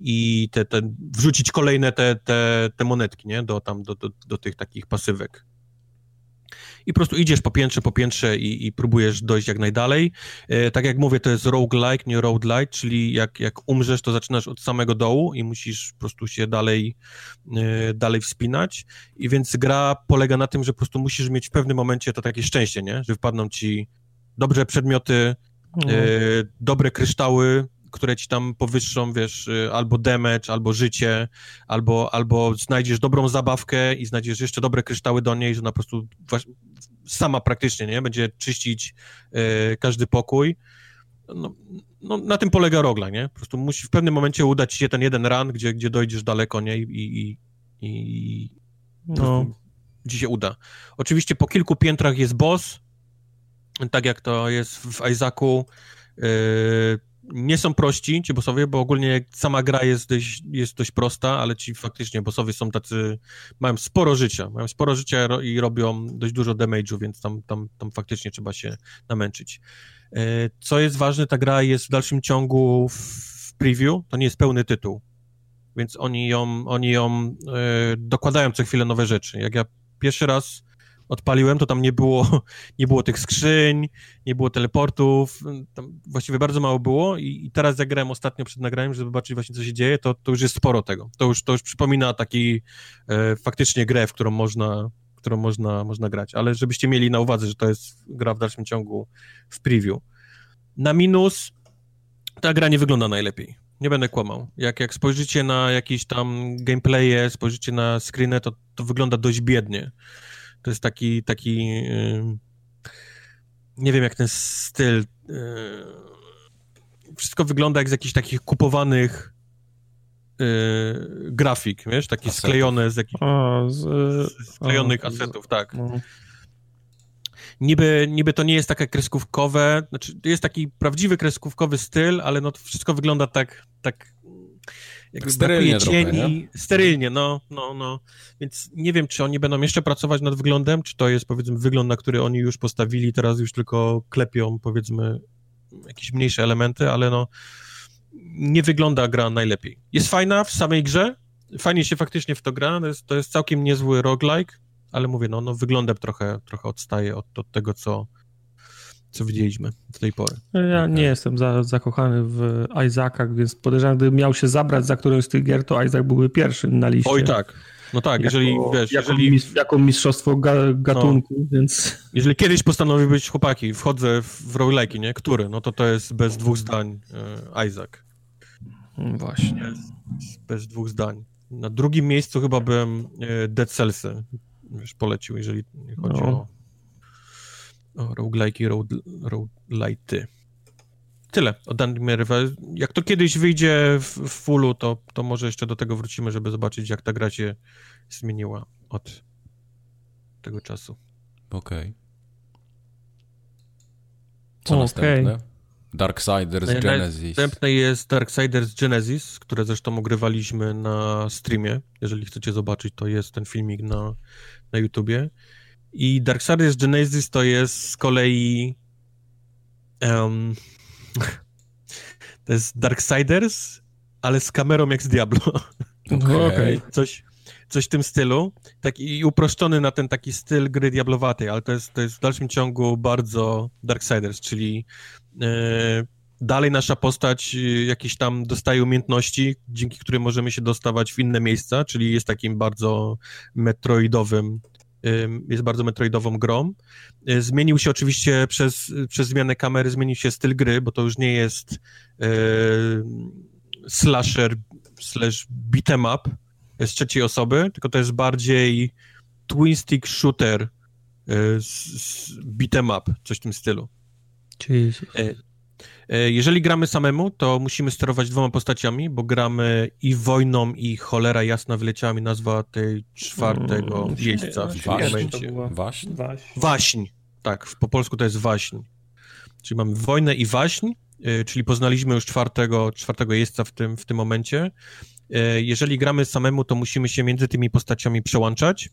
i te, te, wrzucić kolejne te, te, te monetki, nie? Do tam, do, do, do tych takich pasywek i po prostu idziesz po piętrze, po piętrze i, i próbujesz dojść jak najdalej. E, tak jak mówię, to jest roguelike, nie roguelite, czyli jak, jak umrzesz, to zaczynasz od samego dołu i musisz po prostu się dalej, e, dalej wspinać. I więc gra polega na tym, że po prostu musisz mieć w pewnym momencie to takie szczęście, nie? Że wpadną ci dobre przedmioty, e, mhm. dobre kryształy, które ci tam powyższą, wiesz, y, albo damage, albo życie, albo, albo znajdziesz dobrą zabawkę i znajdziesz jeszcze dobre kryształy do niej, że ona po prostu sama praktycznie, nie? Będzie czyścić y, każdy pokój. No, no, na tym polega rogla, nie? Po prostu musi w pewnym momencie udać się ten jeden run, gdzie, gdzie dojdziesz daleko, nie? I, i, i no. ci się uda. Oczywiście po kilku piętrach jest boss, tak jak to jest w Isaacu, yy, nie są prości ci bossowie, bo ogólnie sama gra jest dość, jest dość prosta, ale ci faktycznie bossowie są tacy, mają sporo życia, mają sporo życia i robią dość dużo damage'u, więc tam, tam, tam faktycznie trzeba się namęczyć. E, co jest ważne, ta gra jest w dalszym ciągu w preview, to nie jest pełny tytuł, więc oni ją, oni ją e, dokładają co chwilę nowe rzeczy. Jak ja pierwszy raz odpaliłem, to tam nie było, nie było tych skrzyń, nie było teleportów, tam właściwie bardzo mało było i, i teraz jak grałem ostatnio przed nagraniem, żeby zobaczyć właśnie co się dzieje, to, to już jest sporo tego. To już, to już przypomina taki e, faktycznie grę, w którą można, którą można, można grać, ale żebyście mieli na uwadze, że to jest gra w dalszym ciągu w preview. Na minus ta gra nie wygląda najlepiej. Nie będę kłamał. Jak, jak spojrzycie na jakieś tam gameplaye, spojrzycie na screeny, to, to wygląda dość biednie. To jest taki, taki yy, nie wiem jak ten styl yy, wszystko wygląda jak z jakichś takich kupowanych yy, grafik, wiesz, takie Asetów. sklejone z jakichś z, sklejonych a, asetów, z, tak. No. Niby, niby to nie jest takie kreskówkowe, znaczy jest taki prawdziwy kreskówkowy styl, ale no to wszystko wygląda tak, tak jakby sterylnie cieni, sterylnie, no, no, no. Więc nie wiem, czy oni będą jeszcze pracować nad wyglądem, czy to jest, powiedzmy, wygląd, na który oni już postawili, teraz już tylko klepią, powiedzmy, jakieś mniejsze elementy, ale no, nie wygląda gra najlepiej. Jest fajna w samej grze, fajnie się faktycznie w to gra, to jest, to jest całkiem niezły roguelike, ale mówię, no, no wyglądem trochę, trochę odstaje od, od tego, co, co widzieliśmy do tej pory. Ja nie jestem za, zakochany w Isaacach, więc podejrzewam, gdybym miał się zabrać za którąś z tych gier, to Isaac byłby pierwszy na liście. Oj tak. No tak, jako, jeżeli wiesz, jako, jeżeli... Jako mistrzostwo ga, gatunku, no, więc... Jeżeli kiedyś postanowi być chłopaki, wchodzę w, roguelike'i, nie? Który? No to to jest bez dwóch zdań e, Isaac. Właśnie. Bez dwóch zdań. Na drugim miejscu chyba bym e, Dead Cellsy wiesz, polecił, jeżeli chodzi no. o o roguelike'i, roguelite'y. Tyle o Dungeon Jak to kiedyś wyjdzie w, w fullu, to, to może jeszcze do tego wrócimy, żeby zobaczyć, jak ta gra się zmieniła od tego czasu. Okej. Okay. Co okay. następne? Darksiders Genesis. Następne jest Darksiders Genesis, które zresztą ogrywaliśmy na streamie. Jeżeli chcecie zobaczyć, to jest ten filmik na, na YouTubie. I Darksiders Genesis to jest z kolei um, to jest Darksiders, ale z kamerą jak z Diablo. Okay. okay. Coś, coś w tym stylu. Taki uproszczony na ten taki styl gry diablowatej, ale to jest, to jest w dalszym ciągu bardzo Darksiders, czyli e, dalej nasza postać e, jakieś tam dostaje umiejętności, dzięki którym możemy się dostawać w inne miejsca, czyli jest takim bardzo metroidowym jest bardzo metroidową grą. Y, zmienił się oczywiście przez, przez zmianę kamery, zmienił się styl gry, bo to już nie jest y, slasher slash beat'em up z trzeciej osoby, tylko to jest bardziej twin stick shooter y, beat'em up, coś w tym stylu. Jesus. E, jeżeli gramy samemu, to musimy sterować dwoma postaciami, bo gramy i wojną, i cholera jasna wyleciała mi nazwa tej czwartego mm, miejsca w Waśń? momencie. Waśń? Waśń. Tak, po polsku to jest waśń. Czyli mamy wojnę i waśń, e, czyli poznaliśmy już czwartego, czwartego jeźdźca w tym, w tym momencie. E, jeżeli gramy samemu, to musimy się między tymi postaciami przełączać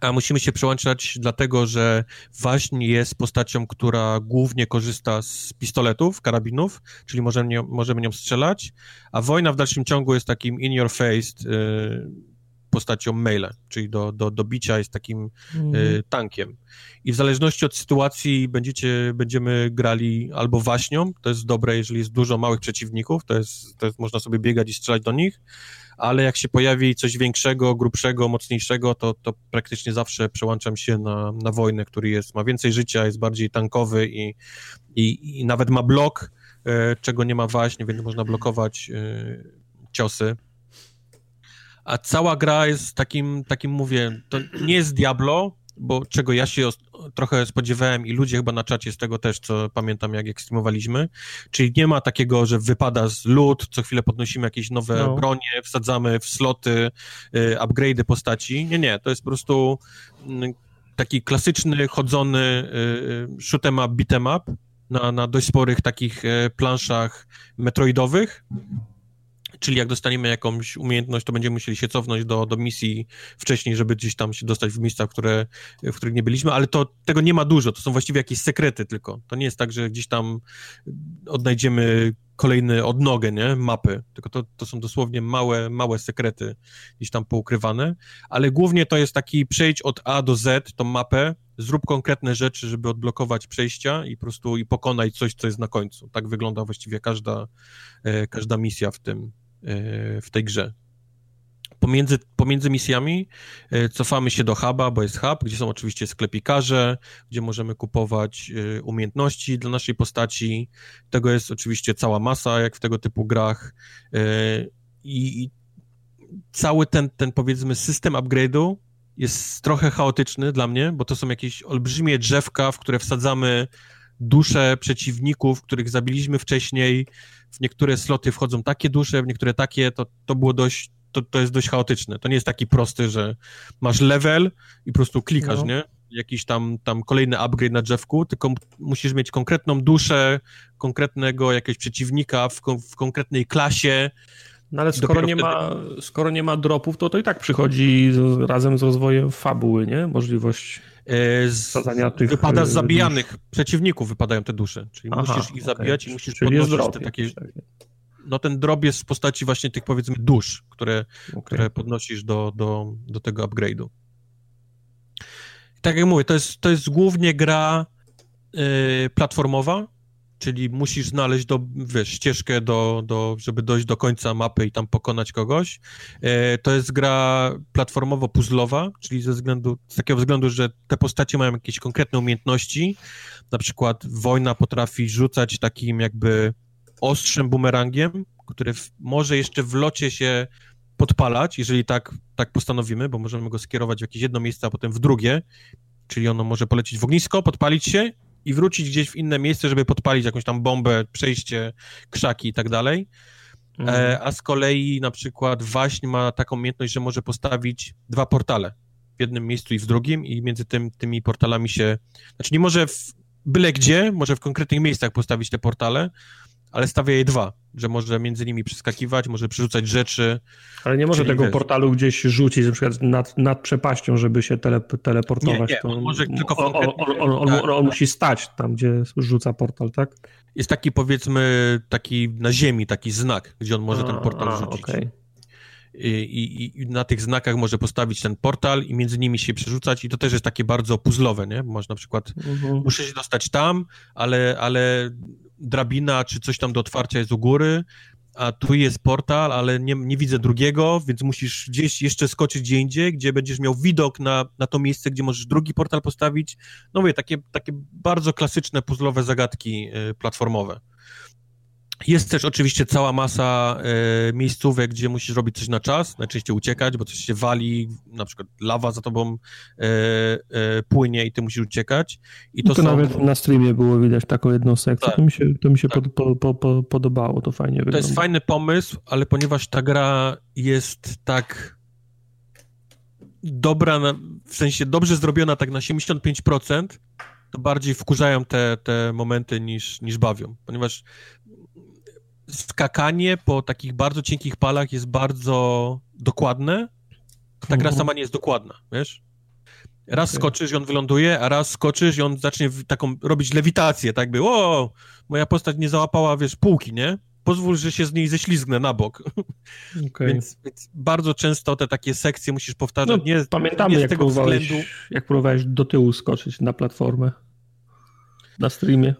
a musimy się przełączać dlatego, że Waśń jest postacią, która głównie korzysta z pistoletów, karabinów, czyli możemy nią, możemy nią strzelać, a wojna w dalszym ciągu jest takim in your face y, postacią maile, czyli do, do, do bicia jest takim y, tankiem. I w zależności od sytuacji będziecie, będziemy grali albo waśnią, to jest dobre, jeżeli jest dużo małych przeciwników, to jest, to jest można sobie biegać i strzelać do nich, ale jak się pojawi coś większego, grubszego, mocniejszego, to, to praktycznie zawsze przełączam się na, na wojnę, który jest, ma więcej życia, jest bardziej tankowy i, i, i nawet ma blok, e, czego nie ma właśnie, więc można blokować e, ciosy. A cała gra jest takim, takim mówię, to nie jest Diablo, bo czego ja się trochę spodziewałem i ludzie chyba na czacie z tego też, co pamiętam, jak ekstremowaliśmy, czyli nie ma takiego, że wypada z lód, co chwilę podnosimy jakieś nowe no. bronie, wsadzamy w sloty, y, upgrade'y postaci. Nie, nie, to jest po prostu y, taki klasyczny, chodzony y, y shoot'em up, beat'em up na, na dość sporych takich y, planszach metroidowych, Czyli jak dostaniemy jakąś umiejętność, to będziemy musieli się cofnąć do, do misji wcześniej, żeby gdzieś tam się dostać w miejsca, które, w których nie byliśmy, ale to tego nie ma dużo, to są właściwie jakieś sekrety tylko. To nie jest tak, że gdzieś tam odnajdziemy kolejny odnogę, nie? Mapy. Tylko to, to są dosłownie małe, małe sekrety gdzieś tam poukrywane, ale głównie to jest taki przejdź od A do Z tą mapę, zrób konkretne rzeczy, żeby odblokować przejścia i po prostu i pokonać coś, co jest na końcu. Tak wygląda właściwie każda, e, każda misja w tym, w tej grze. Pomiędzy, pomiędzy misjami e, cofamy się do huba, bo jest hub, gdzie są oczywiście sklepikarze, gdzie możemy kupować e, umiejętności dla naszej postaci. Tego jest oczywiście cała masa, jak w tego typu grach. E, I, i cały ten, ten, powiedzmy, system upgrade'u jest trochę chaotyczny dla mnie, bo to są jakieś olbrzymie drzewka, w które wsadzamy dusze przeciwników, których zabiliśmy wcześniej. W niektóre sloty wchodzą takie dusze, w niektóre takie. To, to było dość to, to jest dość chaotyczne. To nie jest taki prosty, że masz level i po prostu klikasz, no. nie? Jakiś tam, tam kolejny upgrade na drzewku, tylko musisz mieć konkretną duszę, konkretnego jakiegoś przeciwnika w, w konkretnej klasie. No ale skoro nie, wtedy... ma, skoro nie ma dropów, to to i tak przychodzi z, razem z rozwojem fabuły, nie? Możliwość z, tych... Wypada z e, zabijanych dusz. przeciwników, wypadają te dusze. Czyli Aha, musisz ich okay. zabijać i musisz Czyli podnosić te takie... no ten drop jest w postaci właśnie tych powiedzmy dusz, które, okay. które podnosisz do, do, do tego upgrade'u. Tak jak mówię, to jest, to jest głównie gra yy, platformowa, czyli musisz znaleźć do, wiesz, ścieżkę, do, do, żeby dojść do końca mapy i tam pokonać kogoś. Yy, to jest gra platformowo-puzzlowa, czyli ze względu, z takiego względu, że te postacie mają jakieś konkretne umiejętności, na przykład wojna potrafi rzucać takim jakby ostrzem bumerangiem, który w, może jeszcze w locie się podpalać, jeżeli tak, tak postanowimy, bo możemy go skierować w jakieś jedno miejsce, a potem w drugie, czyli ono może polecieć w ognisko, podpalić się i wrócić gdzieś w inne miejsce, żeby podpalić jakąś tam bombę, przejście, krzaki i tak dalej. E, mhm. a z kolei na przykład waśń ma taką umiejętność, że może postawić dwa portale w jednym miejscu i w drugim i między tym, tymi portalami się... Znaczy nie może w byle gdzie, może w konkretnych miejscach postawić te portale, ale stawia je dwa, że może między nimi przeskakiwać, może przerzucać rzeczy. Ale nie może tego wiesz, portalu gdzieś rzucić, na przykład nad, nad przepaścią, żeby się tele, teleportować. Nie, nie, on może tylko on, on, on, on, tak. on musi stać tam, gdzie rzuca portal, tak? Jest taki powiedzmy, taki na ziemi, taki znak, gdzie on może a, ten portal a, rzucić. Okay. I, i, I, na tych znakach może postawić ten portal i między nimi się przerzucać i to też jest takie bardzo puzzlowe, nie? Można na przykład, uh mhm. -huh. muszę się dostać tam, ale, ale drabina czy coś tam do otwarcia jest u góry, a tu jest portal, ale nie, nie widzę drugiego, więc musisz gdzieś jeszcze skoczyć gdzie indziej, gdzie będziesz miał widok na, na to miejsce, gdzie możesz drugi portal postawić. No mówię, takie, takie bardzo klasyczne puzzlowe zagadki y, platformowe. Jest też oczywiście cała masa e, miejscówek, gdzie musisz robić coś na czas, najczęściej uciekać, bo coś się wali, na przykład lawa za tobą e, e, płynie i ty musisz uciekać. I to, to są... nawet na streamie było widać taką jedną sekcję. Tak. To mi się, to mi się tak. pod, po, po, podobało, to fajnie wygląda. To jest fajny pomysł, ale ponieważ ta gra jest tak dobra, na, w sensie dobrze zrobiona tak na 75%, to bardziej wkurzają te, te momenty niż, niż bawią, ponieważ skakanie po takich bardzo cienkich palach jest bardzo dokładne. Ta gra mhm. sama nie jest dokładna, wiesz? Raz skoczysz i on wyląduje, a raz skoczysz i on zacznie taką robić lewitację, tak by, o, moja postać nie załapała, wiesz, półki, nie? Pozwól, że się z niej ześlizgnę na bok. Okay. więc, więc, bardzo często te takie sekcje musisz powtarzać. No, nie, pamiętamy, nie jak, tego próbowałeś, względu... jak próbowałeś do tyłu skoczyć na platformę na streamie.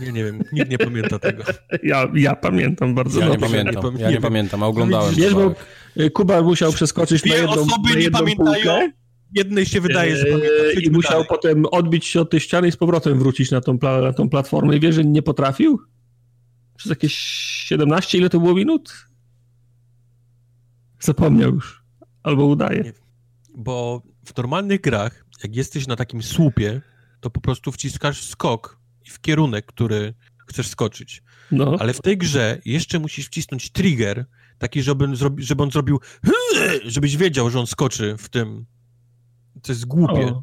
Nie, nie wiem, nikt nie pamięta tego. Ja, ja pamiętam bardzo ja dobrze. Nie pamiętam, ja nie pamiętam, a oglądałem. Wiesz, bo Kuba musiał przeskoczyć Dwie na jedną, osoby na jedną nie pamiętają. Półkę. Jednej się wydaje, że pamięta. Eee, I musiał dalej. potem odbić się od tej ściany i z powrotem wrócić na tą, na tą platformę. I wiesz, że nie potrafił? Przez jakieś 17, ile to było minut? Zapomniał już. Albo udaje. Nie. Bo w normalnych grach, jak jesteś na takim słupie, to po prostu wciskasz skok w kierunek, który chcesz skoczyć. No. Ale w tej grze jeszcze musisz wcisnąć trigger, taki, żeby, on żeby on zrobił żebyś wiedział, że on skoczy w tym. To jest głupie.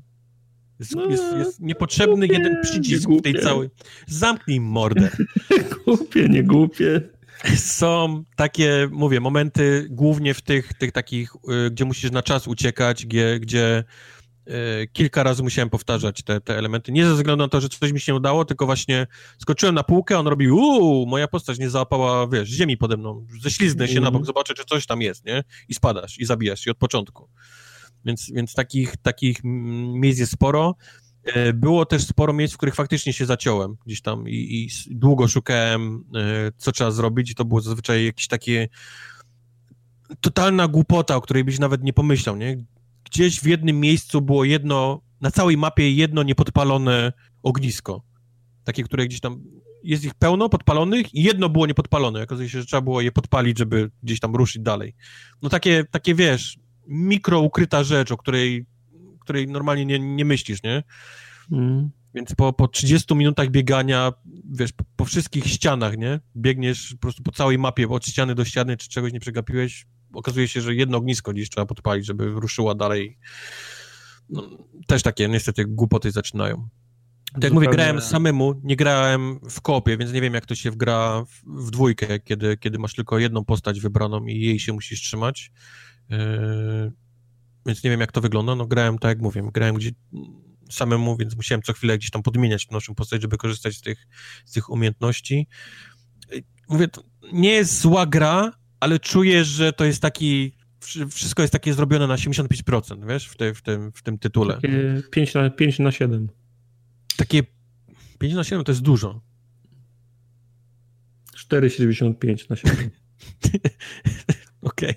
Jest, no, jest, jest, niepotrzebny głupie, jeden przycisk w tej całej. Zamknij mordę. głupie, nie głupie. Są takie, mówię, momenty głównie w tych, tych takich, y, gdzie musisz na czas uciekać, gdzie, gdzie kilka razy musiałem powtarzać te, te elementy. Nie ze względu na to, że coś mi się nie udało, tylko właśnie skoczyłem na półkę, on robi uuu, moja postać nie załapała, wiesz, ziemi pode mną, ześliznę się mm. na bok, mhm. zobaczę, czy coś tam jest, nie? I spadasz, i zabijasz, i od początku. Więc, więc takich, takich miejsc jest sporo. E, było też sporo miejsc, w których faktycznie się zaciąłem gdzieś tam i, i długo szukałem, e, co trzeba zrobić i to było zazwyczaj jakieś takie totalna głupota, o której byś nawet nie pomyślał, nie? Gdzieś w jednym miejscu było jedno, na całej mapie jedno niepodpalone ognisko. Takie, które gdzieś tam, jest ich pełno podpalonych i jedno było niepodpalone. Okazuje się, że trzeba było je podpalić, żeby gdzieś tam ruszyć dalej. No takie, takie wiesz, mikro ukryta rzecz, o której, której normalnie nie, nie myślisz, nie? Mm. Więc po, po 30 minutach biegania, wiesz, po, po, wszystkich ścianach, nie? Biegniesz po prostu po całej mapie, od ściany do ściany, czy czegoś nie przegapiłeś, okazuje się, że jedno ognisko gdzieś trzeba podpalić, żeby ruszyła dalej. No, też takie niestety głupoty zaczynają. Tak jak mówię, grałem samemu, nie grałem w kopie, więc nie wiem, jak to się wgra w, w dwójkę, kiedy, kiedy masz tylko jedną postać wybraną i jej się musisz trzymać. Yy, więc nie wiem, jak to wygląda. No grałem, tak jak mówię, grałem gdzie samemu, więc musiałem co chwilę gdzieś tam podmieniać naszą postać, żeby korzystać z tych, z tych umiejętności. Yy, mówię, to nie jest zła gra, ale czuję, że to jest taki wszystko jest takie zrobione na 75%, wiesz, w, te, w, tym, w tym tytule. Takie 5 na, 5 na 7. Takie 5 na 7 to jest dużo. 4,75 na 7. Okej. Okay.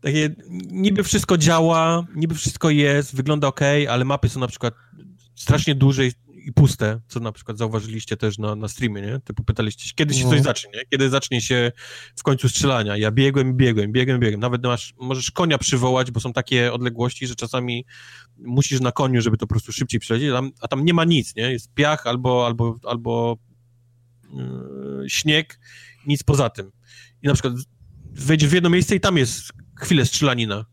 Takie, niby wszystko działa, niby wszystko jest, wygląda ok, ale mapy są na przykład strasznie duże i puste, co na przykład zauważyliście też na, na streamie, nie? Typu pytaliście się, kiedy się no. coś zacznie, nie? Kiedy zacznie się w końcu strzelania. Ja biegłem, biegłem, biegłem, biegłem. Nawet masz, możesz konia przywołać, bo są takie odległości, że czasami musisz na koniu, żeby to po prostu szybciej przelecieć, a tam nie ma nic, nie? Jest piach albo, albo, albo yy, śnieg, nic poza tym. I na przykład wejdziesz w jedno miejsce i tam jest chwilę strzelanina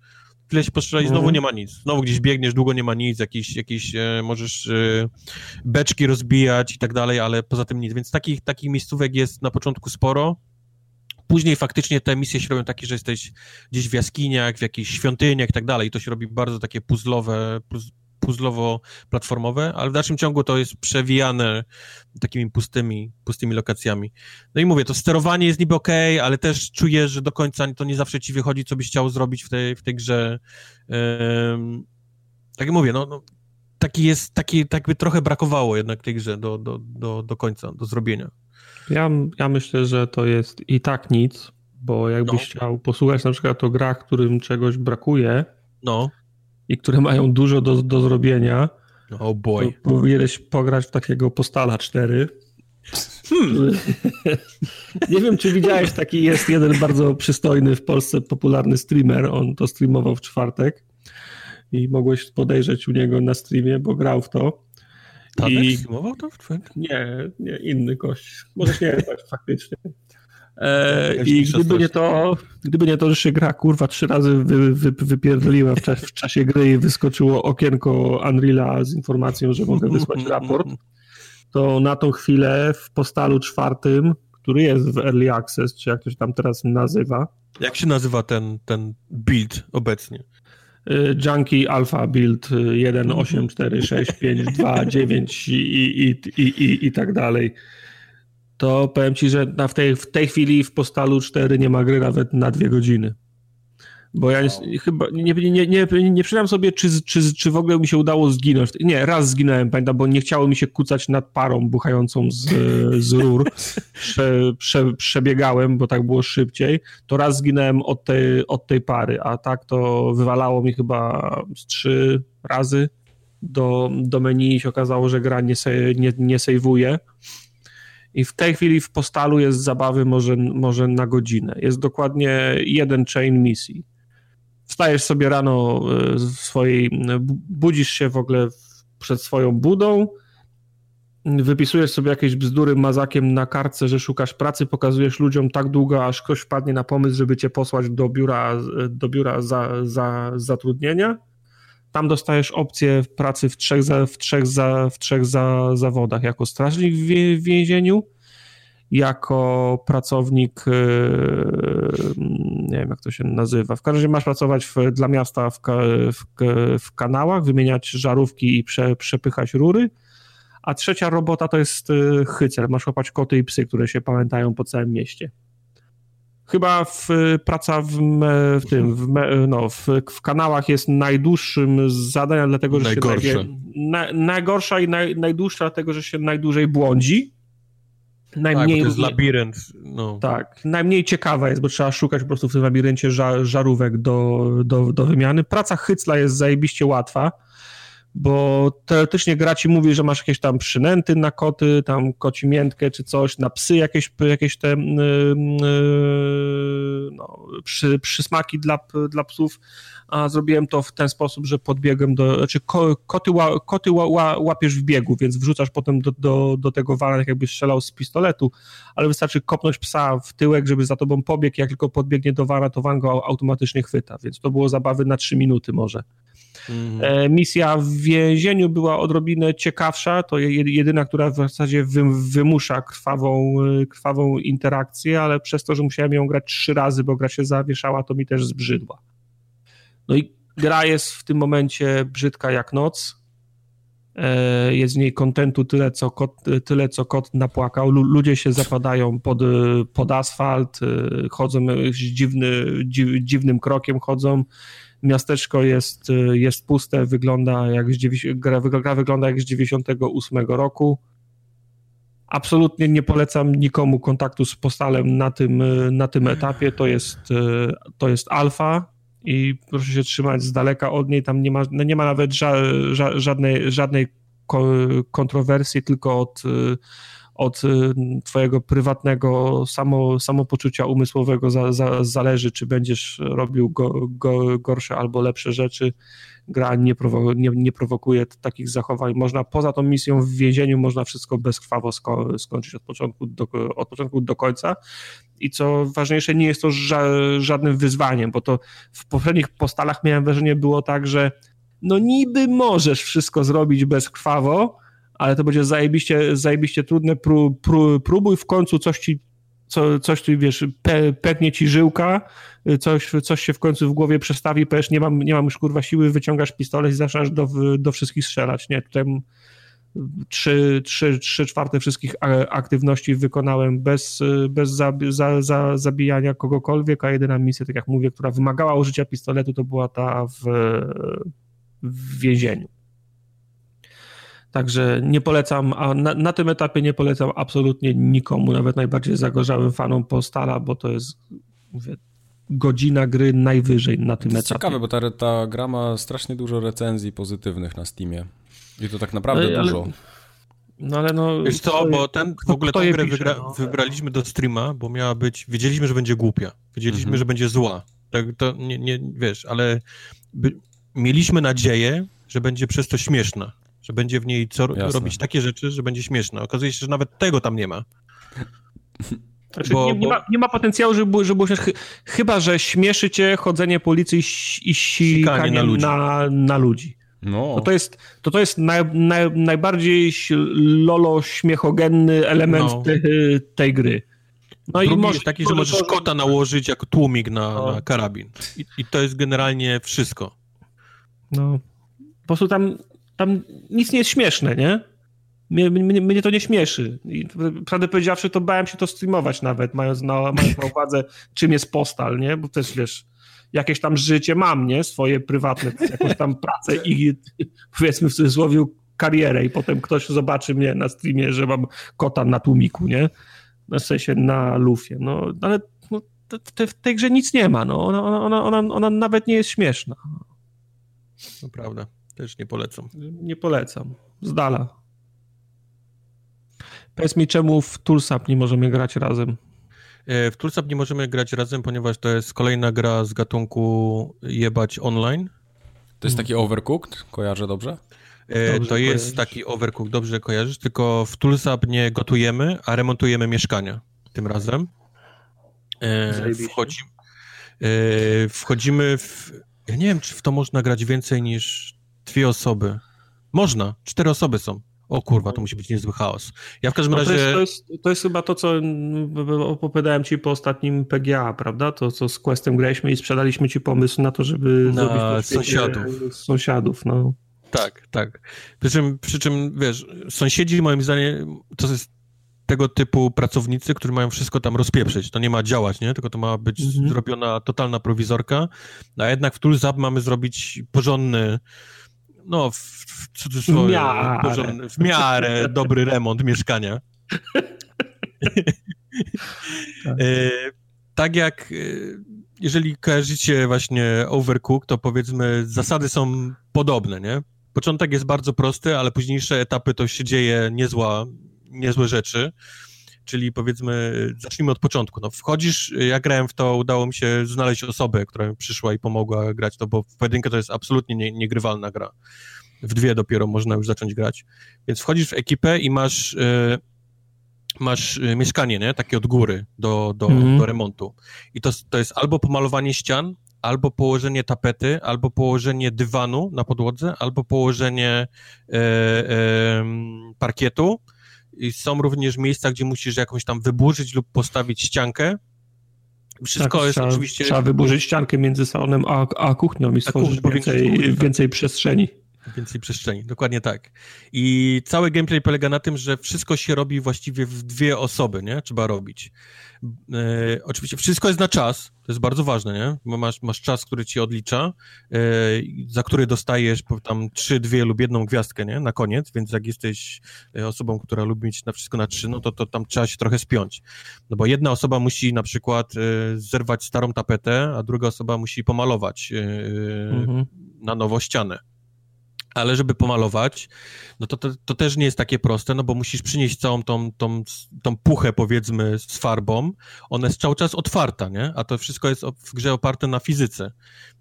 chwilę się postrzelać, znowu mhm. nie ma nic. Znowu gdzieś biegniesz, długo nie ma nic, jakieś, jakieś e, możesz e, beczki rozbijać i tak dalej, ale poza tym nic. Więc takich, takich miejscówek jest na początku sporo. Później faktycznie te misje się robią takie, że jesteś gdzieś w jaskiniach, w jakichś świątyniach i tak dalej. I to się robi bardzo takie puzzlowe, puzzlowo-platformowe, ale w dalszym ciągu to jest przewijane takimi pustymi, pustymi lokacjami. No i mówię, to sterowanie jest niby ok, ale też czuję, że do końca to nie zawsze ci wychodzi, co byś chciał zrobić w tej, w tej grze. Um, tak jak mówię, no, no taki jest, taki, tak by trochę brakowało jednak tej grze do, do, do, do końca, do zrobienia. Ja, ja myślę, że to jest i tak nic, bo jakbyś no. chciał posłuchać na przykład o grach, którym czegoś brakuje, no i które mają dużo do, do zrobienia, oh boy. powinieneś pograć w takiego Postala 4. Hmm. Nie wiem, czy widziałeś, taki jest jeden bardzo przystojny w Polsce popularny streamer. On to streamował w czwartek i mogłeś podejrzeć u niego na streamie, bo grał w to. Tadek I... streamował to w czwartek? Nie, nie, inny gość. Możesz nie wiedzieć faktycznie. E, I gdyby nie to, gdyby nie to, że się gra kurwa trzy razy wy, wy, wypierdoliła w, czas, w czasie gry i wyskoczyło okienko Unreala z informacją, że mogę wysłać raport, to na tą chwilę w postalu czwartym, który jest w Early Access, czy jak to się tam teraz nazywa. Jak się nazywa ten, ten build obecnie? E, Junkie Alpha Build 1.8.4.6.5.2.9 i, i, i, i, i tak dalej to powiem ci, że na w, tej, w tej chwili w Postalu 4 nie ma gry nawet na dwie godziny. Bo ja nie, chyba nie, nie, nie, nie przyznam sobie, czy, czy, czy w ogóle mi się udało zginąć. Nie, raz zginąłem, pamiętam, bo nie chciało mi się kucać nad parą buchającą z, z rur. Prze, prze, przebiegałem, bo tak było szybciej. To raz zginąłem od tej, od tej pary, a tak to wywalało mi chyba z trzy razy do, do menu i się okazało, że gra nie, se, nie, nie sejwuje. I w tej chwili w postalu jest zabawy może, może na godzinę. Jest dokładnie jeden chain misji. Wstajesz sobie rano e, w swojej, budzisz się w ogóle przed swoją budą, wypisujesz sobie jakieś bzdury mazakiem na kartce, że szukasz pracy, pokazujesz ludziom tak długo, aż ktoś wpadnie na pomysł, żeby cię posłać do biura, do biura za, za zatrudnienia. Tam dostajesz opcję pracy w trzech, za, w trzech, za, w trzech za, zawodach. Jako strażnik w, więzieniu jako pracownik, nie wiem jak to się nazywa, w każdym razie masz pracować w, dla miasta w, w, w, kanałach, wymieniać żarówki i prze, przepychać rury, a trzecia robota to jest hycel, masz łapać koty i psy, które się pamiętają po całym mieście. Chyba w, praca w, w tym, w, no, w, w, kanałach jest najdłuższym zadaniem, dlatego że Najgorsze. się na, najgorsza i naj, najdłuższa, dlatego że się najdłużej błądzi. Najmniej, tak, to jest labirynt. No. Tak, najmniej ciekawa jest, bo trzeba szukać po prostu w tym labiryncie żar, żarówek do, do, do wymiany. Praca hycla jest zajebiście łatwa bo teoretycznie gra ci mówi, że masz jakieś tam przynęty na koty, tam koci miętkę czy coś, na psy jakieś, jakieś te yy, no, przy, przysmaki dla, dla psów, a zrobiłem to w ten sposób, że podbiegłem do, znaczy ko, koty, ła, koty ła, łapiesz w biegu, więc wrzucasz potem do, do, do tego wana, tak jakbyś strzelał z pistoletu, ale wystarczy kopnąć psa w tyłek, żeby za tobą pobiegł, jak tylko podbiegnie do wana, to van go automatycznie chwyta, więc to było zabawy na trzy minuty może. Mhm. Misja w więzieniu była odrobinę ciekawsza, to jedyna, która w zasadzie wymusza krwawą, e, krwawą interakcję, ale przez to, że musiałem ją grać trzy razy, bo gra się zawieszała, to mi też zbrzydła. No i gra jest w tym momencie brzydka jak noc. E, jest w niej kontentu tyle, co kot, tyle, co kot napłakał. Ludzie się zapadają pod, pod asfalt, chodzą dziwny, dziw, dziwnym krokiem, chodzą miasteczko jest, jest puste, wygląda jak z, gra, gra wygląda jak z 98 roku. Absolutnie nie polecam nikomu kontaktu z postalem na tym, na tym etapie. To jest, to jest alfa i proszę się trzymać z daleka od niej. Tam nie ma, no nie ma nawet ża, ża, żadnej, żadnej kontrowersji, tylko od od y, twojego prywatnego samo, samopoczucia umysłowego za, za, zależy, czy będziesz robił go, go, gorsze albo lepsze rzeczy. Gra nie, prowo, nie, nie prowokuje takich zachowań. Można poza tą misją w więzieniu można wszystko bezkrwawo sko skończyć od początku, do, od początku do końca. I co ważniejsze, nie jest to ża żadnym wyzwaniem, bo to w poprzednich postalach miałem wrażenie było tak, że no niby możesz wszystko zrobić bezkrwawo, ale to będzie zajebiście, zajebiście trudne, pró, pró, próbuj w końcu coś ci, co, coś tu, wiesz, pe, ci żyłka, coś, coś się w końcu w głowie przestawi, powiesz, nie mam, nie mam już kurwa siły, wyciągasz pistolet i zaczynasz do, do wszystkich strzelać, nie, tutaj trzy, trzy, trzy czwarte wszystkich aktywności wykonałem bez, bez za, za, za, zabijania kogokolwiek, a jedyna misja, tak jak mówię, która wymagała użycia pistoletu, to była ta w, w więzieniu. Także nie polecam, a na, na, tym etapie nie polecam absolutnie nikomu, nawet najbardziej zagorzałym fanom Postala, bo to jest, mówię, godzina gry najwyżej na tym to etapie. ciekawe, bo ta, ta gra ma strasznie dużo recenzji pozytywnych na Steamie. I to tak naprawdę no, ale, dużo. No ale no... Wiesz co, bo ten, w ogóle tę grę wygra, no. wybraliśmy do streama, bo miała być, wiedzieliśmy, że będzie głupia. Wiedzieliśmy, mhm. że będzie zła. Tak, to nie, nie wiesz, ale by, mieliśmy nadzieję, że będzie przez to śmieszna że będzie w niej co Jasne. robić takie rzeczy, że będzie śmieszne. Okazuje się, że nawet tego tam nie ma. Znaczy, bo, nie, nie, ma, nie, ma, potencjału, żeby, żeby ch chyba, że śmieszy cię chodzenie po ulicy i, i sikanie na ludzi. Na, na ludzi. No. To, to jest, to, to jest naj, naj, najbardziej lolo śmiechogenny element no. te, tej gry. No Drugi i może, taki, że możesz kota nałożyć jako tłumik na, no. na karabin. I, I, to jest generalnie wszystko. No. Po prostu tam tam nic nie jest śmieszne, nie? Mnie, mnie, mnie to nie śmieszy. I prawdę powiedziawszy, to bałem się to streamować nawet, mając na, mając na uwadze, czym jest postal, nie? Bo też, wiesz, jakieś tam życie mam, nie? Swoje prywatne, jakąś tam pracę i powiedzmy w cudzysłowie karierę i potem ktoś zobaczy mnie na streamie, że mam kota na tłumiku, nie? Na sensie na lufie. No, ale no, te, w tej grze nic nie ma, no. Ona, ona, ona, ona nawet nie jest śmieszna. To prawda. Też nie polecam. Nie polecam. Z dala. Powiedz mi, czemu w Toolsap nie możemy grać razem? E, w Toolsap nie możemy grać razem, ponieważ to jest kolejna gra z gatunku jebać online. To jest taki Overcooked? Kojarzę dobrze? E, dobrze to jest kojarzysz. taki Overcooked, dobrze kojarzysz, tylko w Toolsap nie gotujemy, a remontujemy mieszkania tym razem. E, wchodzimy, e, wchodzimy w... Ja nie wiem, czy w to można grać więcej niż dwie osoby. Można, cztery osoby są. O kurwa, to musi być niezły chaos. Ja w każdym no razie... To jest, to, jest, to jest, chyba to, co opowiadałem ci po ostatnim PGA, prawda? To, co z Questem graliśmy i sprzedaliśmy ci pomysł na to, żeby na zrobić sąsiadów. sąsiadów, no. Tak, tak. Przy czym, przy czym, wiesz, sąsiedzi moim zdaniem to jest tego typu pracownicy, którzy mają wszystko tam rozpieprzyć. To nie ma działać, nie? Tylko to ma być mhm. zrobiona totalna prowizorka, a jednak w Toolzap mamy zrobić porządny no w, w cudzysłowie, w miarę. Porządny, w miarę dobry remont mieszkania. tak. E, tak jak e, jeżeli kojarzycie właśnie Overcook, to powiedzmy zasady są podobne, nie? Początek jest bardzo prosty, ale późniejsze etapy to się dzieje niezła, niezłe rzeczy. Czyli powiedzmy, zacznijmy od początku. No, wchodzisz, ja grałem w to, udało mi się znaleźć osobę, która mi przyszła i pomogła grać to, bo w pojedynkę to jest absolutnie nie, niegrywalna gra. W dwie dopiero można już zacząć grać. Więc wchodzisz w ekipę i masz, y, masz y, mieszkanie, nie? Takie od góry do, do, mm. do remontu. I to, to jest albo pomalowanie ścian, albo położenie tapety, albo położenie dywanu na podłodze, albo położenie e, e, parkietu. I są również miejsca, gdzie musisz jakąś tam wyburzyć lub postawić ściankę. Wszystko tak, jest trzeba, oczywiście. Trzeba wyburzyć ściankę między salonem a, a kuchnią i stworzyć więcej, więcej przestrzeni. Więcej przestrzeni, dokładnie tak. I cały gameplay polega na tym, że wszystko się robi właściwie w dwie osoby, nie? Trzeba robić. E, oczywiście wszystko jest na czas, to jest bardzo ważne, nie? Bo masz, masz czas, który ci odlicza, e, za który dostajesz tam trzy, dwie lub jedną gwiazdkę, nie? Na koniec, więc jak jesteś e, osobą, która lubi mieć na wszystko na trzy, no to, to tam trzeba się trochę spiąć. No bo jedna osoba musi na przykład e, zerwać starą tapetę, a druga osoba musi pomalować e, mhm. na nowo ścianę ale żeby pomalować, no to, to, to, też nie jest takie proste, no bo musisz przynieść całą tą, tą, tą puchę, powiedzmy, z farbą. Ona jest cały czas otwarta, nie? A to wszystko jest w grze oparte na fizyce.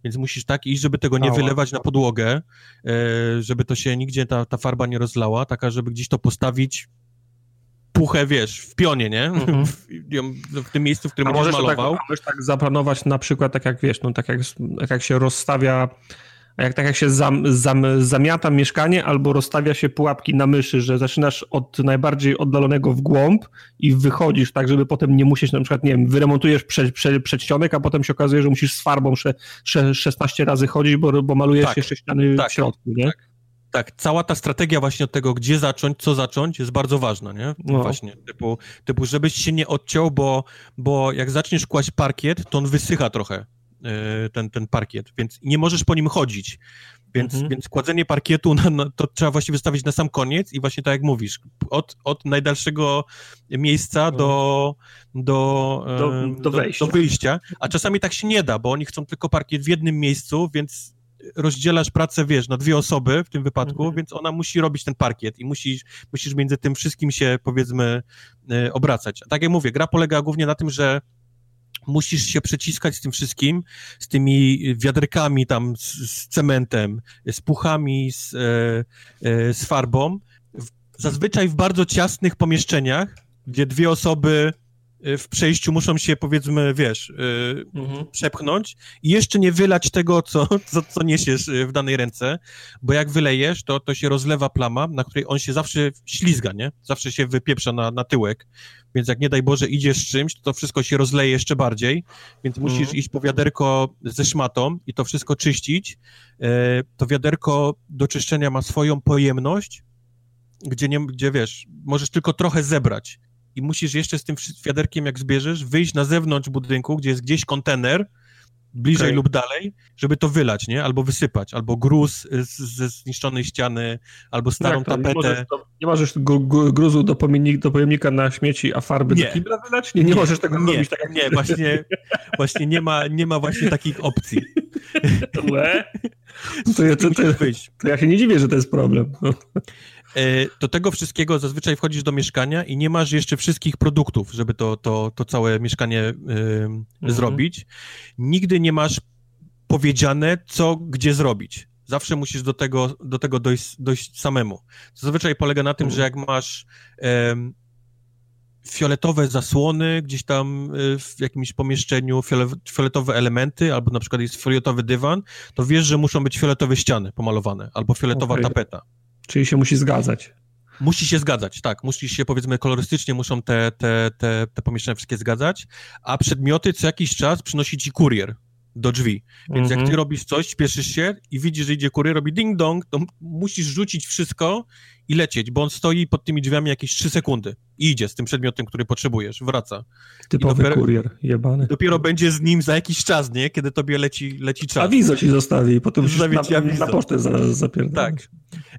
Więc musisz tak iść, żeby tego nie wylewać na podłogę, e, żeby to się nigdzie ta, ta farba nie rozlała, taka, żeby gdzieś to postawić puchę, wiesz, w pionie, nie? -hmm. w, w, tym miejscu, w którym będziesz tak- malował. Tak, możesz tak zaplanować na przykład, tak jak wiesz, no tak jak, tak jak się rozstawia a jak tak jak się zam, zam, zamiata mieszkanie albo rozstawia się pułapki na myszy, że zaczynasz od najbardziej oddalonego w głąb i wychodzisz tak, żeby potem nie musieć na przykład, nie wiem, wyremontujesz prze, prze, przedsionek, a potem się okazuje, że musisz z farbą sze, sze, 16 razy chodzić, bo, bo malujesz tak, jeszcze ściany tak, w środku, nie? Tak. Tak, cała ta strategia właśnie od tego, gdzie zacząć, co zacząć, jest bardzo ważna, nie? No. Właśnie, typu, typu, żebyś się nie odciął, bo, bo jak zaczniesz kłaść parkiet, to on wysycha trochę. E, ten, ten parkiet, więc nie możesz po nim chodzić. Więc, mhm. więc kładzenie parkietu na, na, to trzeba właściwie wystawić na sam koniec i właśnie tak jak mówisz, od, od najdalszego miejsca do, do, do, do, wejścia. do wyjścia. A czasami tak się nie da, bo oni chcą tylko parkiet w jednym miejscu, więc rozdzielasz pracę, wiesz, na dwie osoby w tym wypadku, mhm. więc ona musi robić ten parkiet i musisz, musisz między tym wszystkim się, powiedzmy, e, obracać. tak jak mówię, gra polega głównie na tym, że musisz się przeciskać z tym wszystkim, z tymi wiaderkami tam, z, z cementem, z puchami, z, e, e, z farbą, w, zazwyczaj w bardzo ciasnych pomieszczeniach, gdzie dwie osoby e, w przejściu muszą się, powiedzmy, wiesz, e, mhm. przepchnąć i jeszcze nie wylać tego, co, co, co niesiesz w danej ręce, bo jak wylejesz, to, to się rozlewa plama, na której on się zawsze ślizga, nie? Zawsze się wypieprza na, na tyłek, więc jak nie daj Boże idziesz z czymś, to, to wszystko się rozleje jeszcze bardziej, więc musisz mhm. iść po wiaderko ze szmatą i to wszystko czyścić. E, to wiaderko do czyszczenia ma swoją pojemność, gdzie, nie, gdzie wiesz, możesz tylko trochę zebrać i musisz jeszcze z tym wiaderkiem, jak zbierzesz, wyjść na zewnątrz budynku, gdzie jest gdzieś kontener, bliżej okay. lub dalej, żeby to wylać, nie? Albo wysypać, albo gruz ze zniszczonej ściany, albo starą tapetę. Nie możesz, to, nie możesz gruzu do, pojemnika, do pojemnika na śmieci, a farby nie. do kibla wylać? Nie, nie, nie możesz tego nie, robić tak jak Nie, właśnie, właśnie nie, ma, nie ma właśnie takich opcji. To, to, to, to, ja się nie dziwię, że to jest problem. E, do tego wszystkiego zazwyczaj wchodzisz do mieszkania i nie masz jeszcze wszystkich produktów, żeby to, to, to całe mieszkanie y, mhm. zrobić. Nigdy nie masz powiedziane, co gdzie zrobić. Zawsze musisz do tego, do tego dojść, dojść samemu. Zazwyczaj polega na tym, że jak masz fioletowe zasłony gdzieś tam y, w jakimś pomieszczeniu, fioletowe elementy, albo na przykład jest fioletowy dywan, to wiesz, że muszą być fioletowe ściany pomalowane, albo fioletowa okay. tapeta. Czyli się musi zgadzać. Musi się zgadzać, tak. Musi się, powiedzmy, kolorystycznie muszą te, te, te, te pomieszczenia wszystkie zgadzać, a przedmioty co jakiś czas przynosi ci kurier do drzwi. Więc mm -hmm. jak mhm. ty robisz coś, spieszysz się i widzisz, że idzie kurier, robi ding-dong, to musisz rzucić wszystko i lecieć, bo on stoi pod tymi drzwiami jakieś 3 sekundy i idzie z tym przedmiotem, który potrzebujesz, wraca. Typowy dopiero, kurier, jebany. Dopiero będzie z nim za jakiś czas, nie? Kiedy tobie leci, leci czas. Awizo ci zostawi i potem na, na pocztę za. Tak.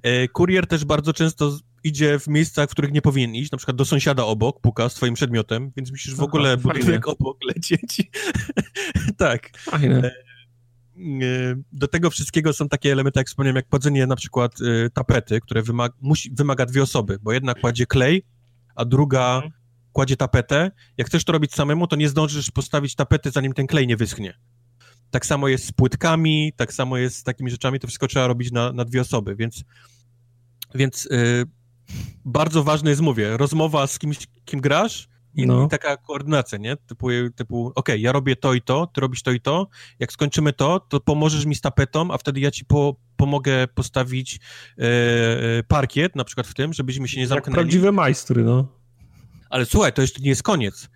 E, kurier też bardzo często idzie w miejscach, w których nie powinien iść, na przykład do sąsiada obok, puka z twoim przedmiotem, więc musisz w ogóle Aha, budynek obok lecieć. tak. Fajne. E, e, do tego wszystkiego są takie elementy, jak wspomniałem, jak kładzenie na przykład e, tapety, które wymaga, musi, wymaga dwie osoby, bo jedna kładzie klej, a druga mhm. kładzie tapetę. Jak chcesz to robić samemu, to nie zdążysz postawić tapety, zanim ten klej nie wyschnie. Tak samo jest z płytkami, tak samo jest z takimi rzeczami, to wszystko trzeba robić na, na dwie osoby, więc, więc bardzo ważne jest, mówię, rozmowa z kimś, kim grasz i, no. i taka koordynacja, nie? Typu, typu okej, okay, ja robię to i to, ty robisz to i to, jak skończymy to, to pomożesz mi z tapetą, a wtedy ja ci po, pomogę postawić e, e parkiet, na przykład w tym, żebyśmy się nie zamknęli. Jak prawdziwe majstry, no. Ale słuchaj, to jeszcze nie jest koniec,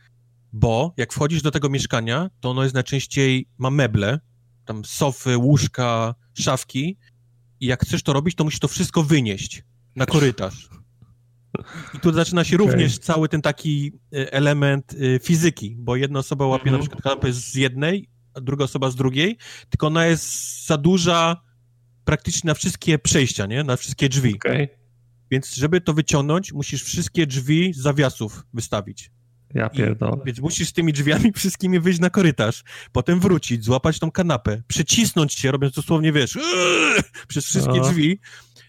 bo jak wchodzisz do tego mieszkania, to ono jest najczęściej, ma meble, tam sofy, łóżka, szafki i jak chcesz to robić, to musisz to wszystko wynieść na korytarz. I tu zaczyna się okay. również cały ten taki e, element e, fizyki, bo jedna osoba łapie mm -hmm. na przykład kanapę z jednej, a druga osoba z drugiej, tylko ona jest za duża praktycznie na wszystkie przejścia, nie? Na wszystkie drzwi. Okay. Więc żeby to wyciągnąć, musisz wszystkie drzwi z zawiasów wystawić. Ja pierdolę. I, więc musisz z tymi drzwiami wszystkimi wyjść na korytarz, potem wrócić, złapać tą kanapę, przycisnąć się, robiąc dosłownie, wiesz, yy, przez wszystkie no. drzwi,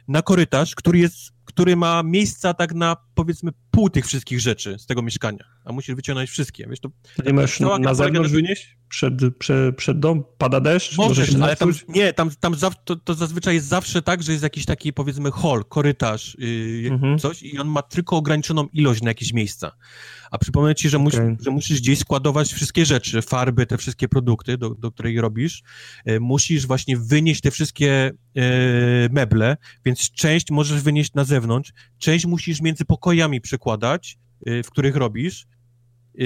na korytarz, który jest, który ma miejsca tak na powiedzmy pół tych wszystkich rzeczy z tego mieszkania, a musisz wyciągnąć wszystkie. Wiesz, to, nie masz na, na zewnątrz wynieść? Przed, przed, przed dom? Pada deszcz? Możesz, ale tam, nie, tam, tam za, to, to, zazwyczaj jest zawsze tak, że jest jakiś taki powiedzmy hall, korytarz, yy, mhm. coś i on ma tylko ograniczoną ilość na jakieś miejsca. A przypomnę ci, że, okay. że musisz gdzieś składować wszystkie rzeczy, farby, te wszystkie produkty, do, do której robisz. E, musisz właśnie wynieść te wszystkie e, meble, więc część możesz wynieść na zewnątrz, część musisz między pokojami przekładać, w których robisz. E,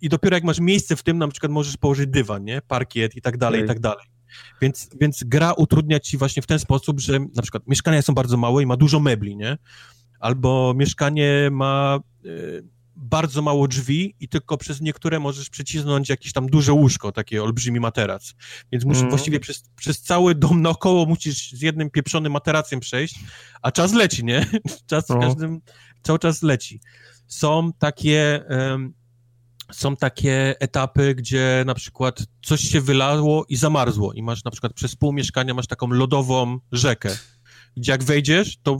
I dopiero jak masz miejsce w tym, na przykład możesz położyć dywan, nie? Parkiet i tak dalej, okay. i tak dalej. Więc, więc gra utrudnia ci właśnie w ten sposób, że na przykład mieszkania są bardzo małe i ma dużo mebli, nie? Albo mieszkanie ma e, bardzo mało drzwi i tylko przez niektóre możesz przycisnąć jakieś tam duże łóżko, takie olbrzymi materac. Więc musisz mm. właściwie przez, przez cały dom naokoło musisz z jednym pieprzonym materacem przejść, a czas leci, nie? Czas no. każdym, cały czas leci. Są takie... Są takie etapy, gdzie na przykład coś się wylało i zamarzło i masz na przykład przez pół mieszkania masz taką lodową rzekę, gdzie jak wejdziesz, to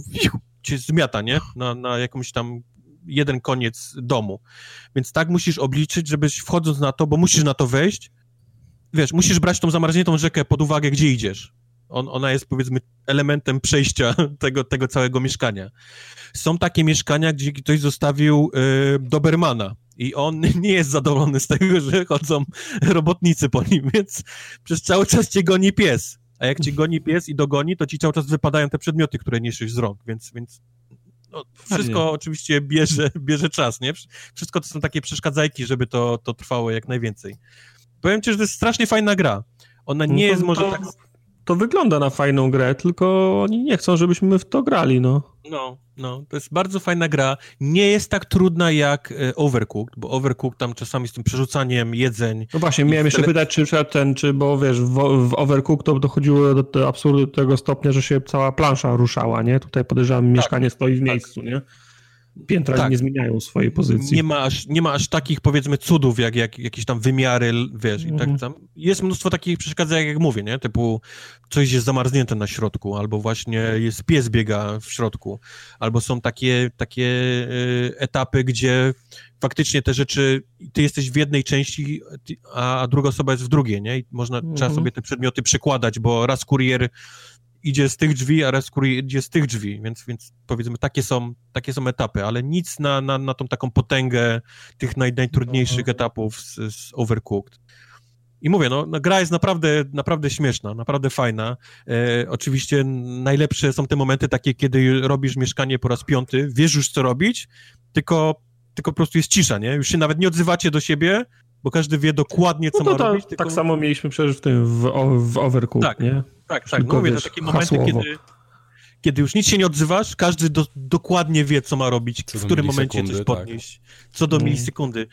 cię zmiata, nie? Na, na jakąś tam jeden koniec domu. Więc tak musisz obliczyć, żebyś wchodząc na to, bo musisz na to wejść, wiesz, musisz brać tą zamarzniętą rzekę pod uwagę, gdzie idziesz. On, ona jest powiedzmy elementem przejścia tego, tego całego mieszkania. Są takie mieszkania, gdzie ktoś zostawił y, Dobermana i on nie jest zadowolony z tego, że chodzą robotnicy po nim, więc przez cały czas cię goni pies. A jak cię goni pies i dogoni, to ci cały czas wypadają te przedmioty, które niesiesz z rąk, więc, więc no, wszystko oczywiście bierze, bierze czas, nie? Wszystko to są takie przeszkadzajki, żeby to, to trwało jak najwięcej. Powiem ci, że to jest strasznie fajna gra. Ona nie no to, jest może to, tak... To wygląda na fajną grę, tylko oni nie chcą, żebyśmy w to grali, no. No, no, to jest bardzo fajna gra. Nie jest tak trudna jak e, Overcooked, bo Overcooked tam czasami z tym przerzucaniem jedzeń. No właśnie, miałem jeszcze pytać, czy ten, czy, bo wiesz, w, w Overcooked to dochodziło do, do absurdu tego stopnia, że się cała plansza ruszała, nie? Tutaj podejrzewam, tak, mieszkanie stoi w tak. miejscu, nie? Piętra tak. nie zmieniają swojej pozycji. Nie ma, aż, nie ma aż takich, powiedzmy, cudów, jak, jak jakieś tam wymiary, wiesz, i tak mhm. tam. Jest mnóstwo takich przeszkadzeń, jak mówię, nie? Typu coś jest zamarznięte na środku, albo właśnie jest pies biega w środku, albo są takie, takie y, etapy, gdzie faktycznie te rzeczy, ty jesteś w jednej części, a, druga osoba jest w drugiej, nie? I można, trzeba mhm. sobie te przedmioty przekładać, bo raz kurier idzie z tych drzwi, a Rescue idzie z tych drzwi, więc, więc powiedzmy takie są, takie są etapy, ale nic na, na, na tą taką potęgę tych naj, najtrudniejszych no. etapów z, z Overcooked. I mówię, no, no, gra jest naprawdę, naprawdę śmieszna, naprawdę fajna. E, oczywiście najlepsze są te momenty takie, kiedy robisz mieszkanie po raz piąty, wiesz już co robić, tylko, tylko po prostu jest cisza, nie? Już się nawet nie odzywacie do siebie, bo każdy wie dokładnie, co no ma to, robić. Tylko... Tak samo mieliśmy przecież w tym, w, w Overcook, tak, nie? Tak, tak. No mówię, to takie momenty, kiedy, kiedy już nic się nie odzywasz, każdy do, dokładnie wie, co ma robić, co w którym momencie coś tak. podnieść. Tak. Co do mm. milisekundy.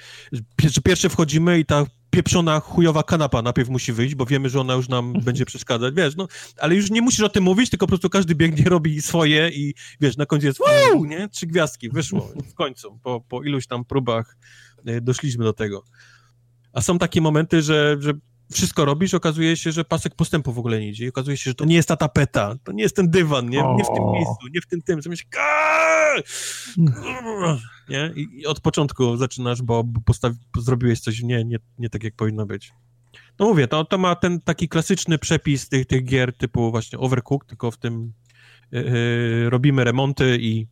Pierwsze wchodzimy i ta pieprzona, chujowa kanapa najpierw musi wyjść, bo wiemy, że ona już nam mhm. będzie przeszkadzać, wiesz, no, ale już nie musisz o tym mówić, tylko po prostu każdy biegnie, robi swoje i wiesz, na końcu jest wow, nie? Trzy gwiazdki, wyszło w końcu, po, po iluś tam próbach e, doszliśmy do tego. A są takie momenty, że, że wszystko robisz, okazuje się, że pasek postępu w ogóle nie idzie. I okazuje się, że to nie jest ta tapeta, to nie jest ten dywan, nie, nie w tym miejscu, nie w tym tym. Zamiast nie? I, I, od początku zaczynasz, bo, postawi, zrobiłeś coś nie, nie, nie tak, jak powinno być. No mówię, to, to ma ten taki klasyczny przepis tych, tych gier typu właśnie Overcooked, tylko w tym yy, robimy remonty i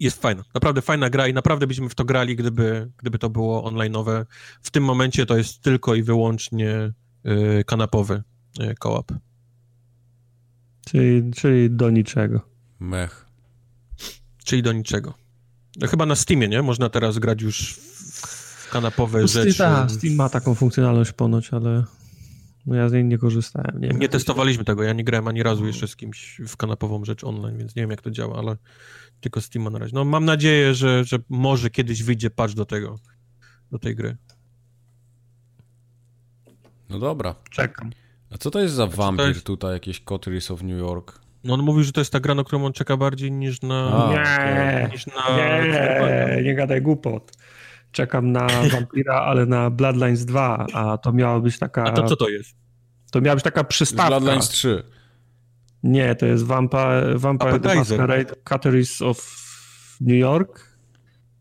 jest fajna. Naprawdę fajna gra i naprawdę byśmy w to grali, gdyby, gdyby to było online'owe. W tym momencie to jest tylko i wyłącznie yy, kanapowy yy, co-op. Czyli, czyli do niczego. Mech. Czyli do niczego. No, chyba na Steamie, nie? Można teraz grać już w kanapowe no, rzeczy. Tak, Steam ma taką funkcjonalność ponoć, ale no ja z niej nie korzystałem. Nie, nie testowaliśmy tego, ja nie grałem ani razu jeszcze z kimś w kanapową rzecz online, więc nie wiem jak to działa, ale tylko Steama na razie. No mam nadzieję, że, że może kiedyś wyjdzie patch do tego, do tej gry. No dobra. Czekam. A co to jest za wampir jest... tutaj, jakieś Coteries of New York? No on mówił, że to jest ta gra, na którą on czeka bardziej niż na... A, nie, niż na... nie, nie gadaj głupot. Czekam na Vampira, ale na Bloodlines 2, a to miała być taka... A to co to jest? To miała być taka przystawka. Bloodlines 3. Nie, to jest Vampire, Vampire the Masquerade Cateries of New York.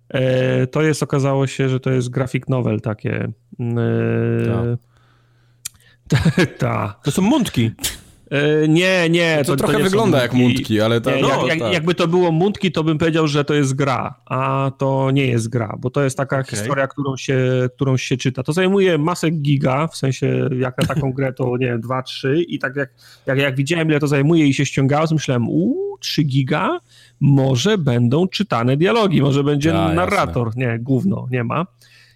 E, to jest, okazało się, że to jest graphic novel takie. E, ta. ta. To są mundki. E, nie, nie. To, to trochę to wygląda jak mundki, ale to, nie, no, jak, tak. jakby to było mundki, to bym powiedział, że to jest gra, a to nie jest gra, bo to jest taka okay. historia, którą się, którą się czyta. To zajmuje masę giga, w sensie jak na taką grę to nie wiem, 2, 3 i tak jak, jak, jak widziałem ile to zajmuje i się ściągało, to myślałem, uuu, 3 giga? Może będą czytane dialogi, może będzie a, narrator. Jasne. Nie, gówno, nie ma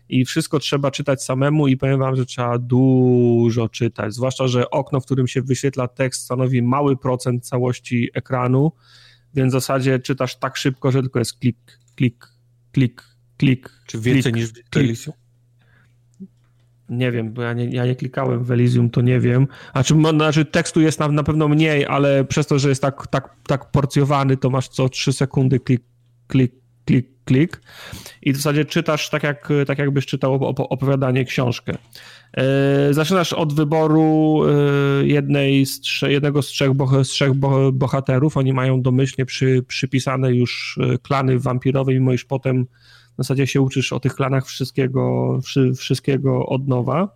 i wszystko trzeba czytać samemu i powiem wam, że trzeba dużo czytać, zwłaszcza, że okno, w którym się wyświetla tekst stanowi mały procent całości ekranu, więc w zasadzie czytasz tak szybko, że tylko jest klik, klik, klik, klik. Czy więcej klik, niż w Elysium? Nie wiem, bo ja nie, ja nie klikałem w Elysium, to nie wiem. A czy, znaczy tekstu jest na, na pewno mniej, ale przez to, że jest tak, tak, tak porcjowany, to masz co 3 sekundy klik, klik, klik, klik i w zasadzie czytasz tak, jak, tak jakbyś czytał opowiadanie, książkę. E, zaczynasz od wyboru e, jednej z jednego z trzech, z trzech bohaterów. Oni mają domyślnie przy, przypisane już e, klany wampirowe, mimo iż potem w zasadzie się uczysz o tych klanach wszystkiego, wszystkiego od nowa.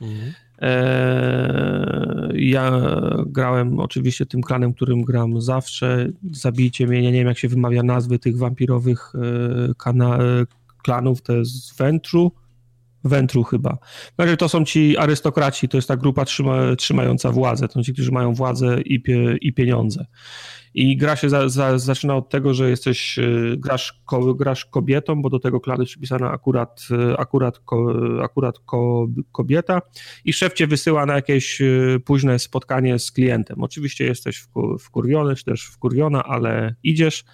Mhm. Eee, ja grałem oczywiście tym klanem, którym gram zawsze. Zabijcie mnie, nie wiem jak się wymawia nazwy tych wampirowych e, kana, e, klanów, to jest Ventru. Ventru chyba. Znaczy, to są ci arystokraci, to jest ta grupa trzyma, trzymająca władzę, to są ci, którzy mają władzę i, pie, i pieniądze. I gra się za, za, zaczyna od tego, że jesteś, y, grasz, ko, grasz kobietą, bo do tego klanu jest przypisana akurat, y, akurat, ko, akurat ko, kobieta i szef cię wysyła na jakieś y, późne spotkanie z klientem. Oczywiście jesteś wkurwiony, czy też wkurwiona, ale idziesz,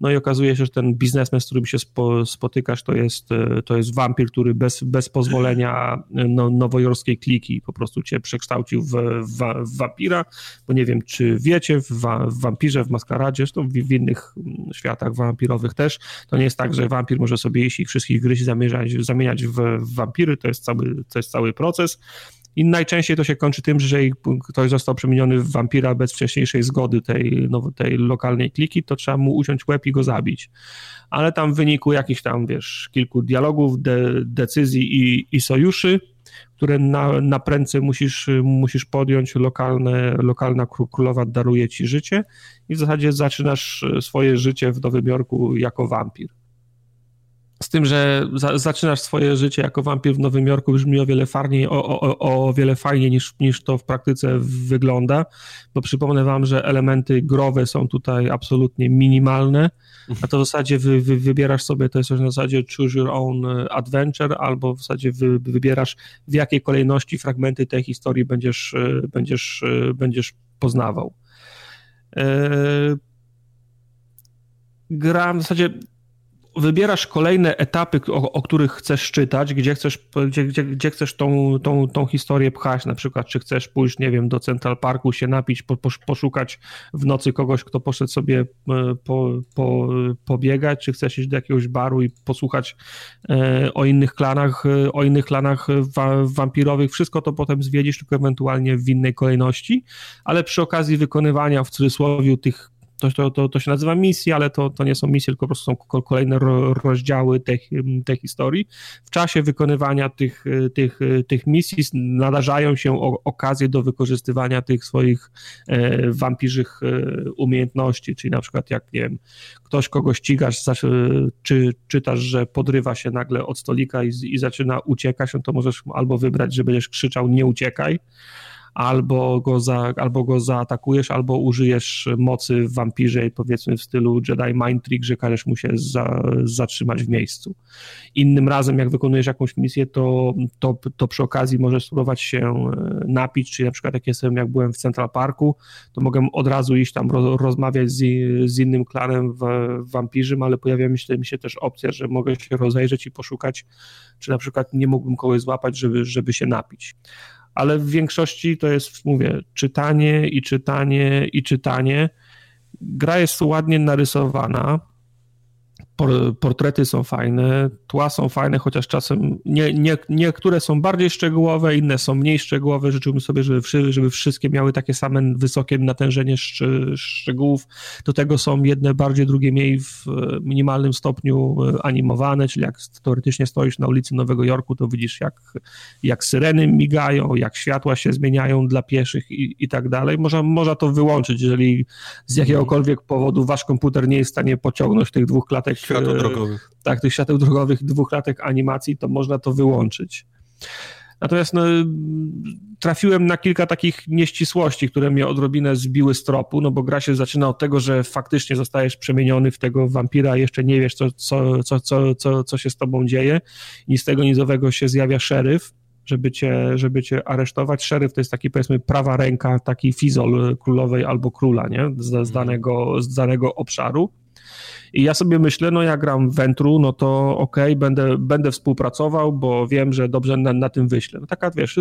no i okazuje się, że ten biznesmen, z którym się spo, spotykasz, to jest, e, to jest wampir, który bez, bez pozwolenia e, no, nowojorskiej kliki po prostu cię przekształcił w, w, w wampira, bo nie wiem, czy wiecie, w, w wampirze, w maskaradzie, zresztą w, w innych mm, światach wampirowych też, to nie jest tak, że wampir może sobie iść i wszystkich gryźć zamieniać, zamieniać w, w wampiry, to jest cały, to jest cały proces. I najczęściej to się kończy tym, że jeżeli ktoś został przemieniony w wampira bez wcześniejszej zgody tej, no, tej lokalnej kliki, to trzeba mu uciąć łeb i go zabić. Ale tam w wyniku jakichś tam, wiesz, kilku dialogów, de, decyzji i, i sojuszy, które na, na prędce musisz, musisz podjąć, lokalne, lokalna królowa daruje ci życie i w zasadzie zaczynasz swoje życie w Nowym Jorku jako wampir. Z tym, że za, zaczynasz swoje życie jako wampir w Nowym Jorku, brzmi o wiele fajniej, o, o, o wiele fajniej niż, niż to w praktyce wygląda, bo przypomnę wam, że elementy growe są tutaj absolutnie minimalne, a to w zasadzie wy, wy, wybierasz sobie, to jest coś na zasadzie choose your own adventure, albo w zasadzie wy, wybierasz w jakiej kolejności fragmenty tej historii będziesz, będziesz, będziesz poznawał. Gram w zasadzie wybierasz kolejne etapy, o, o, których chcesz czytać, gdzie chcesz, gdzie, gdzie, gdzie chcesz tą, tą, tą historię pchać, na przykład czy chcesz pójść, nie wiem, do Central Parku się napić, po, po, poszukać w nocy kogoś, kto poszedł sobie e, po, po, pobiegać, czy chcesz iść do jakiegoś baru i posłuchać e, o innych klanach, e, o innych klanach wa, wampirowych, wszystko to potem zwiedzisz, tylko ewentualnie w innej kolejności, ale przy okazji wykonywania w cudzysłowie tych to, to, to, to się nazywa misje, ale to, to nie są misje, tylko po prostu są kolejne rozdziały tej, tej historii. W czasie wykonywania tych, tych, tych misji nadarzają się okazje do wykorzystywania tych swoich e, wampirzych e, umiejętności, czyli na przykład jak, nie wiem, ktoś kogo ścigasz, czy czytasz, że podrywa się nagle od stolika i, i zaczyna uciekać, no to możesz albo wybrać, że będziesz krzyczał nie uciekaj, albo go, za, albo go zaatakujesz, albo użyjesz mocy w wampirze, powiedzmy w stylu Jedi Mind Trick, że każesz mu się za, zatrzymać w miejscu. Innym razem, jak wykonujesz jakąś misję, to, to, to przy okazji możesz spróbować się e, napić, czyli na przykład jak jestem, jak byłem w Central Parku, to mogę od razu iść tam rozmawiać z, z innym klanem w, w ale pojawia mi się, mi się też opcja, że mogę się rozejrzeć i poszukać, czy na przykład nie mógłbym kogoś złapać, żeby, żeby się napić ale w większości to jest, mówię, czytanie i czytanie i czytanie. Gra jest ładnie narysowana, portrety są fajne, tła są fajne, chociaż czasem nie, nie, niektóre są bardziej szczegółowe, inne są mniej szczegółowe. Życzyłbym sobie, żeby, żeby wszystkie miały takie same wysokie natężenie szczegółów. Do tego są jedne bardziej, drugie mniej w minimalnym stopniu e, animowane, czyli jak teoretycznie stoisz na ulicy Nowego Jorku, to widzisz jak, jak syreny migają, jak światła się zmieniają dla pieszych i, i tak dalej. Można, można to wyłączyć, jeżeli z jakiegokolwiek powodu wasz komputer nie jest w stanie pociągnąć tych dwóch klatek Światło drogowych. Tak, tych świateł drogowych, dwóch latek animacji, to można to wyłączyć. Natomiast no, trafiłem na kilka takich nieścisłości, które mnie odrobinę zbiły z tropu, no bo gra się zaczyna od tego, że faktycznie zostajesz przemieniony w tego wampira, jeszcze nie wiesz, co, co, co, co, co, co się z tobą dzieje. Ni z tego nizowego się zjawia szeryf, żeby cię, żeby cię aresztować. Szeryf to jest taki, powiedzmy, prawa ręka, taki fizol królowej albo króla, nie? Z, z, mhm. danego, z danego obszaru. I ja sobie myślę, no ja gram w Ventru, no to okej, okay, będę, będę współpracował, bo wiem, że dobrze na, na tym wyślę. No taka, wiesz,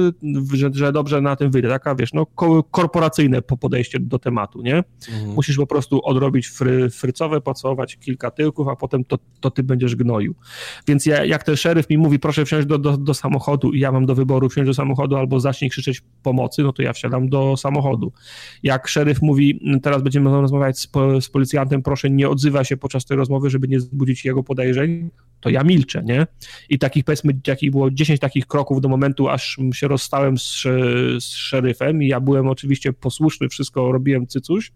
że, że dobrze na tym wyjdę. Taka, wiesz, no korporacyjne podejście do tematu, nie? Mhm. Musisz po prostu odrobić fry, frycowe, pocałować kilka tyłków, a potem to, to ty będziesz gnoił. Więc ja, jak ten szeryf mi mówi, proszę wsiąść do, do, do samochodu i ja mam do wyboru wsiąść do samochodu albo zacznij krzyczeć pomocy, no to ja wsiadam do samochodu. Jak szeryf mówi, teraz będziemy rozmawiać z, z policjantem, proszę nie odzywa się podczas tej rozmowy, żeby nie zbudzić jego podejrzeń, to ja milczę, nie? I takich, powiedzmy, jakich było 10 takich kroków do momentu, aż się rozstałem z, z szeryfem i ja byłem oczywiście posłuszny, wszystko robiłem cycuś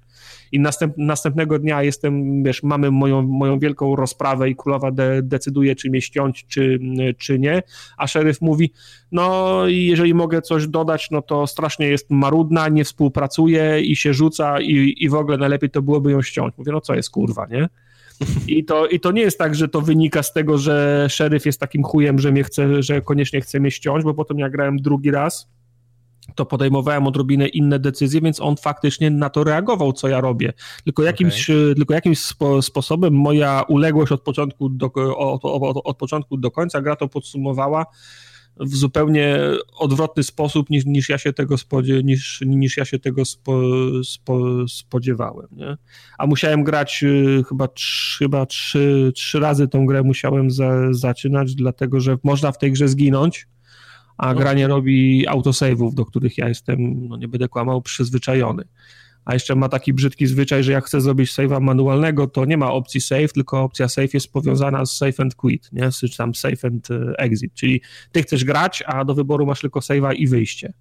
i następ, następnego dnia jestem, wiesz, mamy moją, moją wielką rozprawę i królowa de, decyduje, czy mnie ściąć, czy, czy nie, a szeryf mówi, no i jeżeli mogę coś dodać, no to strasznie jest marudna, nie współpracuje i się rzuca i, i w ogóle najlepiej to byłoby ją ściąć. Mówię, no co jest kurwa, nie? I to, I to nie jest tak, że to wynika z tego, że szeryf jest takim chujem, że mnie chce, że koniecznie chce mnie ściąć, bo potem jak grałem drugi raz, to podejmowałem odrobinę inne decyzje, więc on faktycznie na to reagował, co ja robię. Tylko jakimś, okay. tylko jakimś spo, sposobem moja uległość od początku do, od, od, od początku do końca gra to podsumowała w zupełnie odwrotny sposób niż, niż ja się tego, spodzie, niż, niż ja się tego spo, spo, spodziewałem. Nie? A musiałem grać y, chyba, trz, chyba trzy, trzy razy tą grę musiałem za, zaczynać, dlatego że można w tej grze zginąć, a no. gra nie robi autosave'ów, do których ja jestem, no nie będę kłamał, przyzwyczajony a jeszcze ma taki brzydki zwyczaj, że jak chce zrobić save'a manualnego, to nie ma opcji save, tylko opcja save jest powiązana z save and quit, nie? czy tam save and e, exit, czyli ty chcesz grać, a do wyboru masz tylko save'a i wyjście.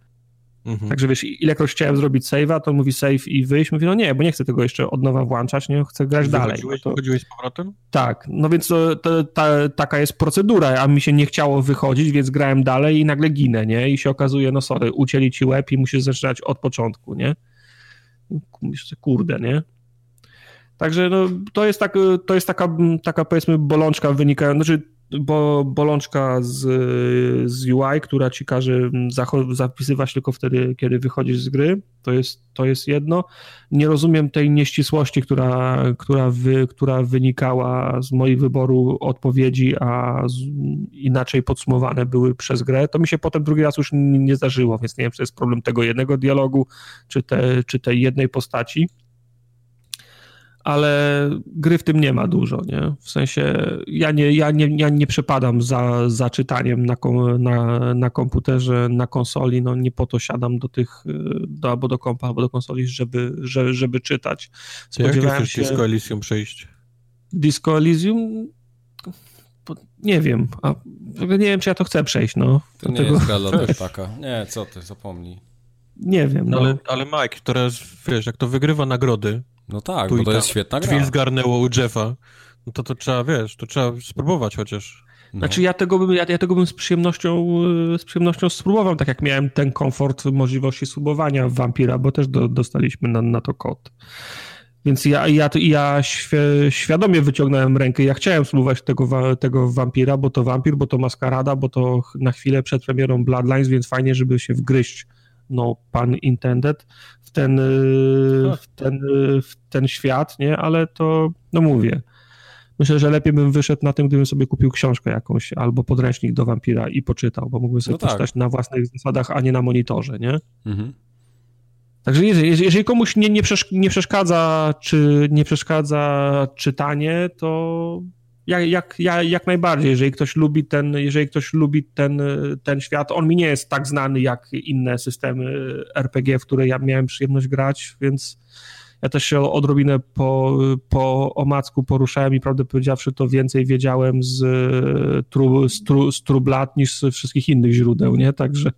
Mhm. Także wiesz, ilekroć chciałem zrobić save'a, to mówi save i wyjść. Mówi, no nie, bo nie chcę tego jeszcze od nowa włączać, nie chcę grać dalej. No to... Chodziłeś z powrotem? Tak, no więc to, to, ta, taka jest procedura, a mi się nie chciało wychodzić, więc grałem dalej i nagle ginę, nie? I się okazuje, no sorry, ucięli ci łeb i musisz zaczynać od początku, nie? Kurde, nie? Także no, to jest, tak, to jest taka, taka powiedzmy bolączka wynikająca, znaczy bo, bolączka z, z UI, która ci każe zapisywać tylko wtedy, kiedy wychodzisz z gry. To jest, to jest jedno. Nie rozumiem tej nieścisłości, która, która, wy, która wynikała z moich wyboru odpowiedzi, a z, inaczej podsumowane były przez grę. To mi się potem drugi raz już nie zdarzyło, więc nie wiem, czy to jest problem tego jednego dialogu, czy, te, czy tej jednej postaci ale gry w tym nie ma dużo, nie? W sensie ja nie, ja nie, ja nie przepadam za, za czytaniem na, kom, na, na komputerze, na konsoli, no nie po to siadam do tych, do, albo do kompa, albo do konsoli, żeby, żeby, żeby czytać. Spodziewałem Jak się... Disco Elysium przejść? Disco Elysium? Nie wiem, a nie wiem, czy ja to chcę przejść, no. To nie tego... jest taka. Nie, co ty, zapomnij. Nie wiem, no. Ale, ale Mike, teraz, wiesz, jak to wygrywa nagrody, no tak, bo to jest świetna gra. Drzwi zgarnęło u Jeffa. No to to trzeba, wiesz, to trzeba spróbować chociaż. No. Znaczy ja tego, bym, ja, ja, tego bym z przyjemnością, z przyjemnością spróbował, tak jak miałem ten komfort możliwości spróbowania Vampira, bo też do, dostaliśmy na, na to kod. Więc ja, ja, ja świadomie wyciągnąłem rękę. Ja chciałem spróbować tego, tego wampira, bo to wampir, bo to maskarada, bo to na chwilę przed premierą Bloodlines, więc fajnie, żeby się wgryźć no pan intended, w ten, y, w ten, y, w ten świat, nie? Ale to, no mówię, myślę, że lepiej bym wyszedł na tym, gdybym sobie kupił książkę jakąś albo podręcznik do wampira i poczytał, bo mógłbym sobie no tak. poczytać na własnych zasadach, a nie na monitorze, nie? Mhm. Także jeżeli, jeżeli komuś nie, nie, przeszkadza, czy nie przeszkadza czytanie, to jak, jak, jak, jak najbardziej, jeżeli ktoś lubi ten, jeżeli ktoś lubi ten, ten świat, on mi nie jest tak znany jak inne systemy RPG, w które ja miałem przyjemność grać, więc ja też się odrobinę po, po omacku poruszałem i prawdę powiedziawszy to więcej wiedziałem z, tru, z, tru, z Trublat niż z wszystkich innych źródeł, nie? Także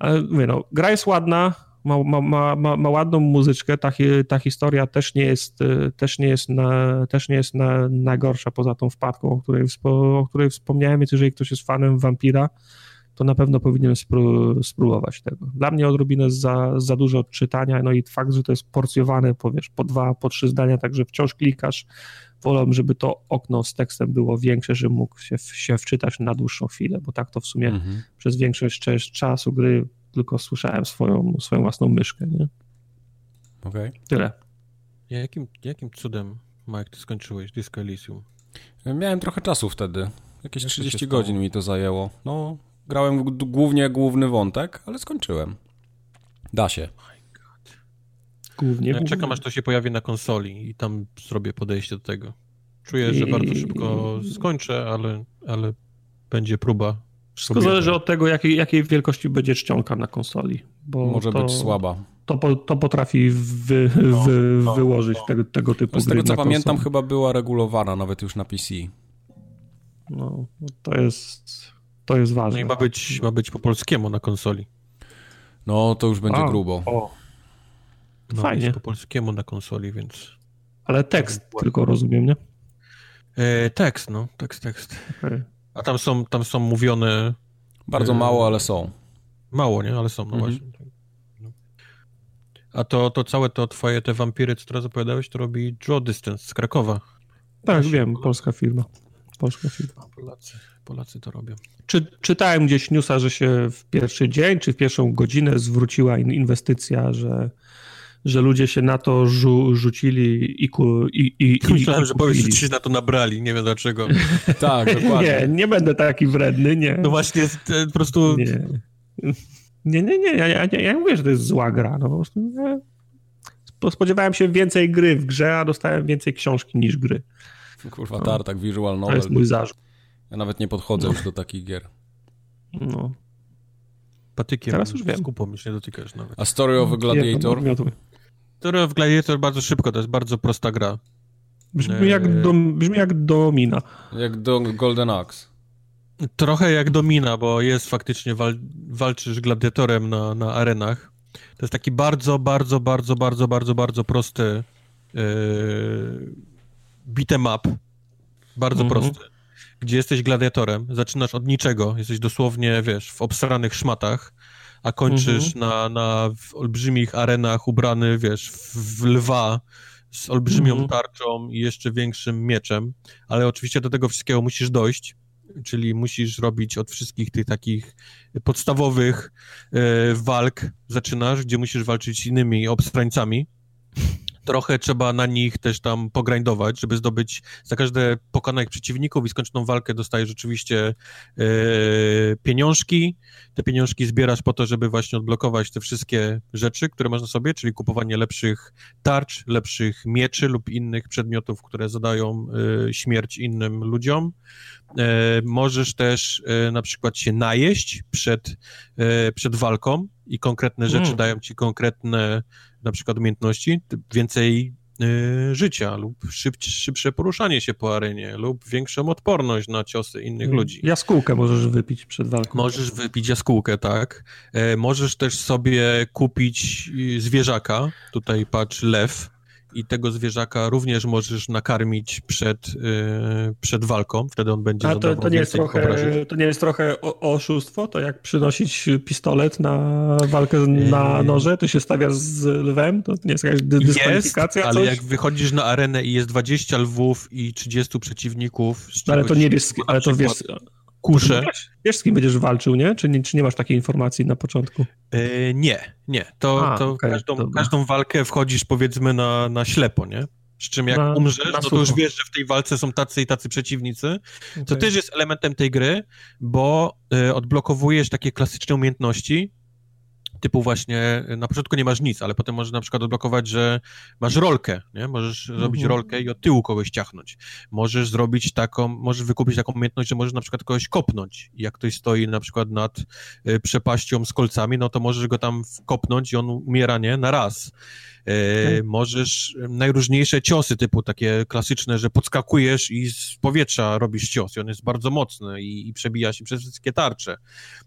ale mówię, no, gra jest ładna, ma, ma, ma, ma ładną muzyczkę, ta, ta historia też nie jest, e, też nie jest, na, też nie jest na, najgorsza poza tą wpadką, o której, o której wspomniałem, więc jeżeli ktoś jest fanem Vampira, to na pewno powinien spró spróbować tego. Dla mnie odrobinę za, za dużo czytania, no i fakt, że to jest porcjowane po, wiesz, po dwa, po trzy zdania, także wciąż klikasz, wolę, żeby to okno z tekstem było większe, żeby mógł się, się wczytać na dłuższą chwilę, bo tak to w sumie mhm. przez większość czasu gry tylko słyszałem swoją, swoją własną myszkę, nie? Okej. Okay. Tyle. Jakim, jakim cudem, Mike, ty skończyłeś Disco Elysium? Miałem trochę czasu wtedy. Jakieś Jak 30 godzin mi to zajęło. No, grałem głównie główny wątek, ale skończyłem. Da się. Głównie. Ja czekam, aż to się pojawi na konsoli i tam zrobię podejście do tego. Czuję, że bardzo szybko skończę, ale, ale będzie próba wszystko zależy od tego, jakiej, jakiej wielkości będzie czcionka na konsoli. Bo Może to, być słaba. To, to potrafi wy, no, wy, no, wyłożyć no. Tego, tego typu no Z tego co pamiętam, konsoli. chyba była regulowana nawet już na PC. No, to jest, to jest ważne. No i ma być, ma być po polskiemu na konsoli. No, to już będzie A, grubo. O. No, Fajnie. po polskiemu na konsoli, więc... Ale tekst tylko rozumiem, nie? E, tekst, no. Tekst, tekst. Okay. A tam są, tam są mówione... Bardzo mało, ale są. Mało, nie? Ale są, no mhm. właśnie. Tak. A to, to całe to twoje, te wampiry, co teraz opowiadałeś, to robi Draw Distance z Krakowa. Tak, wiem, polska firma. Polska firma. Polacy, Polacy to robią. Czy, czytałem gdzieś newsa, że się w pierwszy dzień, czy w pierwszą godzinę zwróciła inwestycja, że że ludzie się na to rzu rzucili i, ku, i, i, Myślałem, i że powiesz, że się na to nabrali, nie wiem dlaczego. tak, dokładnie. Nie, nie będę taki wredny, nie. No właśnie, po prostu... Nie, nie, nie, nie ja, ja, ja mówię, że to jest zła gra, no po prostu nie. Spodziewałem się więcej gry w grze, a dostałem więcej książki niż gry. Kurwa, no. tartak, visual novel. To jest mój zarzut. Ja nawet nie podchodzę no. już do takich gier. No. Patykiem Teraz już wiem. skupą się dotykasz nawet. A Story of a Gladiator? Story of Gladiator bardzo szybko, to jest bardzo prosta gra. Brzmi, jak, do, brzmi jak Domina. Jak do Golden Axe. Trochę jak domina, bo jest faktycznie, wal, walczysz gladiatorem na, na arenach. To jest taki bardzo, bardzo, bardzo, bardzo, bardzo, bardzo prosty yy, beat'em up. Bardzo -hmm. prosty. Gdzie jesteś gladiatorem, zaczynasz od niczego, jesteś dosłownie, wiesz, w obsranych szmatach, a kończysz -hmm. na, na olbrzymich arenach ubrany, wiesz, w, lwa, z olbrzymią -hmm. tarczą i jeszcze większym mieczem, ale oczywiście do tego wszystkiego musisz dojść czyli musisz robić od wszystkich tych takich podstawowych e, walk, zaczynasz, gdzie musisz walczyć z innymi obstrańcami. Trochę trzeba na nich też tam pogrindować, żeby zdobyć za każde pokonanych przeciwników i skończoną walkę dostajesz oczywiście e, pieniążki. Te pieniążki zbierasz po to, żeby właśnie odblokować te wszystkie rzeczy, które masz na sobie, czyli kupowanie lepszych tarcz, lepszych mieczy lub innych przedmiotów, które zadają e, śmierć innym ludziom. E, możesz też na przykład się najeść przed, przed walką i konkretne rzeczy mm. dają ci konkretne na przykład umiejętności, więcej życia lub szyb, szybsze poruszanie się po arenie lub większą odporność na ciosy innych mm. ludzi. Jaskółkę możesz wypić przed walką. Możesz wypić jaskółkę, tak. Możesz też sobie kupić zwierzaka, tutaj patrz lew, i tego zwierzaka również możesz nakarmić przed, yy, przed walką, wtedy on będzie A to, to, nie jest trochę, to nie jest trochę oszustwo? To jak przynosić pistolet na walkę na yy. noże, to się stawia z lwem? To nie jest jakaś dyskwalifikacja? Jest, ale jak wychodzisz na arenę i jest 20 lwów i 30 przeciwników... No, ale to nie wiesz, ale to wiesz. Wiesz, wiesz, z kim będziesz walczył, nie? Czy, nie? czy nie masz takiej informacji na początku? Yy, nie, nie. To, A, to okay, każdą, każdą walkę wchodzisz powiedzmy na, na ślepo, nie? Z czym jak na, umrzesz, na no to już wiesz, że w tej walce są tacy i tacy przeciwnicy. Okay. To też jest elementem tej gry, bo y, odblokowujesz takie klasyczne umiejętności, typu właśnie na początku nie masz nic, ale potem możesz na przykład odblokować, że masz rolkę, nie? Możesz mhm. zrobić rolkę i od tyłu kogoś ciachnąć. Możesz zrobić taką, możesz wykupić taką umiejętność, że możesz na przykład kogoś kopnąć. I jak ktoś stoi na przykład nad y, przepaścią z kolcami, no to możesz go tam kopnąć i on umiera, nie? Na raz. E, możesz najróżniejsze ciosy, typu takie klasyczne, że podskakujesz i z powietrza robisz cios i on jest bardzo mocny i, i przebija się przez wszystkie tarcze.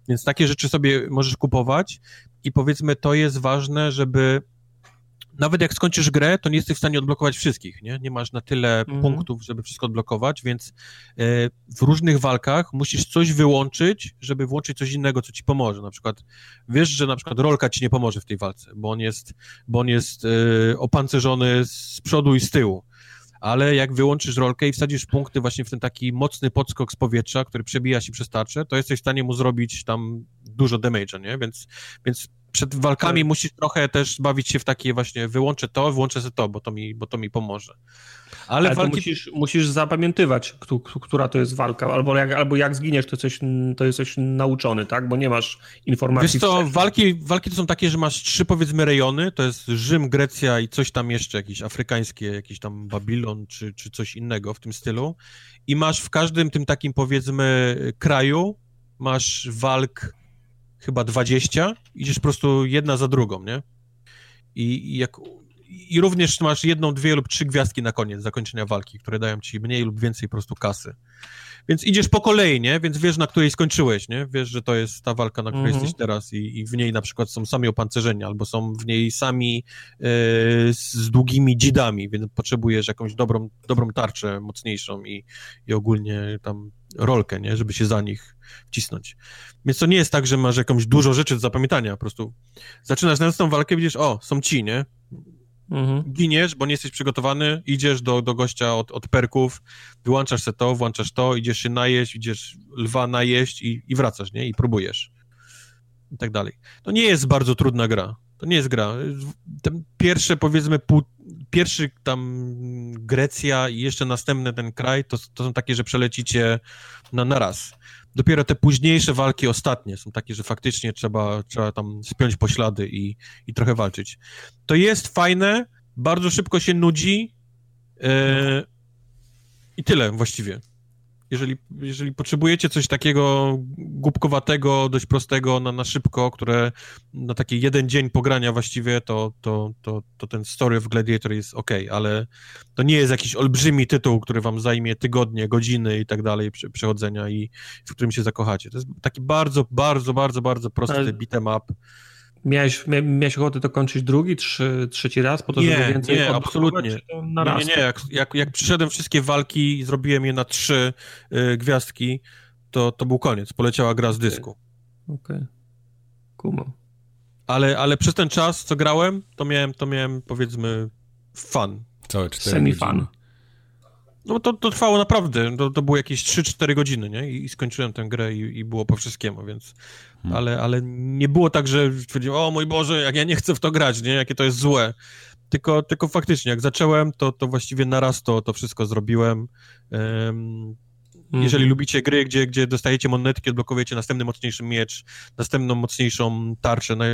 Więc takie rzeczy sobie możesz kupować i powiedzmy to jest ważne, żeby nawet jak skończysz grę, to nie jesteś w stanie odblokować wszystkich, nie? Nie masz na tyle mhm. punktów, żeby wszystko odblokować, więc e, w różnych walkach musisz coś wyłączyć, żeby włączyć coś innego, co ci pomoże. Na przykład wiesz, że na przykład rolka ci nie pomoże w tej walce, bo on jest, bo on jest e, opancerzony z przodu i z tyłu ale jak wyłączysz rolkę i wsadzisz punkty właśnie w ten taki mocny podskok z powietrza, który przebija się przez tarczę, to jesteś w stanie mu zrobić tam dużo damage'a, nie? Więc, więc przed walkami tak. musisz trochę też bawić się w takie właśnie, wyłączę to, włączę sobie to, bo to mi, bo to mi pomoże. Ale, Ale walki... musisz, musisz zapamiętywać, która to jest walka, albo jak, albo jak zginiesz, to, coś, to jesteś nauczony, tak? Bo nie masz informacji. Wiesz co, walki, walki to są takie, że masz trzy powiedzmy rejony, to jest Rzym, Grecja i coś tam jeszcze, jakieś afrykańskie, jakiś tam Babilon, czy, czy coś innego w tym stylu. I masz w każdym tym takim powiedzmy kraju, masz walk chyba 20, idziesz po prostu jedna za drugą, nie? I, i jak i również masz jedną, dwie lub trzy gwiazdki na koniec zakończenia walki, które dają ci mniej lub więcej po prostu kasy. Więc idziesz po kolei, nie? Więc wiesz, na której skończyłeś, nie? Wiesz, że to jest ta walka, na której mm -hmm. jesteś teraz i, i, w niej na przykład są sami opancerzenia, albo są w niej sami yy, z długimi dzidami, więc potrzebujesz jakąś dobrą, dobrą tarczę, mocniejszą i, i ogólnie tam rolkę, nie? Żeby się za nich wcisnąć. Więc to nie jest tak, że masz jakąś dużo rzeczy do zapamiętania, po prostu zaczynasz następną walkę, widzisz, o, są ci, nie? Mhm. Giniesz, bo nie jesteś przygotowany, idziesz do, do gościa od, od perków, wyłączasz se to, włączasz to, idziesz się najeść, idziesz lwa najeść i, i wracasz, nie? I próbujesz. I tak dalej. To nie jest bardzo trudna gra. To nie jest gra. Ten pierwsze, powiedzmy, pół, pierwszy tam Grecja i jeszcze następny ten kraj, to, to są takie, że przelecicie na, na raz. Dopiero te późniejsze walki, ostatnie, są takie, że faktycznie trzeba, trzeba tam spiąć poślady i, i trochę walczyć. To jest fajne, bardzo szybko się nudzi yy, i tyle właściwie. Jeżeli, jeżeli potrzebujecie coś takiego głupkowatego, dość prostego na, na szybko, które na taki jeden dzień pogrania właściwie, to, to, to, to ten Story of Gladiator jest ok, ale to nie jest jakiś olbrzymi tytuł, który wam zajmie tygodnie, godziny i tak dalej przechodzenia i w którym się zakochacie. To jest taki bardzo, bardzo, bardzo, bardzo prosty ale... beat'em up Miałeś, miałeś ochotę to kończyć drugi, trzy, trzeci raz, po to, nie, żeby więcej Nie, absolutnie. Na nie, nie, nie. Jak, jak, jak przyszedłem wszystkie walki i zrobiłem je na trzy y, gwiazdki, to, to był koniec. Poleciała gra z dysku. Okej. Okay. Kumam. Ale, ale przez ten czas, co grałem, to miałem, to miałem powiedzmy fun. Całe cztery Semi-fun. No to, to trwało naprawdę, to, to było jakieś 3-4 godziny, nie? I, I, skończyłem tę grę i, i było po wszystkiemu, więc... Hmm. Ale, ale nie było tak, że stwierdziłem, o mój Boże, jak ja nie chcę w to grać, nie? Jakie to jest złe. Tylko, tylko faktycznie, jak zacząłem, to, to właściwie naraz to, to wszystko zrobiłem. Um, jeżeli lubicie gry, gdzie, gdzie dostajecie monetki, odblokowujecie następny mocniejszy miecz, następną mocniejszą tarczę, na,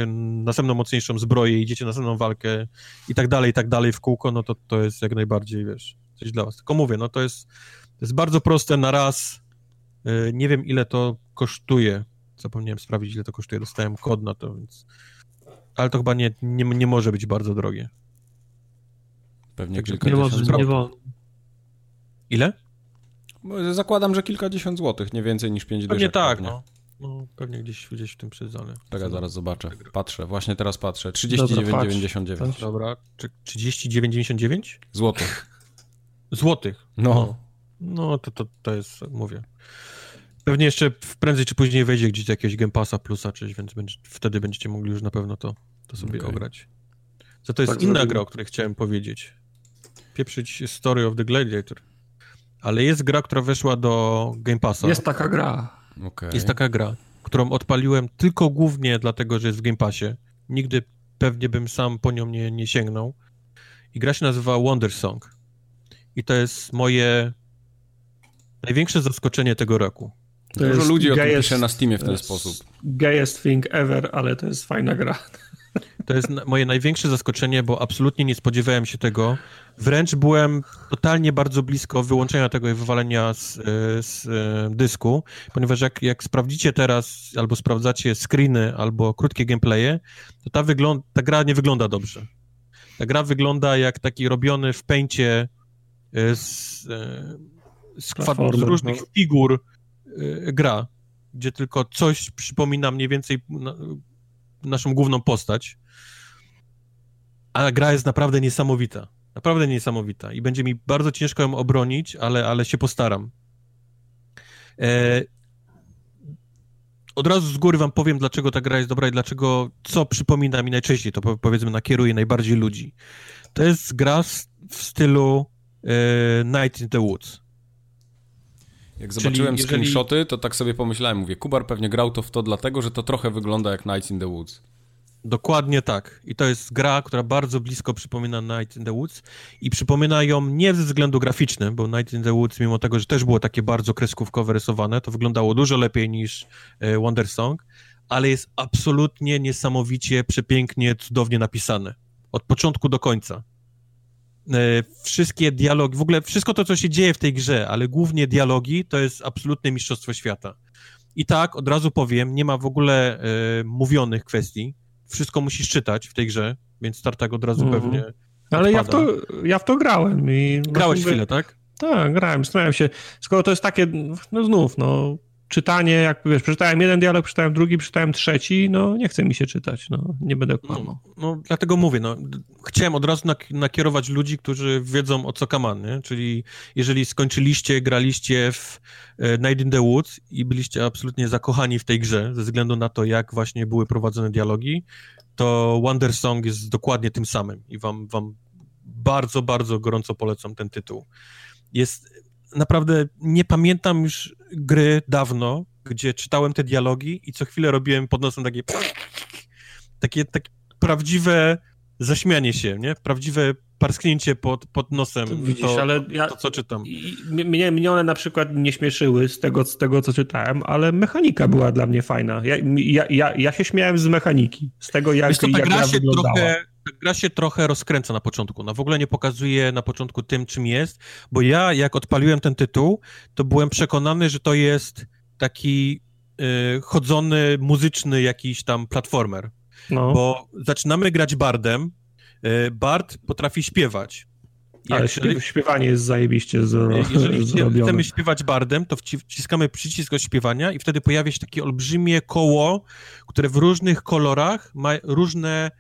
następną mocniejszą zbroję, idziecie na następną walkę i tak dalej, i tak dalej w kółko, no to to jest jak najbardziej, wiesz, coś dla was. Tylko mówię, no to jest, to jest bardzo proste na raz. Yy, nie wiem, ile to kosztuje. Zapomniałem sprawdzić, ile to kosztuje. Dostałem kod na to, więc... Ale to chyba nie, nie, nie może być bardzo drogie. Pewnie tak, kilkadziesiąt złotych. Nie Ile? Zakładam, że kilkadziesiąt złotych, nie więcej niż pięć Pewnie tak, pewnie. no. No, pewnie gdzieś, gdzieś w tym przedzale. Tak, ja zaraz zobaczę. Patrzę, właśnie teraz patrzę. 39,99. Dobra, 39,99? Złotych. Złotych? No. No, no to, to, to jest, mówię. Pewnie jeszcze prędzej czy później wejdzie gdzieś do jakiegoś Game Passa plusa, czyś, więc będzie, wtedy będziecie mogli już na pewno to, to sobie okay. ograć. Co to jest tak inna zrobimy. gra, o której chciałem powiedzieć. Pieprzyć Story of the Gladiator. Ale jest gra, która weszła do Game Passa. Jest taka gra. Okay. Jest taka gra, którą odpaliłem tylko głównie dlatego, że jest w Game Passie. Nigdy pewnie bym sam po nią nie, nie sięgnął. I gra się nazywa Wonder Song. I to jest moje największe zaskoczenie tego roku. To Dużo ludzi o tym pisze na Steamie w ten sposób. Gayest thing ever, ale to jest fajna gra. To jest moje największe zaskoczenie, bo absolutnie nie spodziewałem się tego. Wręcz byłem totalnie bardzo blisko wyłączenia tego i wywalenia z, e, z e, dysku, ponieważ jak, jak sprawdzicie teraz, albo sprawdzacie screeny, albo krótkie gameplaye, to ta, wygląd- ta gra nie wygląda dobrze. Ta gra wygląda jak taki robiony w pęcie z, z, kwad- z różnych no. figur gra, gdzie tylko coś przypomina mniej więcej naszą główną postać. A gra jest naprawdę niesamowita. Naprawdę niesamowita. I będzie mi bardzo ciężko ją obronić, ale, ale się postaram. E... Od razu z góry wam powiem, dlaczego ta gra jest dobra i dlaczego, co przypomina mi najczęściej, to powiedzmy nakieruje najbardziej ludzi. To jest gra w stylu e... Night in the Woods. Jak zobaczyłem jeżeli... screenshoty, to tak sobie pomyślałem, mówię, Kubar pewnie grał to w to dlatego, że to trochę wygląda jak Nights in the Woods. Dokładnie tak. I to jest gra, która bardzo blisko przypomina Night in the Woods i przypomina ją nie ze względu graficznym, bo Night in the Woods, mimo tego, że też było takie bardzo kreskówkowe rysowane, to wyglądało dużo lepiej niż e, Wonder Song, ale jest absolutnie niesamowicie, przepięknie, cudownie napisane. Od początku do końca. E, wszystkie dialogi, w ogóle wszystko to, co się dzieje w tej grze, ale głównie dialogi, to jest absolutne mistrzostwo świata. I tak, od razu powiem, nie ma w ogóle y, mówionych kwestii. Wszystko musisz czytać w tej grze, więc Tartak od razu mm. pewnie. Ale ja w, to, ja w to grałem. I Grałeś chwilę, tak? Tak, grałem, zastanawiam się. Skoro to jest takie, no znów, no czytanie, jak wiesz, przeczytałem jeden dialog, przeczytałem drugi, przeczytałem trzeci, no nie chce mi się czytać, no nie będę kłamał. No, no dlatego mówię, no chciałem od razu nak nakierować ludzi, którzy wiedzą o co kaman, nie? Czyli jeżeli skończyliście, graliście w e, Night in the Woods i byliście absolutnie zakochani w tej grze, ze względu na to, jak właśnie były prowadzone dialogi, to Wonder Song jest dokładnie tym samym i wam, wam bardzo, bardzo gorąco polecam ten tytuł. Jest naprawdę nie pamiętam już gry dawno, gdzie czytałem te dialogi i co chwilę robiłem pod nosem takie takie, takie prawdziwe zaśmianie się, nie? Prawdziwe parsknięcie pod, pod nosem. Widzisz, to, ale ja, to, co czytam. Mnie, mnie one na przykład nie śmieszyły z tego, z tego, co czytałem, ale mechanika była dla mnie fajna. Ja, ja, ja, ja się śmiałem z mechaniki, z tego, jak, Wiesz, to ta jak gra się wyglądała. trochę gra się trochę rozkręca na początku. No w ogóle nie pokazuje na początku tym, czym jest, bo ja, jak odpaliłem ten tytuł, to byłem przekonany, że to jest taki y, chodzony, muzyczny jakiś tam platformer. No. Bo zaczynamy grać bardem. Y, Bard potrafi śpiewać. Ale jeżeli, śpiewanie jest zajebiście z, Jeżeli zrobione. chcemy śpiewać bardem, to wciskamy przycisk od śpiewania i wtedy pojawia się takie olbrzymie koło, które w różnych kolorach ma różne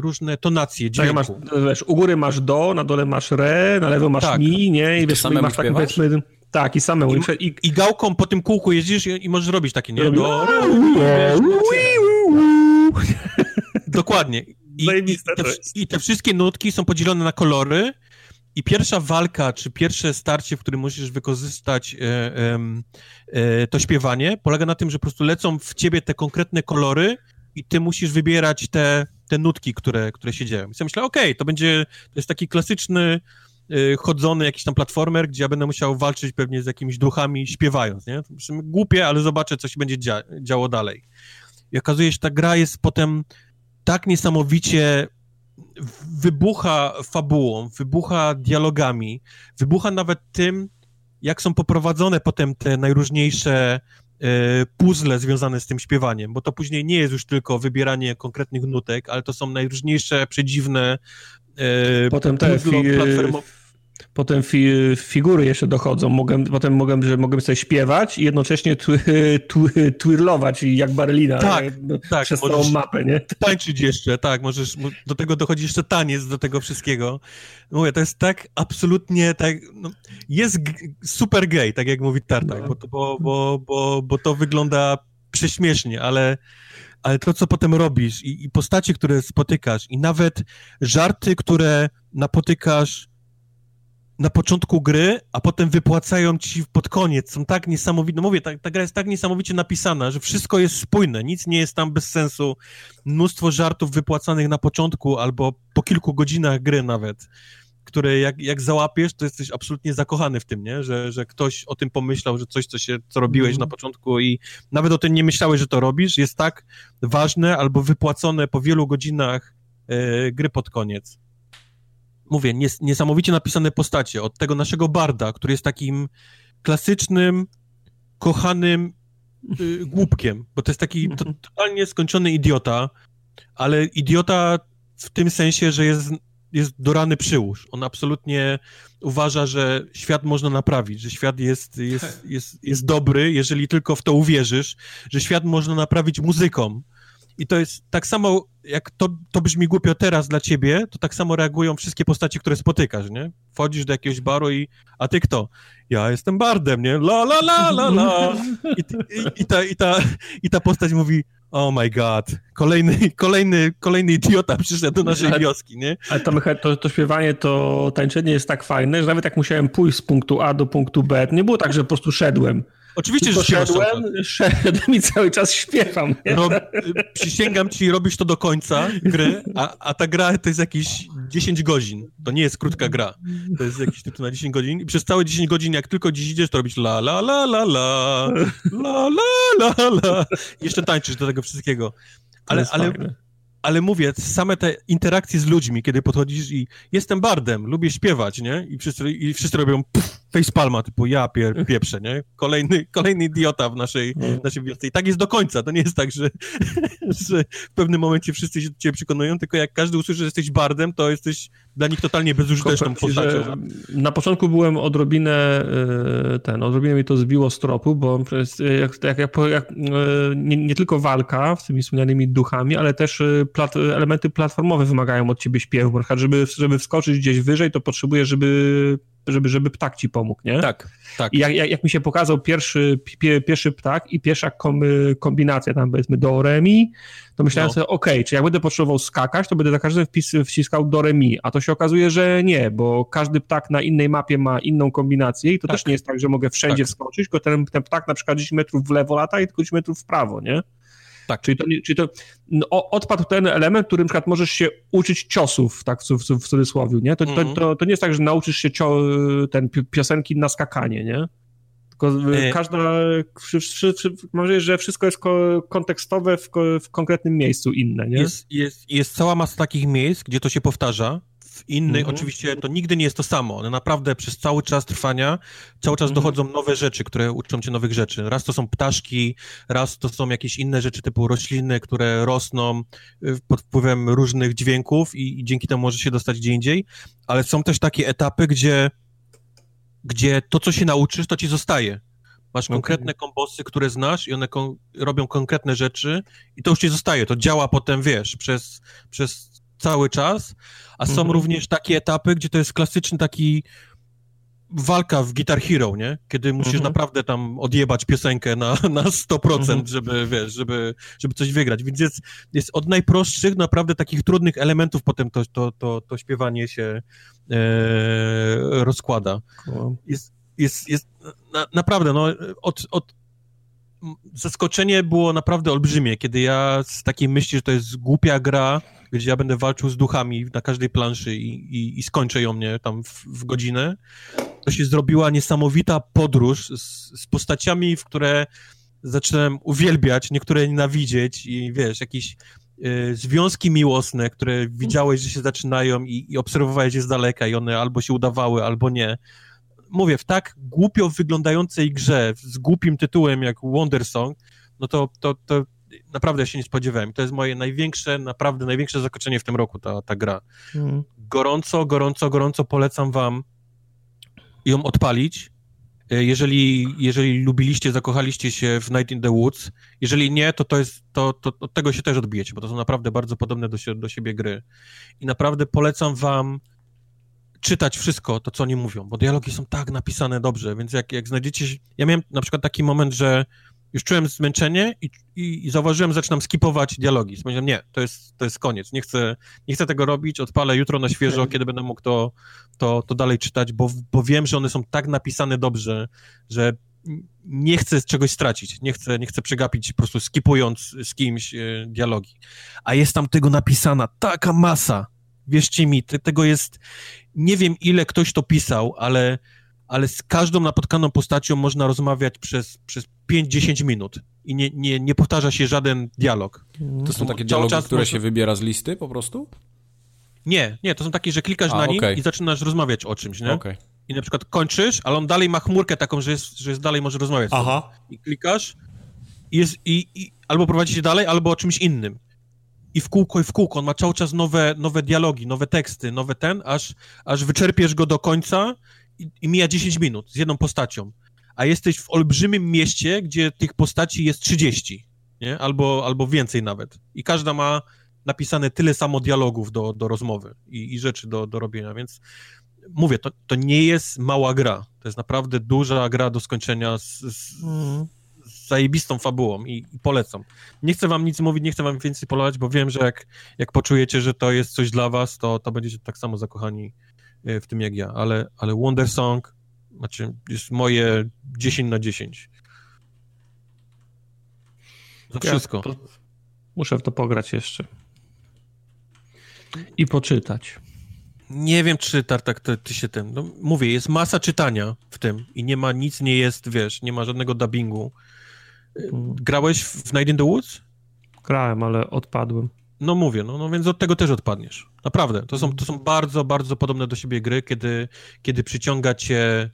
różne tonacje tak, dźwięku. Tak, masz, wiesz, u góry masz do, na dole masz re, na lewo masz tak. mi, nie? I, wiesz, i masz tak powiedzmy... Tak, i same I, i, I, gałką po tym kółku jeździsz i, i możesz robić takie, nie? Do, Dokładnie. I, i, te, I te wszystkie nutki są podzielone na kolory i pierwsza walka, czy pierwsze starcie, w którym musisz wykorzystać e, e, to śpiewanie, polega na tym, że po prostu lecą w ciebie te konkretne kolory i ty musisz wybierać te, te nutki, które, które się dzieją. I sobie myślę, okej, okay, to będzie, to jest taki klasyczny e, chodzony jakiś tam platformer, gdzie ja będę musiał walczyć pewnie z jakimiś duchami śpiewając, nie? Głupie, ale zobaczę, co się będzie dzia działo dalej. I okazuje się, że ta gra jest potem tak niesamowicie wybucha fabułą, wybucha dialogami, wybucha nawet tym, jak są poprowadzone potem te najróżniejsze puzzle związane z tym śpiewaniem, bo to później nie jest już tylko wybieranie konkretnych nutek, ale to są najróżniejsze, przedziwne e, potem te fi Potem fi, figury jeszcze dochodzą. Mogę, potem mogę, że mogę sobie śpiewać i jednocześnie twi, twi, twirlować jak Barlina tak, tak, przez całą mapę, nie? Tańczyć jeszcze, tak, możesz, do tego dochodzi jeszcze taniec do tego wszystkiego. Mówię, to jest tak absolutnie, tak, no, jest super gay, tak jak mówi Tartak, no. bo, bo, bo, bo, bo to wygląda prześmiesznie, ale ale to, co potem robisz i, i postacie, które spotykasz i nawet żarty, które napotykasz na początku gry, a potem wypłacają ci pod koniec. Są tak niesamowite. No mówię, ta, ta gra jest tak niesamowicie napisana, że wszystko jest spójne, nic nie jest tam bez sensu. Mnóstwo żartów wypłacanych na początku albo po kilku godzinach gry nawet, które jak, jak załapiesz, to jesteś absolutnie zakochany w tym, nie? Że, że ktoś o tym pomyślał, że coś, co, się, co robiłeś mm. na początku i nawet o tym nie myślałeś, że to robisz, jest tak ważne albo wypłacone po wielu godzinach e, gry pod koniec mówię, nies niesamowicie napisane postacie. Od tego naszego barda, który jest takim klasycznym, kochanym y, głupkiem, bo to jest taki to, totalnie skończony idiota, ale idiota w tym sensie, że jest, jest do rany przyłóż. On absolutnie uważa, że świat można naprawić, że świat jest, jest, jest, jest dobry, jeżeli tylko w to uwierzysz, że świat można naprawić muzyką, i to jest tak samo, jak to, to brzmi głupio teraz dla ciebie, to tak samo reagują wszystkie postacie, które spotykasz, nie? Wchodzisz do jakiegoś baru i, a ty kto? Ja jestem bardem, nie? La, la, la, la, la. I, i, i, ta, i, ta, I ta postać mówi, oh my god, kolejny, kolejny, kolejny idiota przyszedł do naszej ale, wioski, nie? Ale to, to, to śpiewanie, to tańczenie jest tak fajne, że nawet jak musiałem pójść z punktu A do punktu B, nie było tak, że po prostu szedłem. Oczywiście, że szedłem, szedłem i cały czas śpiewam. Rob, przysięgam ci, robisz to do końca gry, a, a ta gra to jest jakieś 10 godzin. To nie jest krótka gra. To jest jakiś tytuł na 10 godzin i przez całe 10 godzin, jak tylko gdzieś idziesz, to robisz la la la la la la la la la. Jeszcze tańczysz do tego wszystkiego. Ale, ale, ale mówię, same te interakcje z ludźmi, kiedy podchodzisz i jestem bardem, lubię śpiewać, nie? I wszyscy, i wszyscy robią pff, facepalma, typu ja pier, pieprze, nie? Kolejny, kolejny idiota w naszej, no. naszej wiosce. I tak jest do końca. To nie jest tak, że, że w pewnym momencie wszyscy się do ciebie przekonują, tylko jak każdy usłyszy, że jesteś bardem, to jesteś dla nich totalnie bezużyteczną postacią. Na początku byłem odrobinę e, ten, odrobinę mi to zbiło z tropu, bo jak, jak, jak, jak nie, nie, tylko walka z tymi wspomnianymi duchami, ale też e, plat, elementy platformowe wymagają od ciebie śpiewu, żeby, żeby wskoczyć gdzieś wyżej, to potrzebujesz, żeby żeby, żeby ptak ci pomógł, nie? Tak, tak. I jak, jak, jak mi się pokazał pierwszy, pie, pierwszy ptak i pierwsza kom, kombinacja tam powiedzmy do remi, to myślałem no. sobie, okej, okay, czy jak będę potrzebował skakać, to będę za każdym wpis, wciskał do remi, a to się okazuje, że nie, bo każdy ptak na innej mapie ma inną kombinację i to tak. też nie jest tak, że mogę wszędzie tak. wskoczyć, tylko ten, ten ptak na przykład 10 metrów w lewo lata i tylko 10 metrów w prawo, nie? Tak. Czyli to, czyli to no, odpadł ten element, który na przykład możesz się uczyć ciosów, tak w, w, w cudzysłowie, nie? To, mm -hmm. to, to, to, nie jest tak, że nauczysz się cio, ten piosenki na skakanie, nie? Tylko e... każda, mam wrażenie, że wszystko jest kontekstowe w, w, konkretnym miejscu inne, nie? Jest, jest, jest cała masa takich miejsc, gdzie to się powtarza, w innych, mhm. oczywiście to nigdy nie jest to samo. One naprawdę przez cały czas trwania, cały czas mhm. dochodzą nowe rzeczy, które uczą cię nowych rzeczy. Raz to są ptaszki, raz to są jakieś inne rzeczy typu rośliny, które rosną y, pod wpływem różnych dźwięków i, i dzięki temu może się dostać gdzie indziej, ale są też takie etapy, gdzie, gdzie to, co się nauczysz, to ci zostaje. Masz okay. konkretne kombosy, które znasz i one kon robią konkretne rzeczy i to już ci zostaje. To działa potem, wiesz, przez, przez cały czas, a są mhm. również takie etapy, gdzie to jest klasyczny taki walka w Guitar Hero, nie? Kiedy musisz mhm. naprawdę tam odjebać piosenkę na, na 100%, mhm. żeby, wiesz, żeby, żeby coś wygrać. Więc jest, jest od najprostszych, naprawdę takich trudnych elementów potem to, to, to, to śpiewanie się e, rozkłada. Jest, jest, jest na, naprawdę, no, od, od zaskoczenie było naprawdę olbrzymie, kiedy ja z takiej myśli, że to jest głupia gra, gdzie ja będę walczył z duchami na każdej planszy i, i, i skończę ją mnie tam w, w, godzinę, to się zrobiła niesamowita podróż z, z postaciami, w które zacząłem uwielbiać, niektóre nienawidzieć i wiesz, jakieś y, związki miłosne, które widziałeś, że się zaczynają i, i obserwowałeś je z daleka i one albo się udawały, albo nie mówię, w tak głupio wyglądającej grze, z głupim tytułem jak Wonder Song, no to, to, to naprawdę się nie spodziewałem. To jest moje największe, naprawdę największe zakończenie w tym roku, ta, ta gra. Mm. Gorąco, gorąco, gorąco polecam wam ją odpalić. E, jeżeli, jeżeli lubiliście, zakochaliście się w Night in the Woods, jeżeli nie, to, to, jest, to, to od tego się też odbijecie, bo to są naprawdę bardzo podobne do, do siebie gry. I naprawdę polecam wam czytać wszystko to, co oni mówią, bo dialogi są tak napisane dobrze, więc jak, jak znajdziecie... Ja miałem na przykład taki moment, że już czułem zmęczenie i, i, i zauważyłem, że zaczynam skipować dialogi. Powiedziałem, nie, to jest, to jest koniec, nie chcę, nie chcę tego robić, odpalę jutro na świeżo, kiedy będę mógł to, to, to dalej czytać, bo, bo wiem, że one są tak napisane dobrze, że nie chcę czegoś stracić, nie chcę, nie chcę przegapić po prostu skipując z kimś e, dialogi. A jest tam tego napisana taka masa, wierzcie mi, te, tego jest, nie wiem ile ktoś to pisał, ale, ale z każdą napotkaną postacią można rozmawiać przez, przez 5-10 minut i nie, nie, nie powtarza się żaden dialog. To są takie dialogi, które można... się wybiera z listy po prostu? Nie, nie, to są takie, że klikasz A, na nim okay. i zaczynasz rozmawiać o czymś, nie? Okay. I na przykład kończysz, ale on dalej ma chmurkę taką, że jest, że jest dalej może rozmawiać. Aha. I klikasz i jest, i, i albo prowadzi się dalej, albo o czymś innym i w kółko, i w kółko. On ma cały czas nowe, nowe dialogi, nowe teksty, nowe ten, aż, aż wyczerpiesz go do końca i, i mija 10 minut z jedną postacią. A jesteś w olbrzymim mieście, gdzie tych postaci jest 30, nie? Albo, albo więcej nawet. I każda ma napisane tyle samo dialogów do, do rozmowy i, i rzeczy do, do robienia, więc mówię, to, to nie jest mała gra. To jest naprawdę duża gra do skończenia z, z, mm zajebistą fabułą i, i, polecam. Nie chcę wam nic mówić, nie chcę wam więcej polować, bo wiem, że jak, jak poczujecie, że to jest coś dla was, to, to będziecie tak samo zakochani e, w tym jak ja, ale, ale Wonder Song znaczy jest moje 10 na 10. Za wszystko. Ja muszę w to pograć jeszcze. I poczytać. Nie wiem, czy Tartak, ty, ty się tym. No, mówię, jest masa czytania w tym i nie ma nic, nie jest, wiesz, nie ma żadnego dubbingu. Grałeś w Night in the Woods? Grałem, ale odpadłem. No mówię, no, no więc od tego też odpadniesz. Naprawdę. To są, to są bardzo, bardzo podobne do siebie gry, kiedy, kiedy przyciąga cię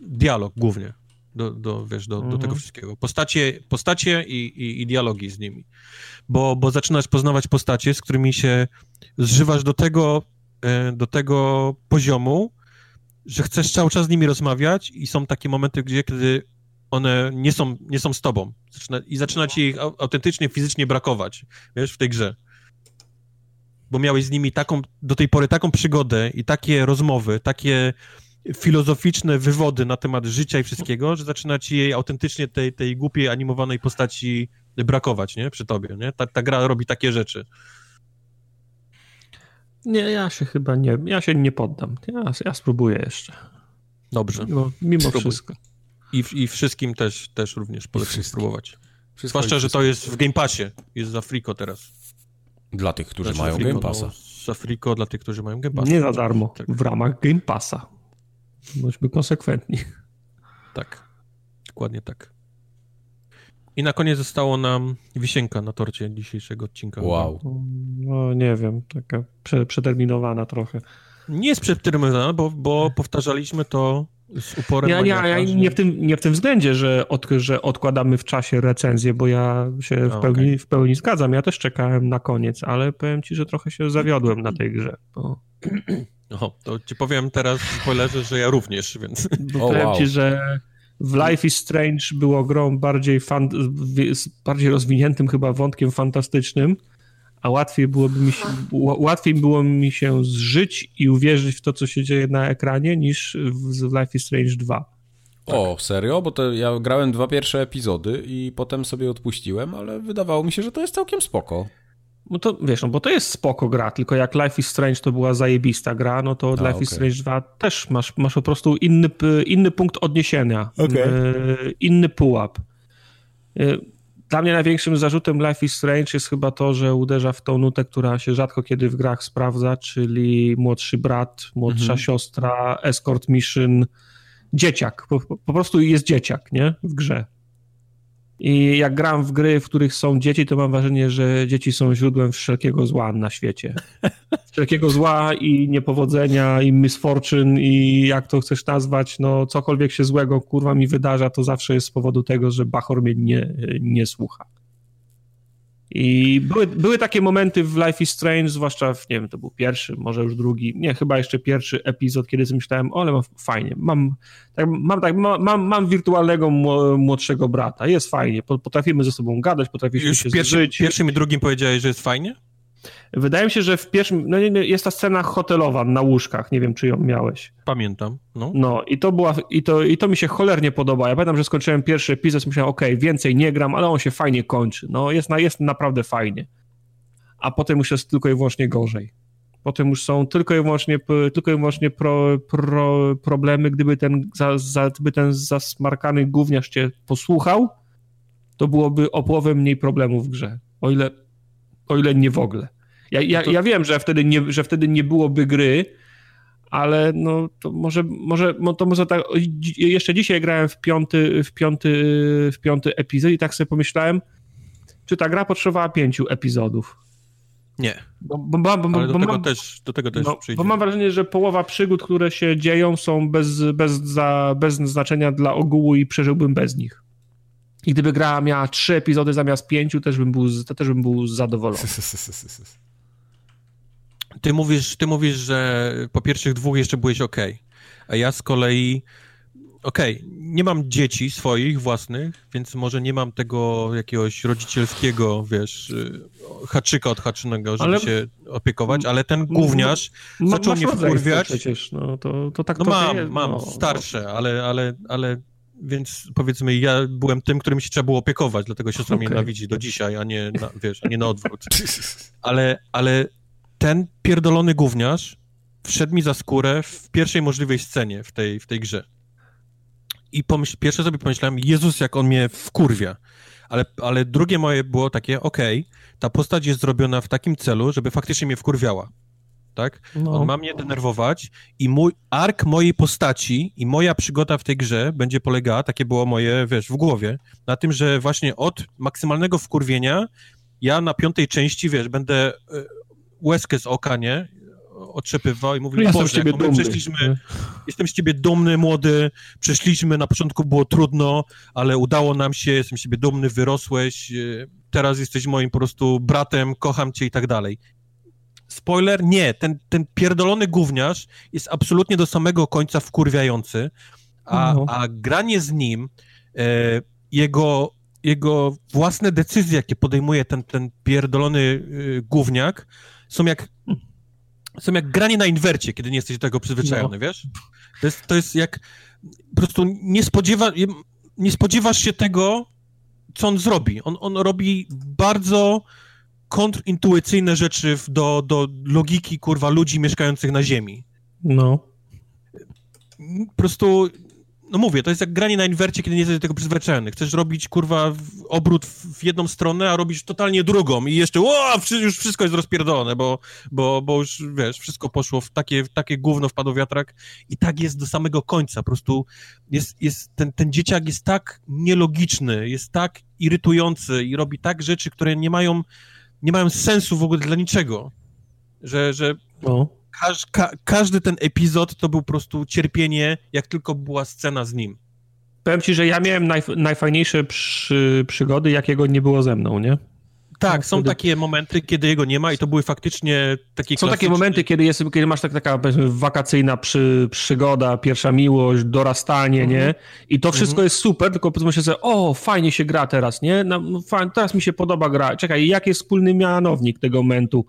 dialog głównie do, do, wiesz, do, do tego mhm. wszystkiego. Postacie, postacie i, i, i, dialogi z nimi. Bo, bo zaczynasz poznawać postacie, z którymi się zżywasz do tego, e, do tego poziomu, że chcesz cały czas z nimi rozmawiać i są takie momenty, gdzie kiedy one nie są, nie są z tobą. Zaczyna, I zaczyna ci ich autentycznie, fizycznie brakować, wiesz, w tej grze. Bo miałeś z nimi taką, do tej pory taką przygodę i takie rozmowy, takie filozoficzne wywody na temat życia i wszystkiego, że zaczyna ci jej autentycznie tej, tej głupiej, animowanej postaci brakować, nie? Przy tobie, nie? Ta, ta gra robi takie rzeczy. Nie, ja się chyba nie, ja się nie poddam. Ja, ja spróbuję jeszcze. Dobrze. Mimo, mimo wszystko. I, I wszystkim też, też również polecam spróbować. Wszystko Zwłaszcza, że to jest w Game Passie. Jest za Frico teraz. Dla tych, którzy znaczy, mają Game Passa. No, za Frico dla tych, którzy mają Game Passa. Nie za darmo. Tak. W ramach Game Passa. Bądźmy konsekwentni. Tak. dokładnie tak. I na koniec zostało nam wisienka na torcie dzisiejszego odcinka. Wow. No nie wiem, taka prze, przeterminowana trochę. Nie jest przeterminowana, bo, bo powtarzaliśmy to z uporem Ja, ja, ja nie, w tym, nie w tym względzie, że, od, że odkładamy w czasie recenzję, bo ja się w A, pełni, okej. w pełni zgadzam. Ja też czekałem na koniec, ale powiem ci, że trochę się zawiodłem na tej grze. Bo, O, to ci powiem teraz w spoilerze, że ja również, więc... bo O, powiem wow. ci, że w Life is Strange było grą bardziej, fan, z bardziej rozwiniętym chyba wątkiem fantastycznym, a łatwiej byłoby mi się, łatwiej było mi się zżyć i uwierzyć w to, co się dzieje na ekranie, niż w, Life is Strange 2. O, serio? Bo to ja grałem dwa pierwsze epizody i potem sobie odpuściłem, ale wydawało mi się, że to jest całkiem spoko. No to wiesz, no bo to jest spoko gra, tylko jak Life is Strange to była zajebista gra, no to A, Life okej. is Strange 2 też masz, masz po prostu inny, inny punkt odniesienia, Okej. e, inny pułap. Dla mnie największym zarzutem Life is Strange jest chyba to, że uderza w tą nutę, która się rzadko kiedy w grach sprawdza, czyli młodszy brat, młodsza Mhm. siostra, escort mission, dzieciak. Po, po prostu jest dzieciak, nie? W grze. I jak gram w gry, w których są dzieci, to mam wrażenie, że dzieci są źródłem wszelkiego zła na świecie. Wszelkiego zła i niepowodzenia, i misfortune, i jak to chcesz nazwać, no cokolwiek się złego kurwa mi wydarza, to zawsze jest z powodu tego, że Bachor mnie nie, nie słucha. I były, były takie momenty w Life is Strange, zwłaszcza w, nie wiem, to był pierwszy, może już drugi, nie, chyba jeszcze pierwszy epizod, kiedy sobie myślałem, o, ale mam fajnie, mam, tak, mam, tak, ma- mam, mam wirtualnego mło- młodszego brata, jest fajnie, po- potrafimy ze sobą gadać, potrafimy Już się w pierwszym, zżyć. pierwszym i drugim powiedziałeś, że jest fajnie? Wydaje mi się, że w pierwszym, no jest ta scena hotelowa na łóżkach, nie wiem, czy ją miałeś. Pamiętam, no. No i to była, i to, i to mi się cholernie podoba. Ja pamiętam, że skończyłem pierwszy epizod, myślałem, okej, więcej nie gram, ale on się fajnie kończy. No jest, na, jest naprawdę fajnie. A potem już jest tylko i wyłącznie gorzej. Potem już są tylko i wyłącznie, tylko i wyłącznie pro, pro, problemy. Gdyby ten, za, za, gdyby ten zasmarkany gówniarz cię posłuchał, to byłoby o połowę mniej problemów w grze. O ile, o ile nie w ogóle. Ja, ja, No ja wiem, że wtedy, nie, że wtedy nie byłoby gry, ale no to może, może, to może tak, jeszcze dzisiaj grałem w piąty, w piąty, w piąty epizod i tak sobie pomyślałem, czy ta gra potrzebowała pięciu epizodów. Nie, Bo, bo, bo, bo, ale do tego mam, też, do tego też no, przyjdzie. bo mam wrażenie, że połowa przygód, które się dzieją są bez, bez, za, bez znaczenia dla ogółu i przeżyłbym bez nich. I gdyby gra miała trzy epizody zamiast pięciu, też bym był, to też bym był zadowolony. Ty mówisz, ty mówisz, że po pierwszych dwóch jeszcze byłeś ok, a ja z kolei okej, nie mam dzieci swoich własnych, więc może nie mam tego jakiegoś rodzicielskiego, wiesz, y, haczyka odhaczonego, żeby Ale- się opiekować, ale ten gówniarz Ma- zaczął mnie wkurwiać. Przecież, no to, to tak No to mam, jest, mam, no, starsze, ale, ale, ale więc powiedzmy ja byłem tym, którym się trzeba było opiekować, dlatego siostra mnie Okej. nienawidzi do dzisiaj, a nie, na, wiesz, a nie na odwrót. Ale, ale ten pierdolony gówniarz wszedł mi za skórę w pierwszej możliwej scenie w tej, w tej grze. I pomyśl, pierwsze sobie pomyślałem, Jezus, jak on mnie wkurwia. Ale, ale drugie moje było takie, okej, ta postać jest zrobiona w takim celu, żeby faktycznie mnie wkurwiała. Tak? No. On ma mnie denerwować i mój ark mojej postaci i moja przygoda w tej grze będzie polegała, takie było moje, wiesz, w głowie, na tym, że właśnie od maksymalnego wkurwienia ja na piątej części, wiesz, będę y, łezkę z oka, nie? Otrzepywał i mówił, Ja Boże, z ciebie dumny. przeszliśmy, jestem z ciebie dumny, młody, przeszliśmy, na początku było trudno, ale udało nam się, jestem z ciebie dumny, wyrosłeś, y, teraz jesteś moim po prostu bratem, kocham cię i tak dalej. Spoiler, nie, ten, ten pierdolony gówniarz jest absolutnie do samego końca wkurwiający, a, No. a granie z nim, e, jego, jego własne decyzje, jakie podejmuje ten, ten pierdolony y, gówniak, są jak, są jak granie na inwercie, kiedy nie jesteś do tego przyzwyczajony, wiesz? To jest, to jest jak po prostu nie, spodziewa, nie spodziewasz się tego, co on zrobi. On, on robi bardzo kontrintuicyjne rzeczy do, do logiki, kurwa, ludzi mieszkających na ziemi. no. Po prostu no mówię, to jest jak granie na inwercie, kiedy nie jesteś do tego przyzwyczajony. Chcesz robić, kurwa, obrót w jedną stronę, a robisz totalnie drugą i jeszcze, o, już wszystko jest rozpierdolone, bo, bo, bo już, wiesz, wszystko poszło w takie, w takie gówno wpadł wiatrak i tak jest do samego końca. Po prostu jest, jest ten, ten dzieciak jest tak nielogiczny, jest tak irytujący i robi tak rzeczy, które nie mają, nie mają sensu w ogóle dla niczego, że, że no każ, ka, każdy ten epizod to był po prostu cierpienie, jak tylko była scena z nim. Powiem ci, że ja miałem najf najfajniejsze przy, przygody, jakiego nie było ze mną, nie? Tak, no, są wtedy... takie momenty, kiedy jego nie ma i to były faktycznie takie Są takie momenty, kiedy, jest, kiedy masz tak, taka wakacyjna przy, przygoda, pierwsza miłość, dorastanie, nie? Mhm. I to wszystko mhm. jest super, tylko powiedzmy się sobie, o, fajnie się gra teraz, nie? No, teraz mi się podoba gra. Czekaj, jaki jest wspólny mianownik tego momentu?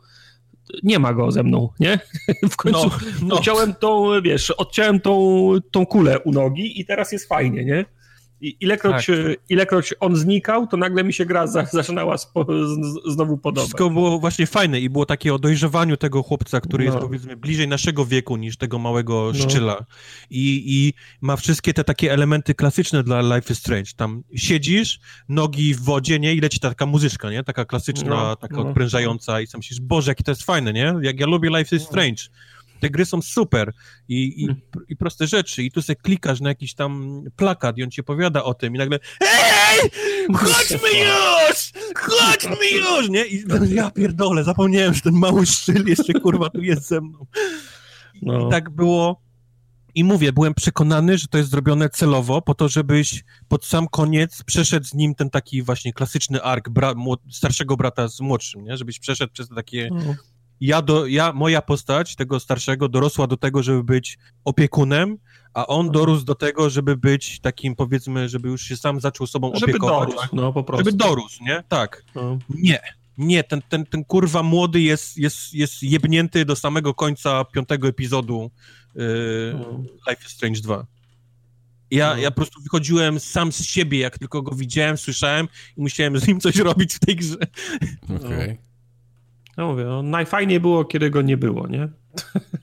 nie ma go ze mną, nie? W końcu no, no. odciąłem tą, wiesz, odciąłem tą, tą kulę u nogi i teraz jest fajnie, nie? I ilekroć, tak. ilekroć on znikał, to nagle mi się gra zaczynała spo, znowu podobać. Wszystko było właśnie fajne i było takie o dojrzewaniu tego chłopca, który no. jest powiedzmy bliżej naszego wieku niż tego małego no. szczyla. I, I ma wszystkie te takie elementy klasyczne dla Life is Strange. Tam siedzisz, nogi w wodzie, nie? I leci ta taka muzyczka, nie? Taka klasyczna, no, taka no. odprężająca i sam myślisz, Boże, jakie to jest fajne, nie? Jak ja lubię Life is no. Strange te gry są super i, i, hmm. i proste rzeczy i tu sobie klikasz na jakiś tam plakat i on ci opowiada o tym i nagle Hej! Chodźmy już! Chodźmy już! Nie? I ja pierdolę, zapomniałem, że ten mały szczyl jeszcze kurwa tu jest ze mną. No. I tak było i mówię, byłem przekonany, że to jest zrobione celowo, po to, żebyś pod sam koniec przeszedł z nim ten taki właśnie klasyczny ark bra starszego brata z młodszym, nie? Żebyś przeszedł przez takie no ja, do, ja, moja postać tego starszego dorosła do tego, żeby być opiekunem, a on mhm. dorósł do tego, żeby być takim, powiedzmy, żeby już się sam zaczął sobą żeby opiekować. Dorósł, no po prostu. Żeby dorósł, nie? Tak. No. Nie. Nie, ten, ten, ten kurwa młody jest, jest, jest jebnięty do samego końca piątego epizodu yy, no. Life is Strange 2. Ja, no. ja po prostu wychodziłem sam z siebie, jak tylko go widziałem, słyszałem i musiałem z nim coś robić w tej grze. Okej. Okay. No. Mówię, no, najfajniej było, kiedy go nie było, nie?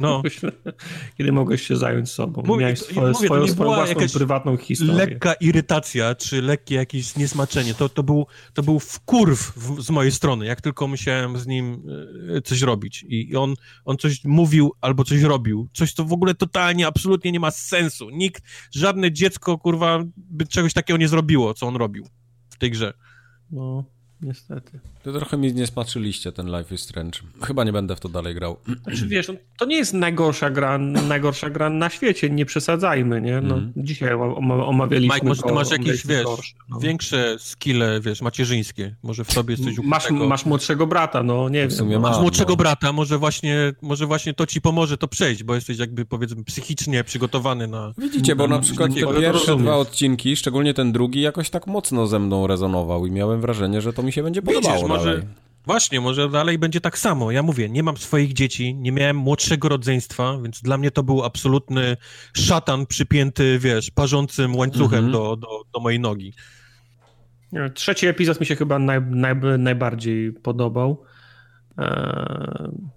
No. kiedy mogłeś się zająć sobą. Mówię, Miałeś swoje, mówię, swoją, swoją własną prywatną historię. Lekka irytacja, czy lekkie jakieś niesmaczenie. To, to, był, to był wkurw w, z mojej strony, jak tylko musiałem z nim e, coś robić. I on, on coś mówił albo coś robił. Coś, co w ogóle totalnie, absolutnie nie ma sensu. Nikt, żadne dziecko, kurwa, by czegoś takiego nie zrobiło, co on robił w tej grze. No niestety. To trochę mi nie spatrzyliście ten Life is Strange. Chyba nie będę w to dalej grał. Znaczy, wiesz, no, to nie jest najgorsza gra, najgorsza gra na świecie, nie przesadzajmy, nie? No, mm. Dzisiaj omawialiśmy Mike, może ty masz jakieś, wiesz, no. większe skille, wiesz, macierzyńskie. Może w tobie jesteś masz, masz młodszego brata, no nie w wiem. Masz młodszego no. brata, może właśnie, może właśnie to ci pomoże to przejść, bo jesteś jakby, powiedzmy, psychicznie przygotowany na... Widzicie, bo na, na przykład te pierwsze dwa odcinki, szczególnie ten drugi, jakoś tak mocno ze mną rezonował i miałem wrażenie, że to mi się będzie podobało Widzisz, może, dalej. Właśnie, może dalej będzie tak samo. Ja mówię, nie mam swoich dzieci, nie miałem młodszego rodzeństwa, więc dla mnie to był absolutny szatan przypięty, wiesz, parzącym łańcuchem mm -hmm. do, do, do mojej nogi. Trzeci epizod mi się chyba naj, naj, najbardziej podobał. Eee...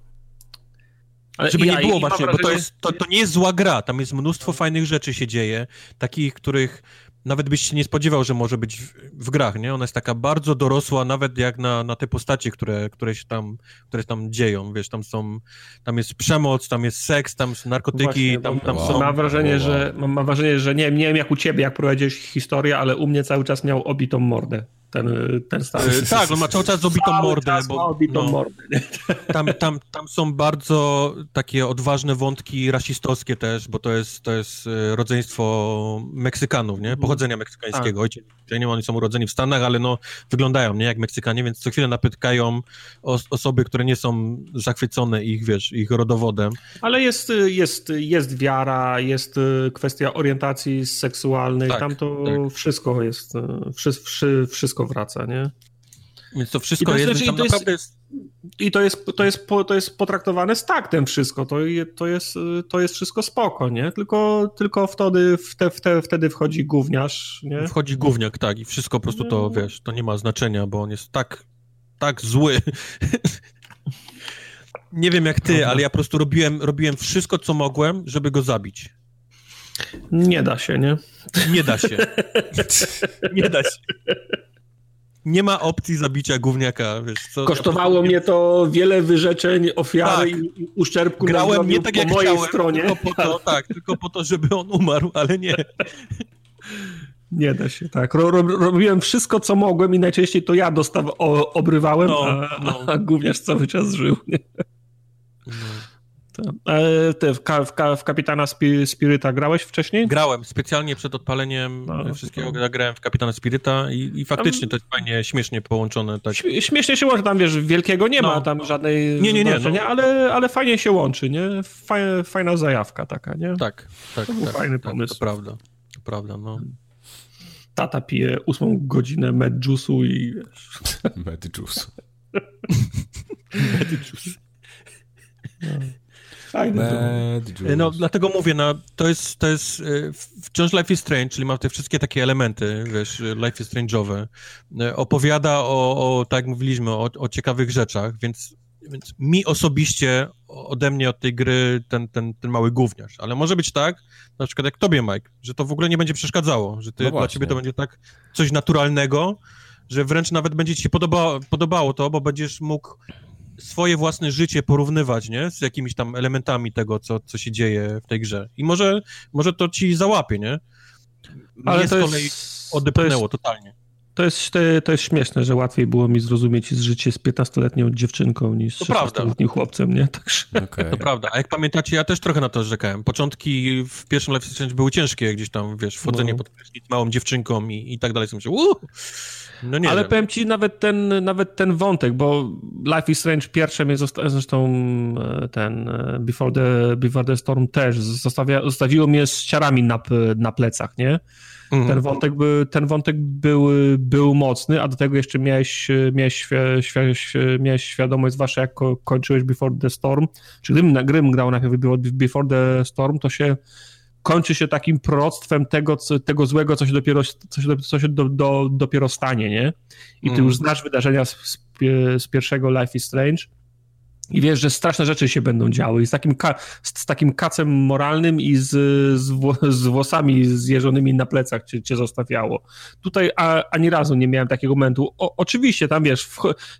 Ale Żeby ja, nie było właśnie, wrażenie, bo to, jest, to, to nie jest zła gra, tam jest mnóstwo fajnych rzeczy się dzieje, takich, których nawet byś się nie spodziewał, że może być w, w, grach, nie? Ona jest taka bardzo dorosła, nawet jak na, na te postacie, które, które się tam, które tam dzieją, wiesz, tam są, tam jest przemoc, tam jest seks, tam są narkotyki, Właśnie, tam, tam wow. są... Mam wrażenie, wow. że, mam, mam wrażenie, że nie, nie wiem jak u ciebie, jak prowadziłeś historię, ale u mnie cały czas miał obitą mordę ten, ten stan. Yy, tak, on ma cały czas obitą cały mordę. Czas bo, obitą no, mordę. Tam, tam, tam są bardzo takie odważne wątki rasistowskie też, bo to jest, to jest e, rodzeństwo Meksykanów, nie? Pochodzenia meksykańskiego. Tak. Ojciec, ja nie oni są urodzeni w Stanach, ale no wyglądają, nie? Jak Meksykanie, więc co chwilę napytkają os osoby, które nie są zachwycone ich, wiesz, ich rodowodem. Ale jest, jest, jest wiara, jest e, kwestia orientacji seksualnej, tak, tam to tak. wszystko jest, wszystko, wszystko wszystko wraca, nie? Więc to wszystko to jest, jest, to jest, jest... I to jest, to, jest, to jest potraktowane z taktem wszystko, to, to, jest, to jest wszystko spoko, nie? Tylko, tylko wtedy, wtedy, wtedy wchodzi gówniarz, nie? Wchodzi gówniak, tak, i wszystko po prostu to, wiesz, to nie ma znaczenia, bo on jest tak, tak zły. nie wiem jak ty, ale ja po prostu robiłem, robiłem wszystko, co mogłem, żeby go zabić. Nie da się, nie? Nie da się. nie da się. Nie ma opcji zabicia gówniaka, wiesz co? Kosztowało ja mnie to wiele wyrzeczeń, ofiary tak. i uszczerbku Grałem nie tak jak po mojej chciałem, stronie. Tylko po to, tak, tylko po to, żeby on umarł, ale nie. Nie da się, tak. Ro, ro, robiłem wszystko, co mogłem i najczęściej to ja dostaw, o, obrywałem, no, a, no. a gówniarz cały czas żył. Nie? No. Ty w, w, w Kapitana Spiryta grałeś wcześniej? Grałem, specjalnie przed odpaleniem no, wszystkiego no. grałem w Kapitana Spiryta i, i faktycznie to jest fajnie, śmiesznie połączone. Tak. Śmiesznie się łączy, tam wiesz, wielkiego nie no. ma tam żadnej nie, nie, nie, no. ale, ale fajnie się łączy, nie? Fajna, fajna zajawka taka, nie? Tak, tak. To tak, fajny tak, pomysł. To prawda, to prawda, no. Tata pije ósmą godzinę medjusu i wiesz... Medjusu. medjusu. No. No, dlatego mówię, no, to jest, to jest y, wciąż Life is Strange, czyli ma te wszystkie takie elementy, wiesz, Life is Strange'owe. Y, opowiada o, o tak jak mówiliśmy, o, o ciekawych rzeczach, więc, więc mi osobiście ode mnie od tej gry ten, ten, ten mały gówniarz. Ale może być tak, na przykład jak tobie, Mike, że to w ogóle nie będzie przeszkadzało, że ty, no dla ciebie to będzie tak coś naturalnego, że wręcz nawet będzie ci się podoba, podobało to, bo będziesz mógł swoje własne życie porównywać, nie? Z jakimiś tam elementami tego, co, co się dzieje w tej grze. I może, może to ci załapie, nie? Ale Mnie to z kolei jest, odepnęło to jest, totalnie. To jest, to jest śmieszne, że łatwiej było mi zrozumieć życie z 15-letnią dziewczynką niż z 16-letnim chłopcem, nie? Także... Okay. To prawda. A jak pamiętacie, ja też trochę na to rzekałem. Początki w pierwszym Life is Strange były ciężkie, gdzieś tam, wiesz, wchodzenie no. pod małą dziewczynką i, i tak dalej. Myślę, no nie Ale wiem. powiem ci nawet ten, nawet ten wątek, bo Life is Strange pierwsze mnie zosta- zresztą e, ten e, Before the, Before the Storm też zostawia, zostawiło mnie z ciarami na, na plecach, nie? Mhm. Ten wątek, by, ten wątek był, był mocny, a do tego jeszcze miałeś, miałeś, miałeś świadomość, zwłaszcza jak kończyłeś Before the Storm, czy gdybym, gdybym grał najpierw Before the Storm, to się kończy się takim proroctwem tego, tego złego, co się dopiero, co się, co się do, do, dopiero stanie, nie? I ty mm. już znasz wydarzenia z, z, z pierwszego Life is Strange i wiesz, że straszne rzeczy się będą działy i z takim, ka- z, takim kacem moralnym i z, z, z włosami zjeżonymi na plecach cię, cię zostawiało. Tutaj a, ani razu nie miałem takiego momentu. O, oczywiście tam, wiesz,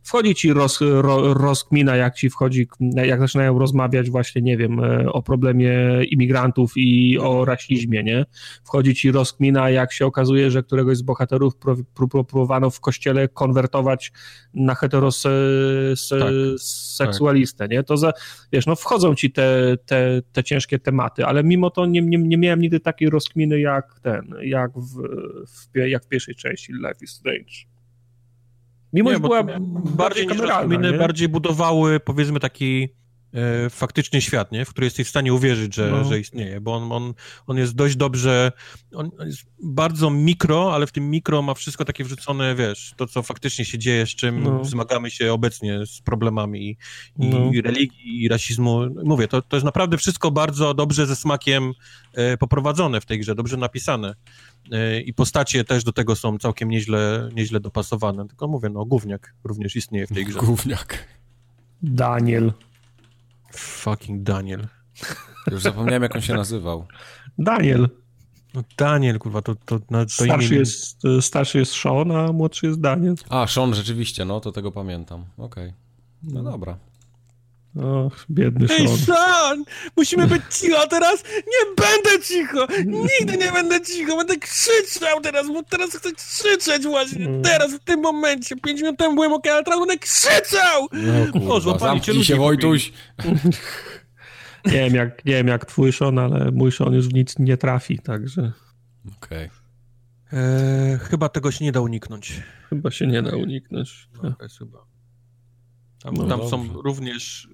wchodzi ci roz, ro, rozkmina, jak ci wchodzi, jak zaczynają rozmawiać właśnie, nie wiem, e, o problemie imigrantów i o rasizmie, nie? Wchodzi ci rozkmina, jak się okazuje, że któregoś z bohaterów próbowano w kościele konwertować na heteroseksualistę, tak, tak. Nie? To za, wiesz, no wchodzą ci te, te, te ciężkie tematy, ale mimo to nie, nie, nie miałem nigdy takiej rozkminy jak ten, jak w, w, jak w pierwszej części Life is Strange. Mimo, że była bardziej niż bardziej budowały, powiedzmy, taki e, faktycznie świat, nie? w który jesteś w stanie uwierzyć, że, no. że istnieje, bo on, on, on jest dość dobrze, on jest bardzo mikro, ale w tym mikro ma wszystko takie wrzucone, wiesz, to co faktycznie się dzieje, z czym no. zmagamy się obecnie z problemami i, no. i religii, i rasizmu. Mówię, to, to jest naprawdę wszystko bardzo dobrze ze smakiem e, poprowadzone w tej grze, dobrze napisane e, i postacie też do tego są całkiem nieźle, nieźle dopasowane, tylko mówię, no gówniak również istnieje w tej grze. Gówniak. Daniel. Fucking Daniel. Już zapomniałem, jak on się nazywał. Daniel. No Daniel, kurwa, to, to, to starszy, imię... jest, starszy jest Sean, a młodszy jest Daniel. A, Sean, rzeczywiście, no, to tego pamiętam. Okej. Okay. No, no dobra. Och, biedny Sean. Ej, Sean! Musimy być cicho teraz! Nie będę cicho! Nigdy nie będę cicho! Będę krzyczał teraz, bo teraz chcę krzyczeć właśnie! Mm. Teraz, w tym momencie! Pięć minut temu byłem okej, ale teraz będę krzyczał! No kurwa, o, złapali cię się, Wojtuś! nie, wiem jak, nie wiem jak twój Sean, ale mój Sean już w nic nie trafi, także... Okej. Okay. E, chyba tego się nie da uniknąć. Chyba się nie da uniknąć. No, chyba. Tam, no tam są również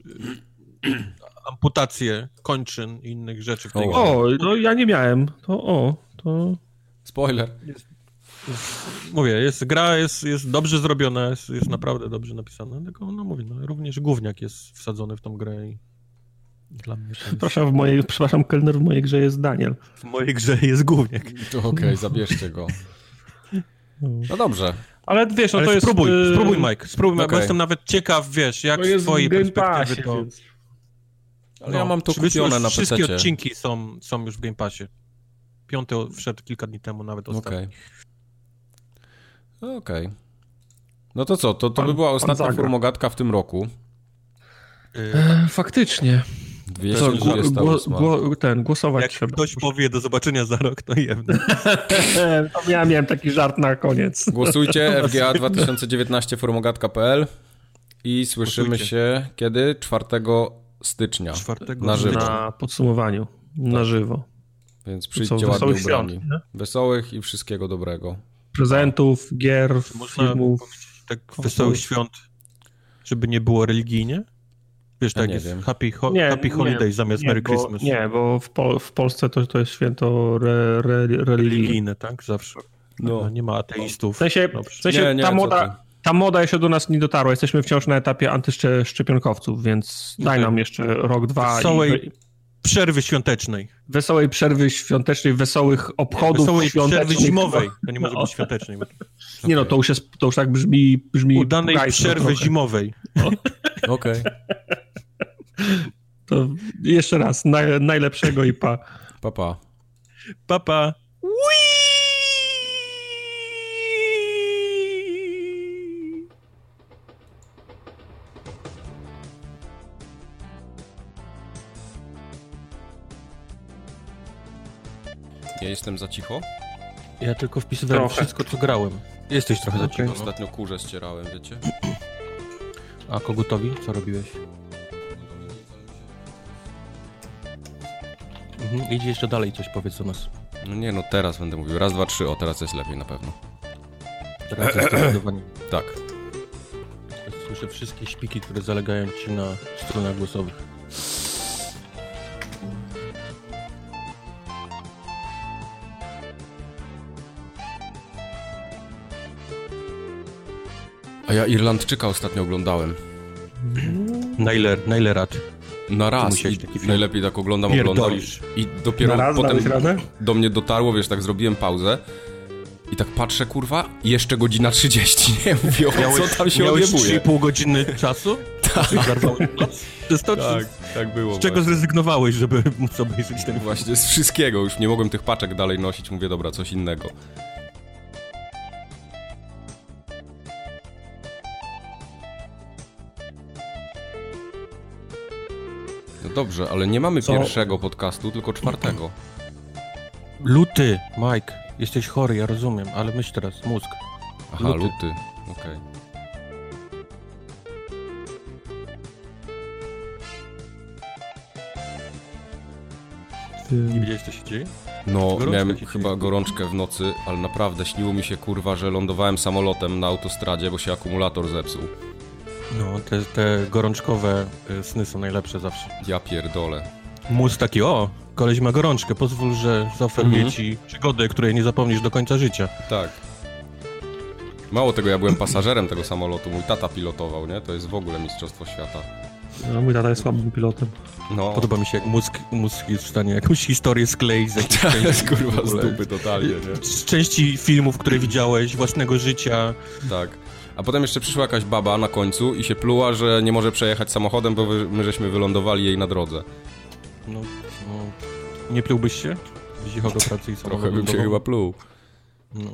y, amputacje kończyn i innych rzeczy w tej O, grze. no ja nie miałem. To o, to... Spoiler. Jest, mówię, jest, gra jest, jest dobrze zrobiona, jest, jest naprawdę dobrze napisana, tylko no mówię, no, również gówniak jest wsadzony w tą grę i dla mnie jest... Przepraszam, w mojej, przepraszam, kelner, w mojej grze jest Daniel. W mojej grze jest gówniak. To okej, okay, zabierzcie go. No dobrze. Ale wiesz, no Ale to jest... Spróbuj, y, spróbuj Mike, spróbuj, okay. bo jestem nawet ciekaw, wiesz, jak z twojej perspektywy to... Ale no, ja mam to kupione na Wszystkie odcinki są, są już w Game Passie. Piąty wszedł kilka dni temu nawet ostatni. Okej. Okay. Okej. Okay. No to co, to, to by była ostatnia formogatka w tym roku. E, faktycznie. 228. Gło, ten, głosować Jak trzeba. ktoś powie do zobaczenia za rok, to jewne. to ja miałem taki żart na koniec. Głosujcie FGA 2019 formogatka.pl i słyszymy Głosujcie. się kiedy? 4 stycznia. 4 na żywo. Na podsumowaniu. Na żywo. Więc przyjdźcie ładnie ubrani. Świąt, Wesołych i wszystkiego dobrego. Prezentów, gier, Można filmów. Tak wesołych świąt, żeby nie było religijnie? Wiesz, ja tak jest wiem. Happy, ho nie, happy Holiday nie, zamiast nie, Merry bo, Christmas. Nie, bo w, Pol w Polsce to, to jest święto re, re, religijne. tak? Zawsze. No. no. nie ma ateistów. W sensie, w sensie ta, moda, ta moda jeszcze do nas nie dotarła. Jesteśmy wciąż na etapie antyszczepionkowców, więc daj nam jeszcze rok, dwa. Wesołej i... przerwy świątecznej. Wesołej przerwy świątecznej, wesołych obchodów Wesołej przerwy zimowej. To nie może być świątecznej. Nie no, to już, jest, to już tak brzmi... brzmi Udanej przerwy trochę. zimowej. Okej. Okay. To jeszcze raz, naj, najlepszego i pa. Papa. Papa. Ja jestem za cicho? Ja tylko wpisywałem trochę. wszystko, co grałem. Jesteś trochę okay. za cicho. No. Ostatnio kurze ścierałem, wiecie? A kogutowi? Co robiłeś? Mhm. Idź jeszcze dalej, coś powiedz do nas. No nie, no teraz będę mówił. Raz, dwa, trzy. O, teraz jest lepiej na pewno. Teraz jest zdecydowanie. Tak. Słyszę wszystkie śpiki, które zalegają ci na stronach głosowych. A ja Irlandczyka ostatnio oglądałem. Na ile, na raz. I najlepiej tak oglądam, oglądam. I dopiero raz, potem do mnie dotarło, wiesz, tak zrobiłem pauzę. I tak patrzę, kurwa, jeszcze godzina 30, nie? Mówię, o co tam się miałeś odjebuje? 3,5 godziny czasu? Tak. tak, tak było. Z czego właśnie. zrezygnowałeś, żeby móc obejrzeć ten Właśnie, z wszystkiego. Już nie mogłem tych paczek dalej nosić. Mówię, dobra, coś innego. Dobrze, ale nie mamy Co? pierwszego podcastu, tylko czwartego. Luty, Mike, jesteś chory, ja rozumiem, ale myśl teraz, mózg. Aha, luty, luty. okej. Okay. Nie widziałeś, co się dzieje? No, gorączka miałem chyba gorączkę w nocy, ale naprawdę śniło mi się, kurwa, że lądowałem samolotem na autostradzie, bo się akumulator zepsuł. No, te, te gorączkowe y, sny są najlepsze zawsze. Ja pierdolę. Mózg taki, o, koleś ma gorączkę, pozwól, że zaoferuję mhm. ci przygodę, której nie zapomnisz do końca życia. Tak. Mało tego, ja byłem pasażerem tego samolotu, mój tata pilotował, nie? To jest w ogóle mistrzostwo świata. No, mój tata jest słabym pilotem. No. Podoba mi się, jak mózg, mózg jest w stanie jakąś historię skleić z części. jest kurwa z dupy totalnie, nie? Z części filmów, które widziałeś, własnego życia. Tak. A potem jeszcze przyszła jakaś baba na końcu i się pluła, że nie może przejechać samochodem, bo my żeśmy wylądowali jej na drodze. No, no nie plułbyś się? Jeśli chodzi o pracę i Trochę bym się chyba pluł. No.